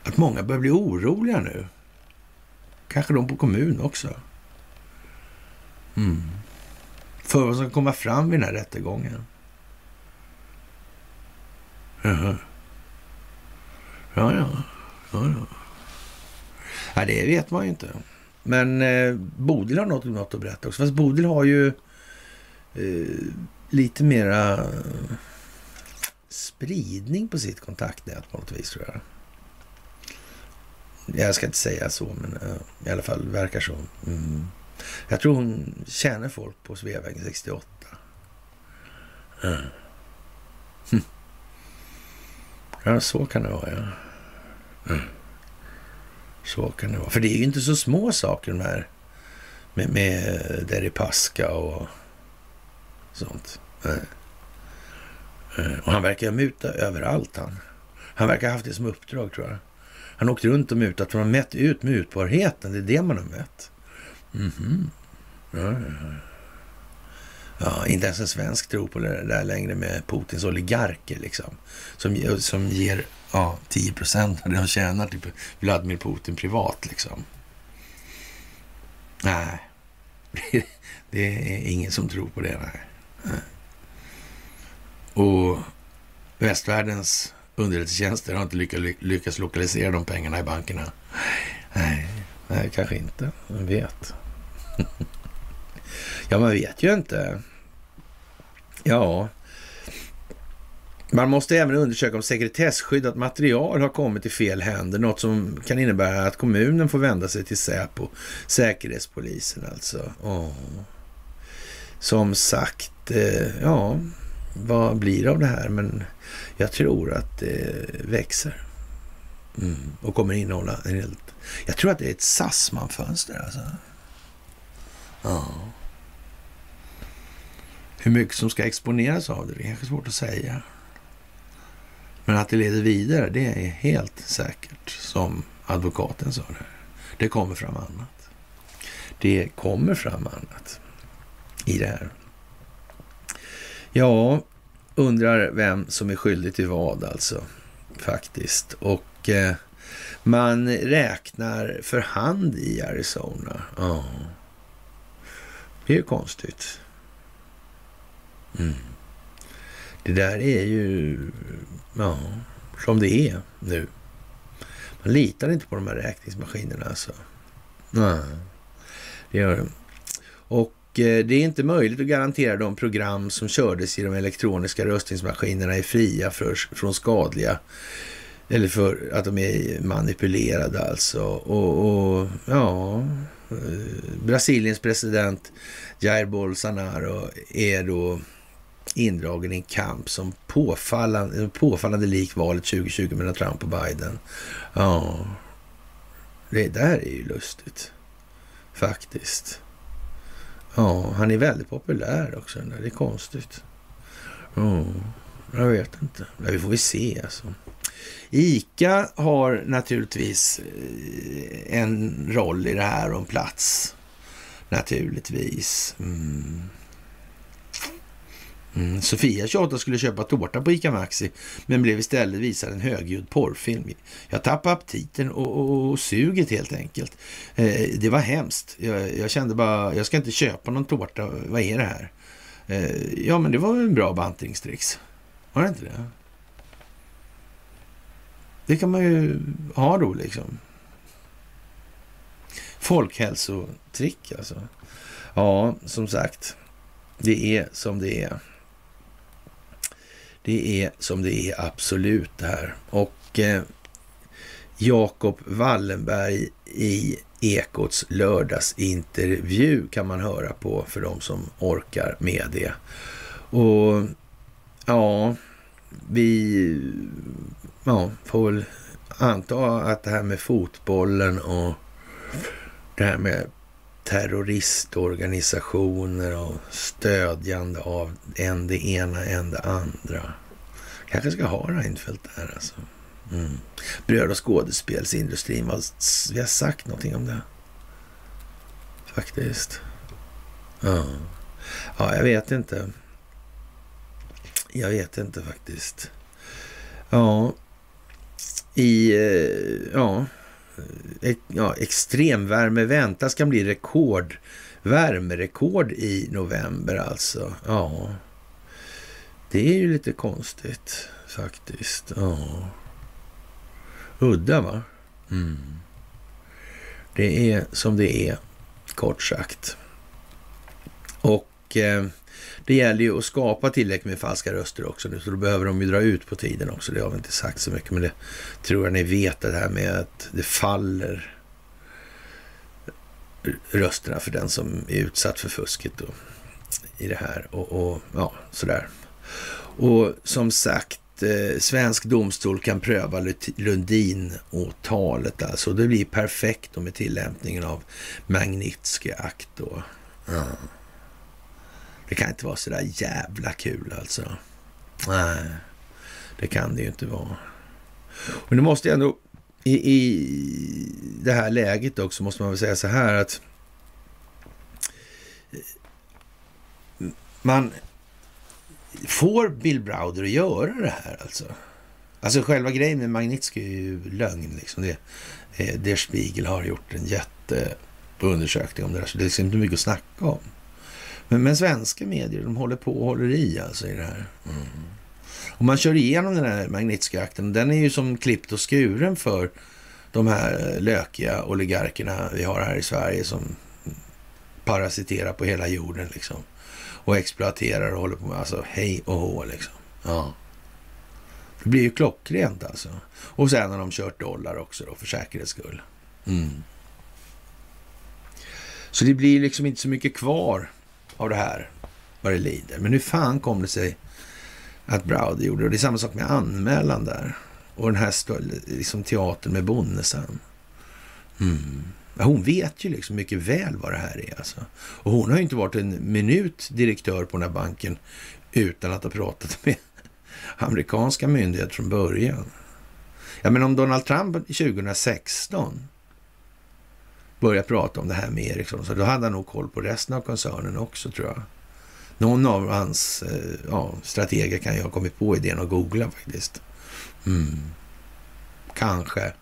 Att många börjar bli oroliga nu. Kanske de på kommun också. Mm. För vad som ska komma fram vid den här rättegången. Jaha. Ja, ja. ja, ja. ja det vet man ju inte. Men eh, Bodil har något, något att berätta också. Fast Bodil har ju eh, lite mera spridning på sitt kontaktnät på något vis tror jag. Jag ska inte säga så, men uh, i alla fall verkar så. Mm. Jag tror hon känner folk på Sveavägen 68. Mm. Hm. Ja, så kan det vara, ja. Mm. Så kan det vara. För det är ju inte så små saker de här med, med Deripaska och sånt. Mm. Eh, och han verkar ha mutat överallt han. Han verkar ha haft det som uppdrag tror jag. Han åkte runt och mutat för han mätt ut mutbarheten. Det är det man har mätt. Mm -hmm. ja, ja, ja. inte ens en svensk tror på det där längre med Putins oligarker liksom. Som, som ger ja, 10 procent av det de tjänar till Vladimir Putin privat liksom. Nej, det är ingen som tror på det. Nej. Och västvärldens underrättelsetjänster har inte lyckats lokalisera de pengarna i bankerna. Nej, nej kanske inte. Vem vet? ja, man vet ju inte. Ja, man måste även undersöka om sekretesskyddat material har kommit i fel händer, något som kan innebära att kommunen får vända sig till Säpo, Säkerhetspolisen alltså. Oh. Som sagt, eh, ja, vad blir det av det här? Men jag tror att det växer mm. och kommer innehålla en helt... Jag tror att det är ett Sassman-fönster alltså. Ja. Hur mycket som ska exponeras av det, det är kanske svårt att säga. Men att det leder vidare, det är helt säkert, som advokaten sa det. Det kommer fram annat. Det kommer fram annat i det här. Ja, undrar vem som är skyldig till vad alltså, faktiskt. Och eh, man räknar för hand i Arizona. Ja, det är ju konstigt. Mm. Det där är ju ja, som det är nu. Man litar inte på de här räkningsmaskinerna alltså. Nej, det gör det. Och Eh, det är inte möjligt att garantera de program som kördes i de elektroniska röstningsmaskinerna är fria för, från skadliga eller för att de är manipulerade alltså. Och, och ja, eh, Brasiliens president Jair Bolsonaro är då indragen i en kamp som påfallande, eh, påfallande lik valet 2020 mellan Trump och Biden. Ja, det där är ju lustigt faktiskt. Ja, han är väldigt populär också. Det är konstigt. Ja, jag vet inte. Vi får vi se alltså. ICA har naturligtvis eh, en roll i det här och en plats. Naturligtvis. Mm. Mm. Sofia 28 skulle köpa tårta på ICA Maxi men blev istället visad en högljudd porrfilm. Jag tappade aptiten och, och, och suget helt enkelt. Eh, det var hemskt. Jag, jag, kände bara, jag ska inte köpa någon tårta. Vad är det här? Eh, ja, men det var väl en bra bantningstrix? Var det inte det? Det kan man ju ha då liksom. Folkhälsotrick alltså. Ja, som sagt. Det är som det är. Det är som det är absolut det här. Och eh, Jakob Wallenberg i Ekots lördagsintervju kan man höra på för de som orkar med det. Och ja, vi ja, får väl anta att det här med fotbollen och det här med terroristorganisationer och stödjande av en det ena, en det andra. Kanske ska ha Reinfeldt där alltså. Mm. Bröd och skådespelsindustrin, vi har sagt någonting om det. Faktiskt. Ja. ja, jag vet inte. Jag vet inte faktiskt. Ja, i, eh, ja, Eh, ja, extremvärme väntas kan bli rekord. Värmerekord i november alltså. Ja, det är ju lite konstigt faktiskt. Ja. Udda va? Mm. Det är som det är, kort sagt. Och eh, det gäller ju att skapa tillräckligt med falska röster också nu, så då behöver de ju dra ut på tiden också. Det har vi inte sagt så mycket, men det tror jag ni vet det här med att det faller rösterna för den som är utsatt för fusket då, i det här och, och ja, sådär. Och som sagt, eh, svensk domstol kan pröva Lundin-åtalet alltså. Det blir perfekt då med tillämpningen av Magnitsky-akt då. Det kan inte vara så där jävla kul alltså. Nej, det kan det ju inte vara. Och det måste ändå i, i det här läget också måste man väl säga så här att man får Bill Browder att göra det här alltså. Alltså själva grejen med Magnitsky är ju lögn. Liksom. Det, eh, Der Spiegel har gjort en jätteundersökning om det där, så det är liksom inte mycket att snacka om. Men, men svenska medier, de håller på och håller i alltså i det här. Mm. Om man kör igenom den här Magnitsky-akten, den är ju som klippt och skuren för de här lökiga oligarkerna vi har här i Sverige som parasiterar på hela jorden liksom. Och exploaterar och håller på med, alltså hej och hå liksom. Ja. Det blir ju klockrent alltså. Och sen har de kört dollar också då för säkerhets skull. Mm. Så det blir liksom inte så mycket kvar av det här vad det lider. Men hur fan kom det sig att Browder gjorde det? Och det är samma sak med anmälan där. Och den här liksom, teatern med Bonnesen. Mm. Hon vet ju liksom mycket väl vad det här är. Alltså. Och hon har ju inte varit en minut direktör på den här banken utan att ha pratat med amerikanska myndigheter från början. Ja, men om Donald Trump 2016 började prata om det här med Ericsson, så då hade han nog koll på resten av koncernen också tror jag. Någon av hans eh, ja, strateger kan ju ha kommit på idén att googla faktiskt. Mm. Kanske.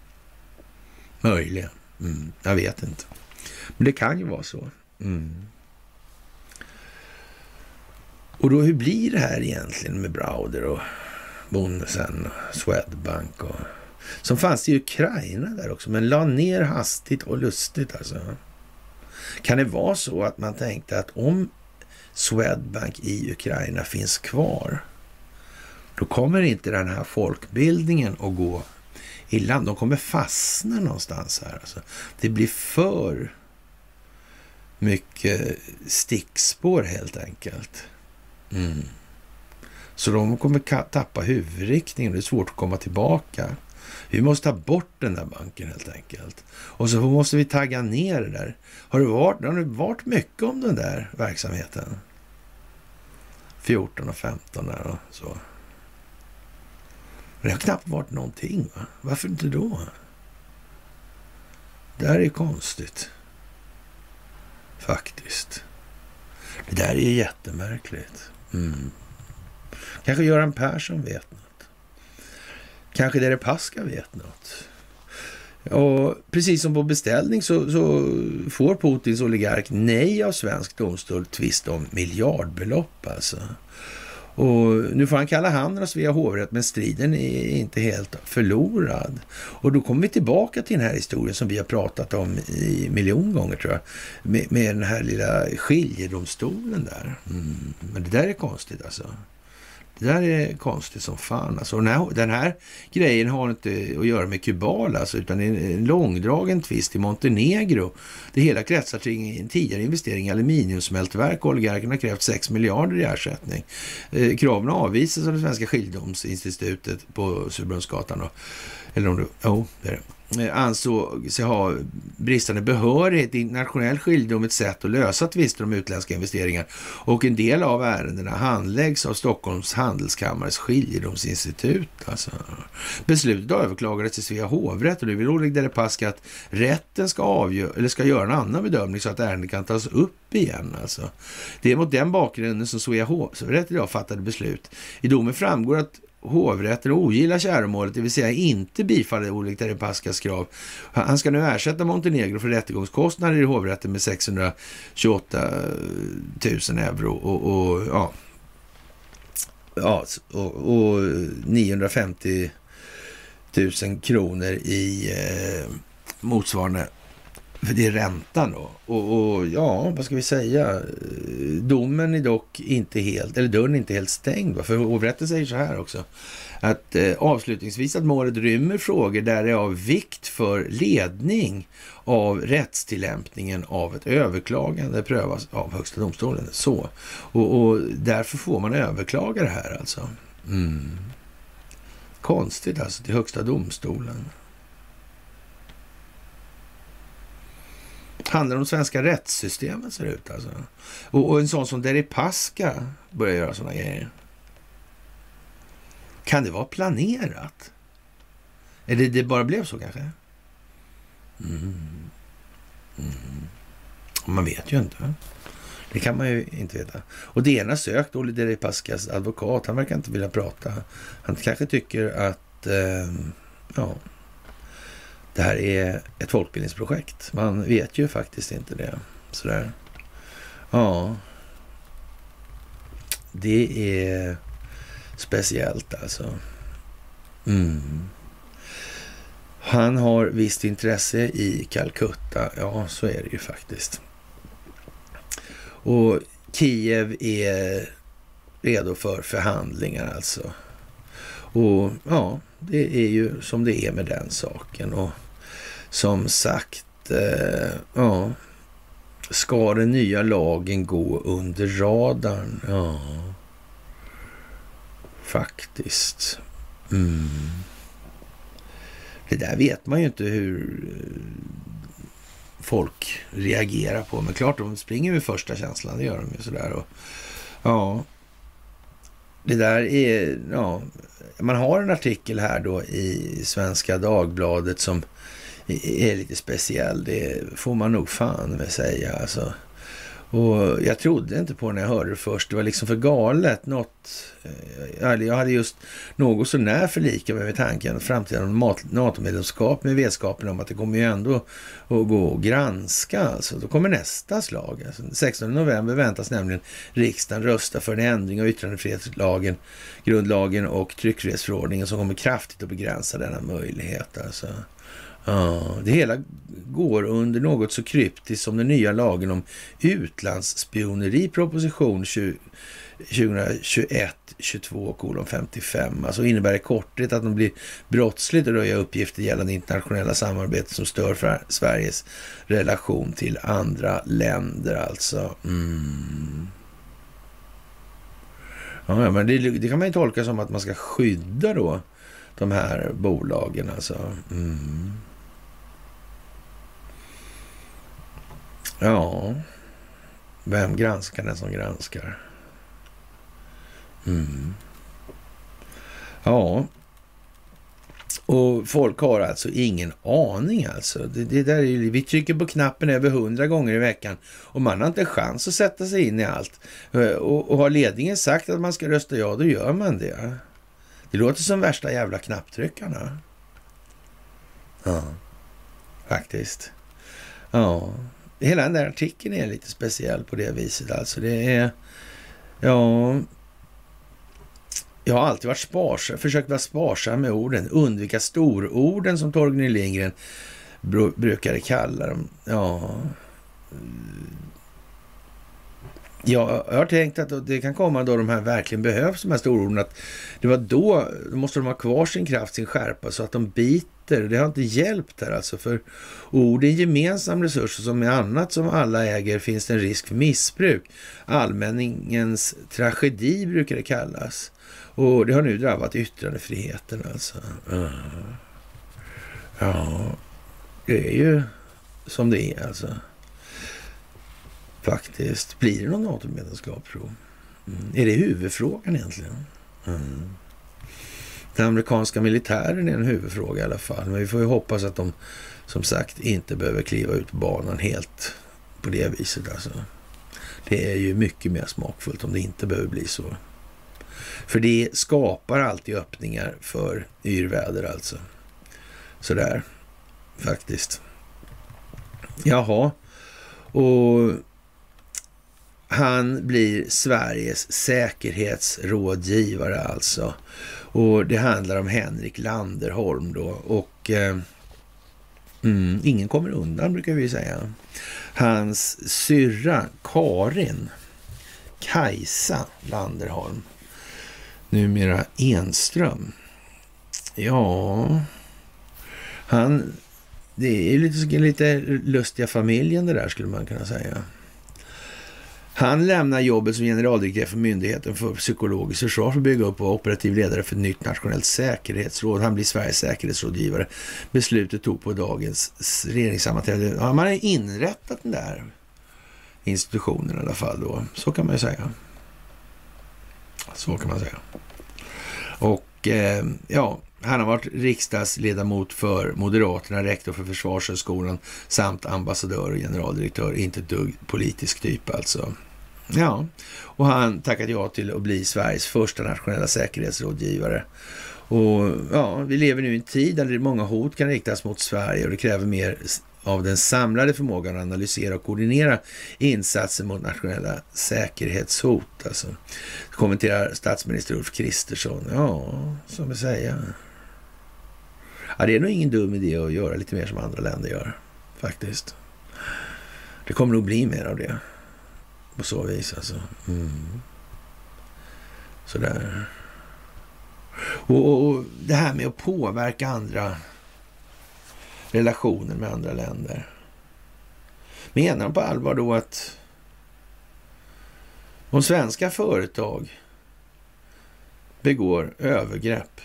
Möjligen. Mm. Jag vet inte. Men det kan ju vara så. Mm. Och då hur blir det här egentligen med Browder och Bonnesen och Swedbank och som fanns i Ukraina där också, men la ner hastigt och lustigt alltså. Kan det vara så att man tänkte att om Swedbank i Ukraina finns kvar, då kommer inte den här folkbildningen att gå i land. De kommer fastna någonstans här. Alltså. Det blir för mycket stickspår helt enkelt. Mm. Så de kommer tappa huvudriktningen. Det är svårt att komma tillbaka. Vi måste ta bort den där banken helt enkelt. Och så måste vi tagga ner det där. Har det varit, har det varit mycket om den där verksamheten? 14 och 15 där och så. Men det har knappt varit någonting. Va? Varför inte då? Det där är konstigt. Faktiskt. Det där är jättemärkligt. Mm. Kanske Göran Persson vet något. Kanske Deripaska vet något. Och precis som på beställning så, så, får Putins oligark nej av svensk domstol tvist om miljardbelopp alltså. Och nu får han kalla handen av Svea hovrätt, men striden är inte helt förlorad. Och då kommer vi tillbaka till den här historien som vi har pratat om i miljon gånger tror jag. Med, med den här lilla skiljedomstolen där. Mm. Men det där är konstigt alltså. Det där är konstigt som fan. Alltså, den, här, den här grejen har inte att göra med Kubal, alltså, utan det är en långdragen tvist i Montenegro. Det hela kretsar kring en tidigare investering i aluminiumsmältverk. Oligarkerna har krävt 6 miljarder i ersättning. Eh, kraven avvisas av det svenska skiljedomsinstitutet på Surbrunnsgatan. Eller om du... Jo, oh, det är det. Eh, alltså, Ansåg sig ha bristande behörighet i internationell skiljedom ett sätt att lösa tvister om utländska investeringar och en del av ärendena handläggs av Stockholms handelskammares skiljedomsinstitut. Alltså. Beslutet överklagades till Svea hovrätt och nu vill Oleg Deripaska att rätten ska, avgö- eller ska göra en annan bedömning så att ärendet kan tas upp igen. Alltså. Det är mot den bakgrunden som Svea hovrätt idag fattade beslut. I domen framgår att hovrätten ogillar käromålet, det vill säga inte bifaller Oleg Terepaskas krav. Han ska nu ersätta Montenegro för rättegångskostnader i hovrätten med 628 000 euro och, och ja, ja och, och 950 000 kronor i eh, motsvarande för det är räntan då. Och, och, ja, vad ska vi säga? Eh, domen är dock inte helt, eller dörren är inte helt stängd. För hovrätten säger så här också. Att eh, avslutningsvis att målet rymmer frågor där det är av vikt för ledning av rättstillämpningen av ett överklagande prövas av Högsta domstolen. Så. Och, och därför får man överklaga det här alltså. Mm. Konstigt alltså, till Högsta domstolen. Handlar om svenska rättssystemet ser det ut alltså. Och, och en sån som Deripaska börjar göra sådana grejer. Kan det vara planerat? Eller det bara blev så kanske? Mm. Mm. Man vet ju inte. Det kan man ju inte veta. Och det ena sökt Olle Deripaskas advokat. Han verkar inte vilja prata. Han kanske tycker att eh, ja, det här är ett folkbildningsprojekt. Man vet ju faktiskt inte det. Sådär. Ja. Det är speciellt alltså. Mm. Han har visst intresse i Calcutta. Ja, så är det ju faktiskt. Och Kiev är redo för förhandlingar alltså. Och ja, det är ju som det är med den saken. Och som sagt, eh, ja, ska den nya lagen gå under radarn? Ja, faktiskt. Mm. Det där vet man ju inte hur eh, folk reagerar på. Men klart, de springer med första känslan, det gör de ju sådär. Och, ja, det där är, ja, man har en artikel här då i Svenska Dagbladet som är lite speciell. Det får man nog fan med säga. Alltså. Och jag trodde inte på det när jag hörde det först. Det var liksom för galet. Något, eh, jag hade just något sånär förlikat förlika mig med tanken framtida NATO-medlemskap med vetskapen om att det kommer ju ändå att gå att granska. Alltså, då kommer nästa slag. Alltså, 16 november väntas nämligen riksdagen rösta för en ändring av yttrandefrihetslagen, grundlagen och tryckfrihetsförordningen som kommer kraftigt att begränsa denna möjlighet. Alltså. Ja, det hela går under något så kryptiskt som den nya lagen om utlandsspioneri, proposition 2021 22 55. Alltså innebär i korthet att de blir brottsligt att röja uppgifter gällande internationella samarbeten som stör Sveriges relation till andra länder. Alltså. Mm. Ja, men det, det, kan man ju tolka som att man ska skydda då de här bolagen. Alltså. Mm. Ja, vem granskar den som granskar? Mm. Ja, och folk har alltså ingen aning alltså. Det, det där är, vi trycker på knappen över hundra gånger i veckan och man har inte chans att sätta sig in i allt. Eh, och, och har ledningen sagt att man ska rösta ja, då gör man det. Det låter som värsta jävla knapptryckarna. Ja, faktiskt. Ja, hela den där artikeln är lite speciell på det viset. Alltså det är, ja, jag har alltid varit sparsam, försökt vara sparsam med orden, undvika stororden som Torgny Lindgren brukade kalla dem. Ja, Ja, jag har tänkt att det kan komma då de här verkligen behövs, de här stororden. Att det var då, då måste de ha kvar sin kraft, sin skärpa, så att de biter. Det har inte hjälpt här alltså, för ord är en gemensam resurs och som med annat som alla äger finns det en risk för missbruk. Allmänningens tragedi brukar det kallas. Och det har nu drabbat yttrandefriheten alltså. Ja, det är ju som det är alltså. Faktiskt. Blir det någon NATO-medlemskap tro? Mm. Är det huvudfrågan egentligen? Mm. Den amerikanska militären är en huvudfråga i alla fall. Men vi får ju hoppas att de som sagt inte behöver kliva ut på banan helt på det viset. Alltså. Det är ju mycket mer smakfullt om det inte behöver bli så. För det skapar alltid öppningar för yrväder alltså. Sådär, faktiskt. Jaha, och han blir Sveriges säkerhetsrådgivare alltså. Och det handlar om Henrik Landerholm då. Och eh, Mm, ingen kommer undan brukar vi säga. Hans syrra Karin, Kajsa Landerholm, numera Enström. Ja, han, det är lite, lite lustiga familjen det där skulle man kunna säga. Han lämnar jobbet som generaldirektör för Myndigheten för psykologiskt försvar för att bygga upp och vara operativ ledare för ett nytt nationellt säkerhetsråd. Han blir Sveriges säkerhetsrådgivare. Beslutet tog på dagens regeringssammanträde. Ja, man har inrättat den där institutionen i alla fall då. Så kan man ju säga. Så kan man säga. Och eh, ja, han har varit riksdagsledamot för Moderaterna, rektor för Försvarshögskolan samt ambassadör och generaldirektör. Inte ett dugg politisk typ alltså. Ja, och han tackat ja till att bli Sveriges första nationella säkerhetsrådgivare. Och ja, vi lever nu i en tid där många hot kan riktas mot Sverige och det kräver mer av den samlade förmågan att analysera och koordinera insatser mot nationella säkerhetshot. Alltså, kommenterar statsminister Ulf Kristersson. Ja, som vi säger. Ja, det är nog ingen dum idé att göra lite mer som andra länder gör, faktiskt. Det kommer nog bli mer av det. På så vis alltså. Mm. Sådär. Och, och, och det här med att påverka andra relationer med andra länder. Menar de på allvar då att om svenska företag begår övergrepp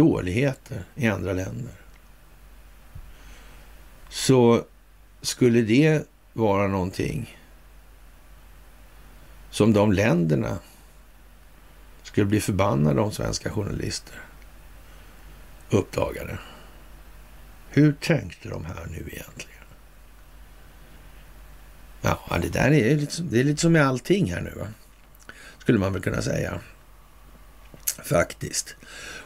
dåligheter i andra länder. Så skulle det vara någonting som de länderna skulle bli förbannade om svenska journalister uppdagade. Hur tänkte de här nu egentligen? Ja, det där är lite, det är lite som med allting här nu, va? skulle man väl kunna säga. Faktiskt.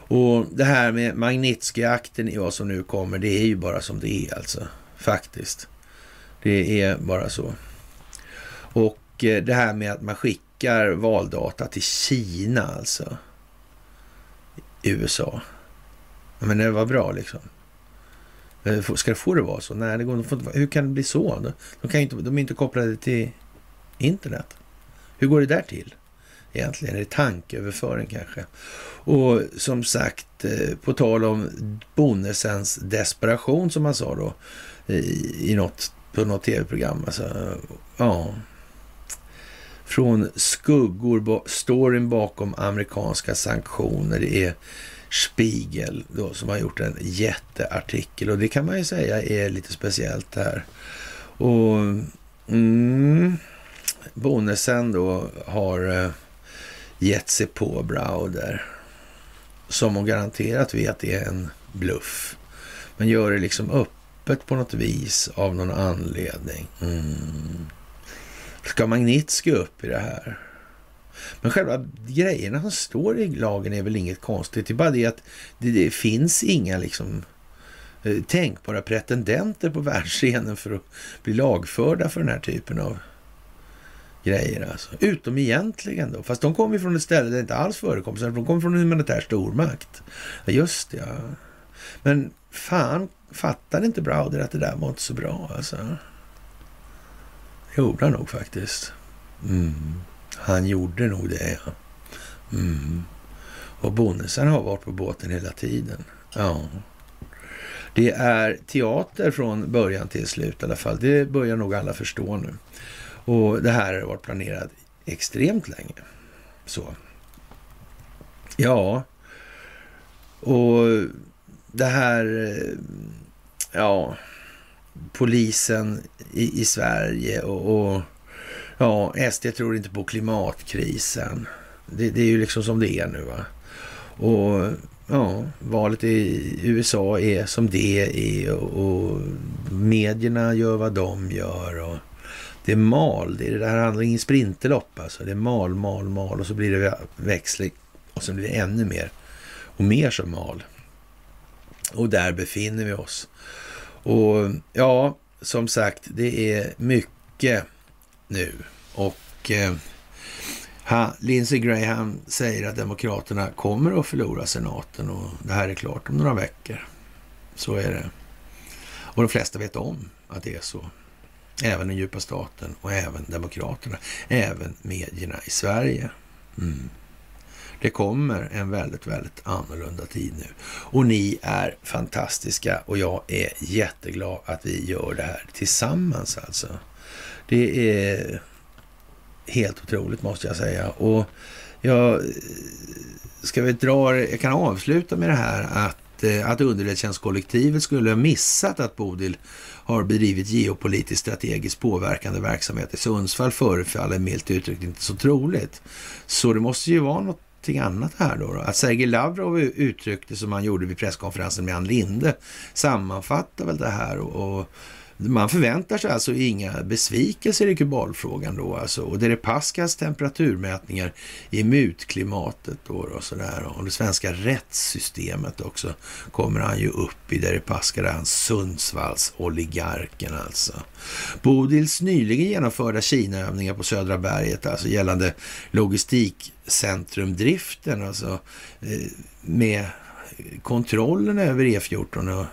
Och det här med Magnitsky-akten i vad som nu kommer, det är ju bara som det är alltså. Faktiskt. Det är bara så. Och eh, det här med att man skickar valdata till Kina alltså. USA. Men det var bra liksom. Eh, ska det få det vara så? Nej, det går inte. Hur kan det bli så? De, kan inte, de är inte kopplade till internet. Hur går det där till? Egentligen är det tankeöverföring kanske. Och som sagt, eh, på tal om Bonnesens desperation som man sa då i, i något, på något tv-program. Alltså, ja. Från skuggor, storyn bakom amerikanska sanktioner. Det är Spiegel då, som har gjort en jätteartikel och det kan man ju säga är lite speciellt det här. Och mm, Bonnesen då har eh, gett sig på Browder som hon garanterat vet är en bluff. Men gör det liksom öppet på något vis av någon anledning. Mm. Ska Magnitsky upp i det här? Men själva grejerna som står i lagen är väl inget konstigt. Det är bara det att det, det finns inga liksom eh, tänkbara pretendenter på världsscenen för att bli lagförda för den här typen av grejer alltså. Utom egentligen då. Fast de kommer från ett ställe där det inte alls förekommer. Så de kommer från en humanitär stormakt. Ja, just det, ja. Men fan, fattade inte Browder att det där var inte så bra alltså? Det gjorde han nog faktiskt. Mm. Han gjorde nog det, ja. Mm. Och Bonnesen har varit på båten hela tiden. Ja. Det är teater från början till slut i alla fall. Det börjar nog alla förstå nu. Och det här har varit planerat extremt länge. Så. Ja, och det här, eh, ja, polisen i, i Sverige och, och, ja, SD tror inte på klimatkrisen. Det, det, är ju liksom som det är nu va. Och ja, valet i USA är som det är och, och medierna gör vad de gör. och det är mal. Det, är, det här handlar ingen sprinterlopp alltså. Det är mal, mal, mal och så blir det växling och så blir det ännu mer och mer som mal. Och där befinner vi oss. Och ja, som sagt, det är mycket nu. Och eh, ha, Lindsey Graham säger att Demokraterna kommer att förlora senaten och det här är klart om några veckor. Så är det. Och de flesta vet om att det är så. Även den djupa staten och även Demokraterna. Även medierna i Sverige. Mm. Det kommer en väldigt, väldigt annorlunda tid nu. Och ni är fantastiska och jag är jätteglad att vi gör det här tillsammans alltså. Det är helt otroligt måste jag säga. Och jag ska vi dra, jag kan avsluta med det här att, eh, att underrättelsetjänstkollektivet skulle ha missat att Bodil har bedrivit geopolitiskt strategiskt påverkande verksamhet i Sundsvall förefaller milt uttryckt inte så troligt. Så det måste ju vara någonting annat här då. då. Att Sergej Lavrov uttryckte som han gjorde vid presskonferensen med Ann Linde sammanfattar väl det här och, och man förväntar sig alltså inga besvikelser i kubalfrågan då alltså. Och Deripaskas temperaturmätningar i mutklimatet då och sådär. Och det svenska rättssystemet också kommer han ju upp i Deripaska, där han Sundsvalls oligarken alltså. Bodils nyligen genomförda Kinaövningar på Södra berget, alltså gällande logistikcentrumdriften, alltså eh, med kontrollen över E14 och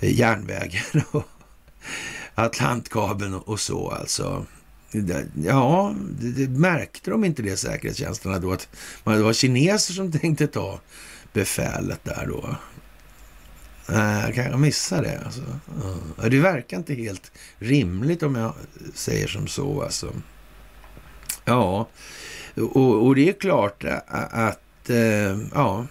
eh, järnvägen och Atlantkabeln och så alltså. Ja, det, det märkte de inte det säkerhetstjänsterna då att det var kineser som tänkte ta befälet där då. Eh, jag kanske missade det. Alltså. Ja, det verkar inte helt rimligt om jag säger som så. Alltså. Ja, och, och det är klart eh, att, eh, ja,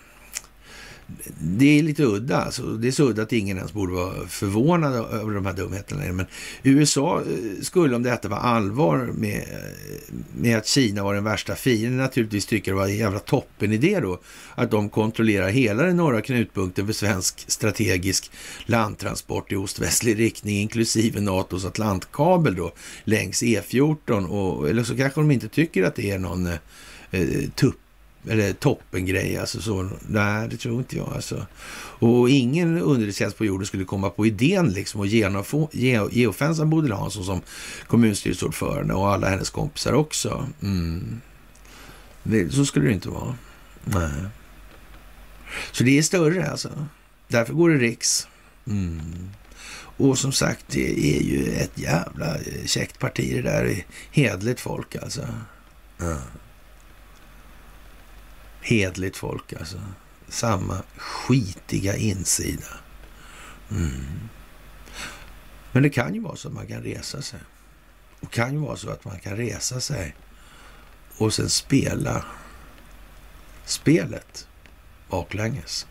det är lite udda. Alltså. Det är så udda att ingen ens borde vara förvånad över de här dumheterna. Men USA eh, skulle, om detta var allvar med, eh, med att Kina var den värsta fienden, naturligtvis tycka det var en jävla toppenidé då. Att de kontrollerar hela den norra knutpunkten för svensk strategisk landtransport i ostvästlig riktning, inklusive NATOs Atlantkabel då, längs E14. Och, eller så kanske de inte tycker att det är någon eh, eh tupp eller toppengrej. Alltså så, nej, det tror inte jag. Alltså. Och ingen underrättelsetjänst på jorden skulle komma på idén liksom att geofensa Bodil Hansson som kommunstyrelseordförande och alla hennes kompisar också. Mm. Det, så skulle det inte vara. Nej. Så det är större alltså. Därför går det riks. Mm. Och som sagt, det är ju ett jävla eh, käckt parti det där. Hedligt folk alltså. Mm hedligt folk alltså. Samma skitiga insida. Mm. Men det kan ju vara så att man kan resa sig. Och kan ju vara så att man kan resa sig och sen spela spelet baklänges.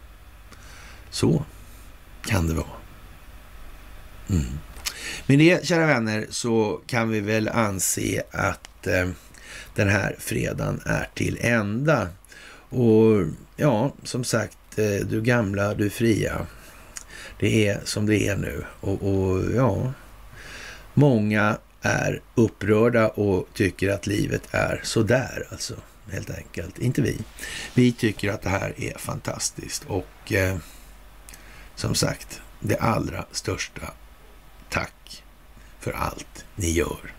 Så kan det vara. Mm. Med det, kära vänner, så kan vi väl anse att eh, den här fredagen är till ända. Och ja, som sagt, eh, du gamla, du fria. Det är som det är nu. Och, och ja, många är upprörda och tycker att livet är sådär alltså, helt enkelt. Inte vi. Vi tycker att det här är fantastiskt och eh, som sagt, det allra största tack för allt ni gör.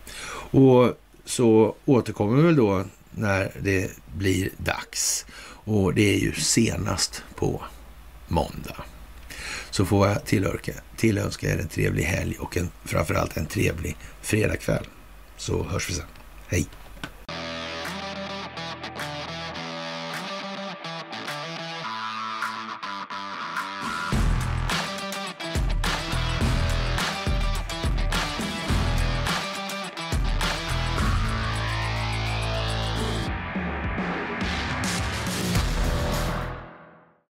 Och så återkommer vi väl då när det blir dags. Och det är ju senast på måndag. Så får jag tillönska, tillönska er en trevlig helg och en, framförallt en trevlig fredagkväll. Så hörs vi sen. Hej!